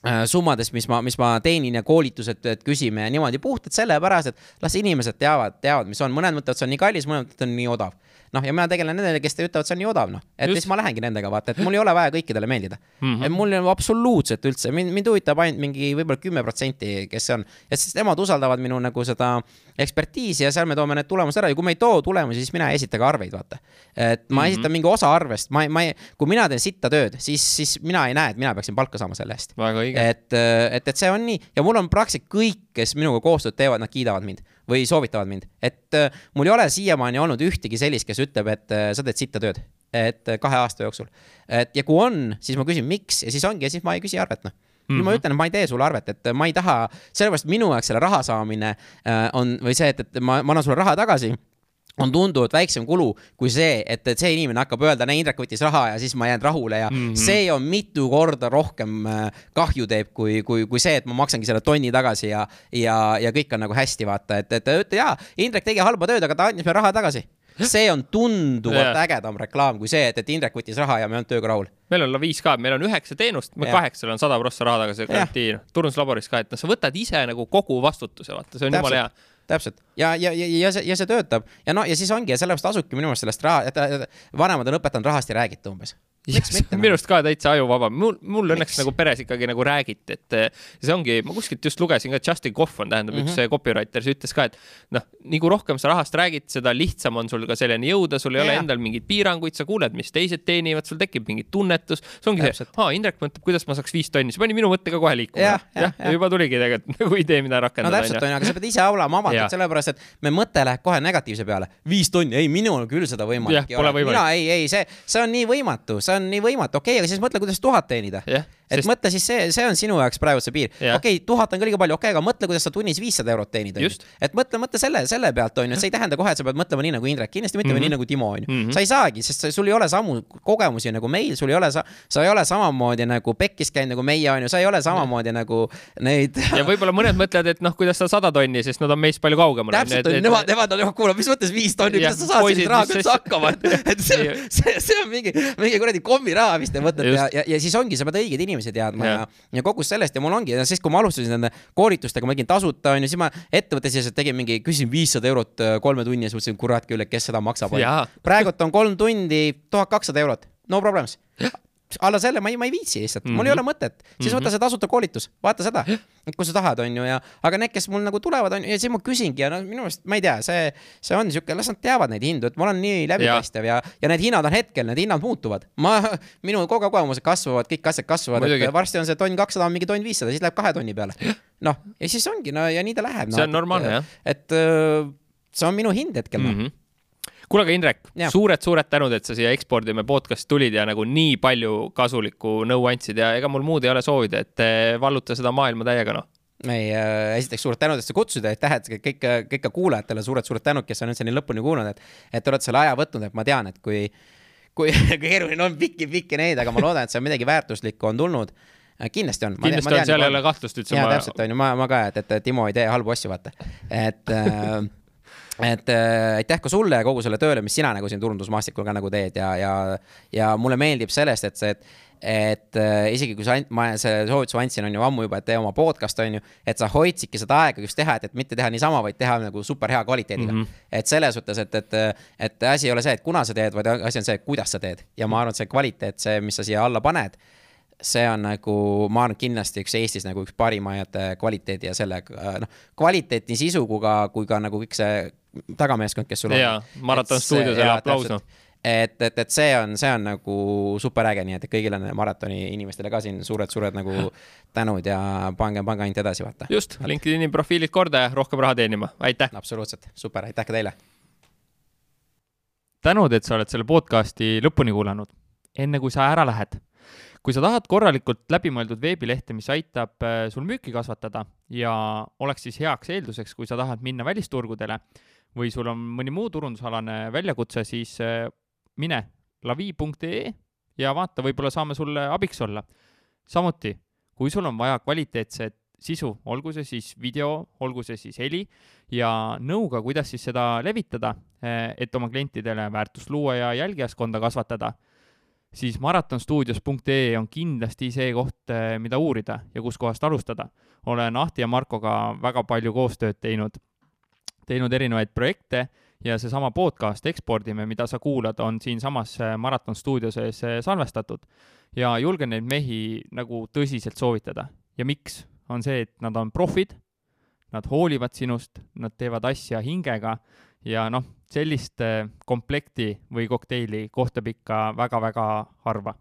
äh, summadest, mis ma, mis ma teenin ja koolitused, et küsime ja niimoodi puhtalt sellepärast, et las inimesed teavad, teavad, mis on, mõned mõtlevad, see on nii kallis, mõned mõtlevad, on nii odav noh, ja mina tegelen nendele, kes ütlevad, see on nii odav, noh. et Just. siis ma lähengi nendega, vaata, et mul ei ole vaja kõikidele meeldida mm. -hmm. et mul ei ole absoluutselt üldse, mind, mind huvitab ainult mingi võib-olla kümme protsenti, kes see on. et siis nemad usaldavad minu nagu seda ekspertiisi ja seal me toome need tulemused ära ja kui me ei too tulemusi, siis mina ei esita ka arveid, vaata. et ma mm -hmm. esitan mingi osa arvest, ma, ma ei, kui mina teen sitta tööd, siis, siis mina ei näe, et mina peaksin palka saama selle eest. et, et, et see on nii ja mul on praktiliselt kõik, kes minuga koostööd teevad, nad kiidavad mind või soovitavad mind, et äh, mul ei ole siiamaani olnud ühtegi sellist, kes ütleb, et äh, sa teed sitta tööd, et äh, kahe aasta jooksul. et ja kui on, siis ma küsin, miks ja siis ongi ja siis ma ei küsi arvet, noh Mm -hmm. ma mhm. ütlen, et ma ei tee sulle arvet, et ma ei taha, sellepärast minu jaoks selle raha saamine on või see, et, et ma, ma annan sulle raha tagasi on tunduvalt väiksem kulu kui see, et, et see inimene hakkab öelda, näe, Indrek võttis raha ja siis ma jään rahule ja mm -hmm. see on mitu korda rohkem äh, kahju teeb, kui, kui, kui see, et ma maksangi selle tonni tagasi ja, ja, ja kõik on nagu hästi, vaata, et, et ütle jaa, Indrek tegi halba tööd, aga ta andis meile raha tagasi see on tunduvalt yeah. ägedam reklaam kui see, et, et Indrek võttis raha ja me ei olnud tööga rahul. meil on Laviis ka, meil on üheksa teenust, me yeah. kaheksal on sada prossa raha tagasi garantii, turunduslaboris ka, et noh, sa võtad ise nagu kogu vastutuse, vaata, see on jumala hea täpselt. Ja, ja, ja, ja see, ja see töötab. Ja no ja siis ongi ja sellepärast tasubki minu meelest sellest raha, vanemad on õpetanud rahast ei räägita umbes minu arust ka täitsa ajuvaba, mul, mul õnneks nagu peres ikkagi nagu räägiti, et eh, see ongi, ma kuskilt just lugesin ka, Justin Coffon tähendab mm -hmm. üks mhm. copywriter, see ütles ka, et noh, nii kui rohkem sa rahast räägid, seda lihtsam on sul ka selleni jõuda, sul ei ja, ole endal mingeid piiranguid, sa kuuled, mis teised teenivad, sul tekib mingi tunnetus. see ongi Täpselt. see, aa, Indrek mõtleb, kuidas ma saaks viis tonni, see pani minu mõtte ka kohe liikuma. jah, ja, ja, juba tuligi tegelikult nagu idee, mida rakendada. no täpselt on ju, aga sa pead ise olema avatud, sellepärast et me mõte läheb kohe negatiivse peale. viis tonni, ei minul küll seda võimalik ei ole. mina ei, ei, see, see on nii võimatu, see on nii võimatu, okei okay,, aga siis mõtle, kuidas tuhat teenida. Yeah et sest... mõtle siis see, see on sinu jaoks praegu see piir. okei okay,, tuhat on ka liiga palju, okei okay,, aga mõtle, kuidas sa tunnis viissada eurot teenid, onju. et mõtle, mõtle selle, selle pealt, onju, et see ei tähenda kohe, et sa pead mõtlema nii nagu Indrek, kindlasti mõtlema mm -hmm. nii nagu Timo, onju. Mhm. sa ei saagi, sest sul ei ole samu kogemusi nagu meil, sul ei ole sa, sa ei ole samamoodi nagu pekkis käinud nagu meie, onju, sa ei ole samamoodi nagu neid. ja võib-olla mõned mõtlevad, et noh, kuidas sa sada tonni, sest nad on meist palju kaugemal. täpselt, nemad, nemad on, kuule, mis mõttes viis tonni, kuidas sa saad sellise rahaga üldse hakkama, et see, see, see on mingi, mingi kuradi kommiraha, mis te mõtlete ja, ja, ja siis ongi, sa pead õiged inimesed teadma ja ja kogus sellest ja mul ongi, siis kui ma alustasin nende koolitustega, ma tegin tasuta onju, siis ma ettevõtte sees tegin mingi, küsisin viissada eurot äh, kolme tunni ja siis mõtlesin, kurat küll, et kes seda maksab. praegult on kolm tundi tuhat kakssada eurot, no problems alla selle ma ei, ma ei viitsi lihtsalt mm, -hmm. mul ei mhm. ole mõtet, siis mm -hmm. võta see tasuta koolitus, vaata seda, kui sa tahad, on ju, ja aga need, kes mul nagu tulevad, on ju, ja siis ma küsingi ja no minu arust, ma ei tea, see, see on sihuke, las nad teavad neid hindu, et ma olen nii läbipaistev ja, ja, ja need hinnad on hetkel, need hinnad muutuvad. ma, minu kogemused kasvavad, kõik asjad kasvavad, et varsti on see tonn kakssada, mingi tonn viissada, siis läheb kahe tonni peale. noh, ja siis ongi, no ja nii ta läheb no,. see on normaalne, jah. et äh, see on minu hind hetkel mm. -hmm kuule, aga Indrek suured,, suured-suured tänud, et sa siia Ekspordime podcast'i tulid ja nagu nii palju kasulikku nõu andsid ja ega mul muud ei ole soovida, et eh, valluta seda maailma täiega, noh ei äh,, esiteks suured tänud, et sa kutsusid, aitäh, et kõik, kõik ka kuulajatele suured-suured tänud, kes on üldse nii lõpuni kuulanud, et, et olete selle aja võtnud, et ma tean, et kui, kui keeruline on pikki-pikki neid, aga ma loodan, et see on midagi väärtuslikku on tulnud äh, kindlasti on. kindlasti on, seal ei ole kahtlust üldse. jaa ma..., täpselt on ju, ma, ma ka, et, et Timo ei tee halbu asju, vaata. et äh, et äh, aitäh ka sulle ja kogu selle tööle, mis sina nagu siin turundusmaastikul ka nagu teed ja, ja, ja mulle meeldib sellest, et see, et et äh, isegi kui sa, ma selle soovituse andsin, on ju ammu juba, et tee oma podcast, on ju, et sa hoidsidki seda aega just teha, et, et mitte teha niisama, vaid teha nagu super hea kvaliteediga mm. -hmm. et selles suhtes, et, et, et asi ei ole see, et kuna sa teed, vaid asi on see, kuidas sa teed ja ma arvan, et see kvaliteet, see, mis sa siia alla paned see on nagu, ma arvan, kindlasti üks Eestis nagu üks parimaid kvaliteedi ja selle noh, kvaliteet nii sisu kui ka, kui ka nagu kõik see tagameeskond, kes sul on. jaa, Maraton stuudios ja aplaus noh et, et, et see on, see on nagu super äge, nii et kõigile maratoni inimestele ka siin suured-suured nagu tänud ja pange, pange ainult edasi, vaata. just, LinkedIni profiilid korda ja rohkem raha teenima, aitäh. absoluutselt, super, aitäh ka teile. tänud, et sa oled selle podcast'i lõpuni kuulanud. enne kui sa ära lähed, kui sa tahad korralikult läbimõeldud veebilehte, mis aitab äh, sul müüki kasvatada ja oleks siis heaks eelduseks, kui sa tahad minna välisturgudele või sul on mõni muu turundusalane väljakutse, siis äh, mine lavi.ee ja vaata, võib-olla saame sulle abiks olla. samuti, kui sul on vaja kvaliteetset sisu, olgu see siis video, olgu see siis heli ja nõuga, kuidas siis seda levitada, äh, et oma klientidele väärtust luua ja jälgijaskonda kasvatada, siis maratonstuudios.ee on kindlasti see koht, äh, mida uurida ja kuskohast alustada. olen Ahti ja Markoga väga palju koostööd teinud teinud erinevaid projekte ja seesama podcast Ekspordime, mida sa kuulad, on siinsamas äh, Maraton stuudio sees äh, salvestatud. ja julgen neid mehi nagu tõsiselt soovitada. ja miks? on see, et nad on profid, nad hoolivad sinust, nad teevad asja hingega ja noh, sellist äh, komplekti või kokteili kohtab ikka väga-väga harva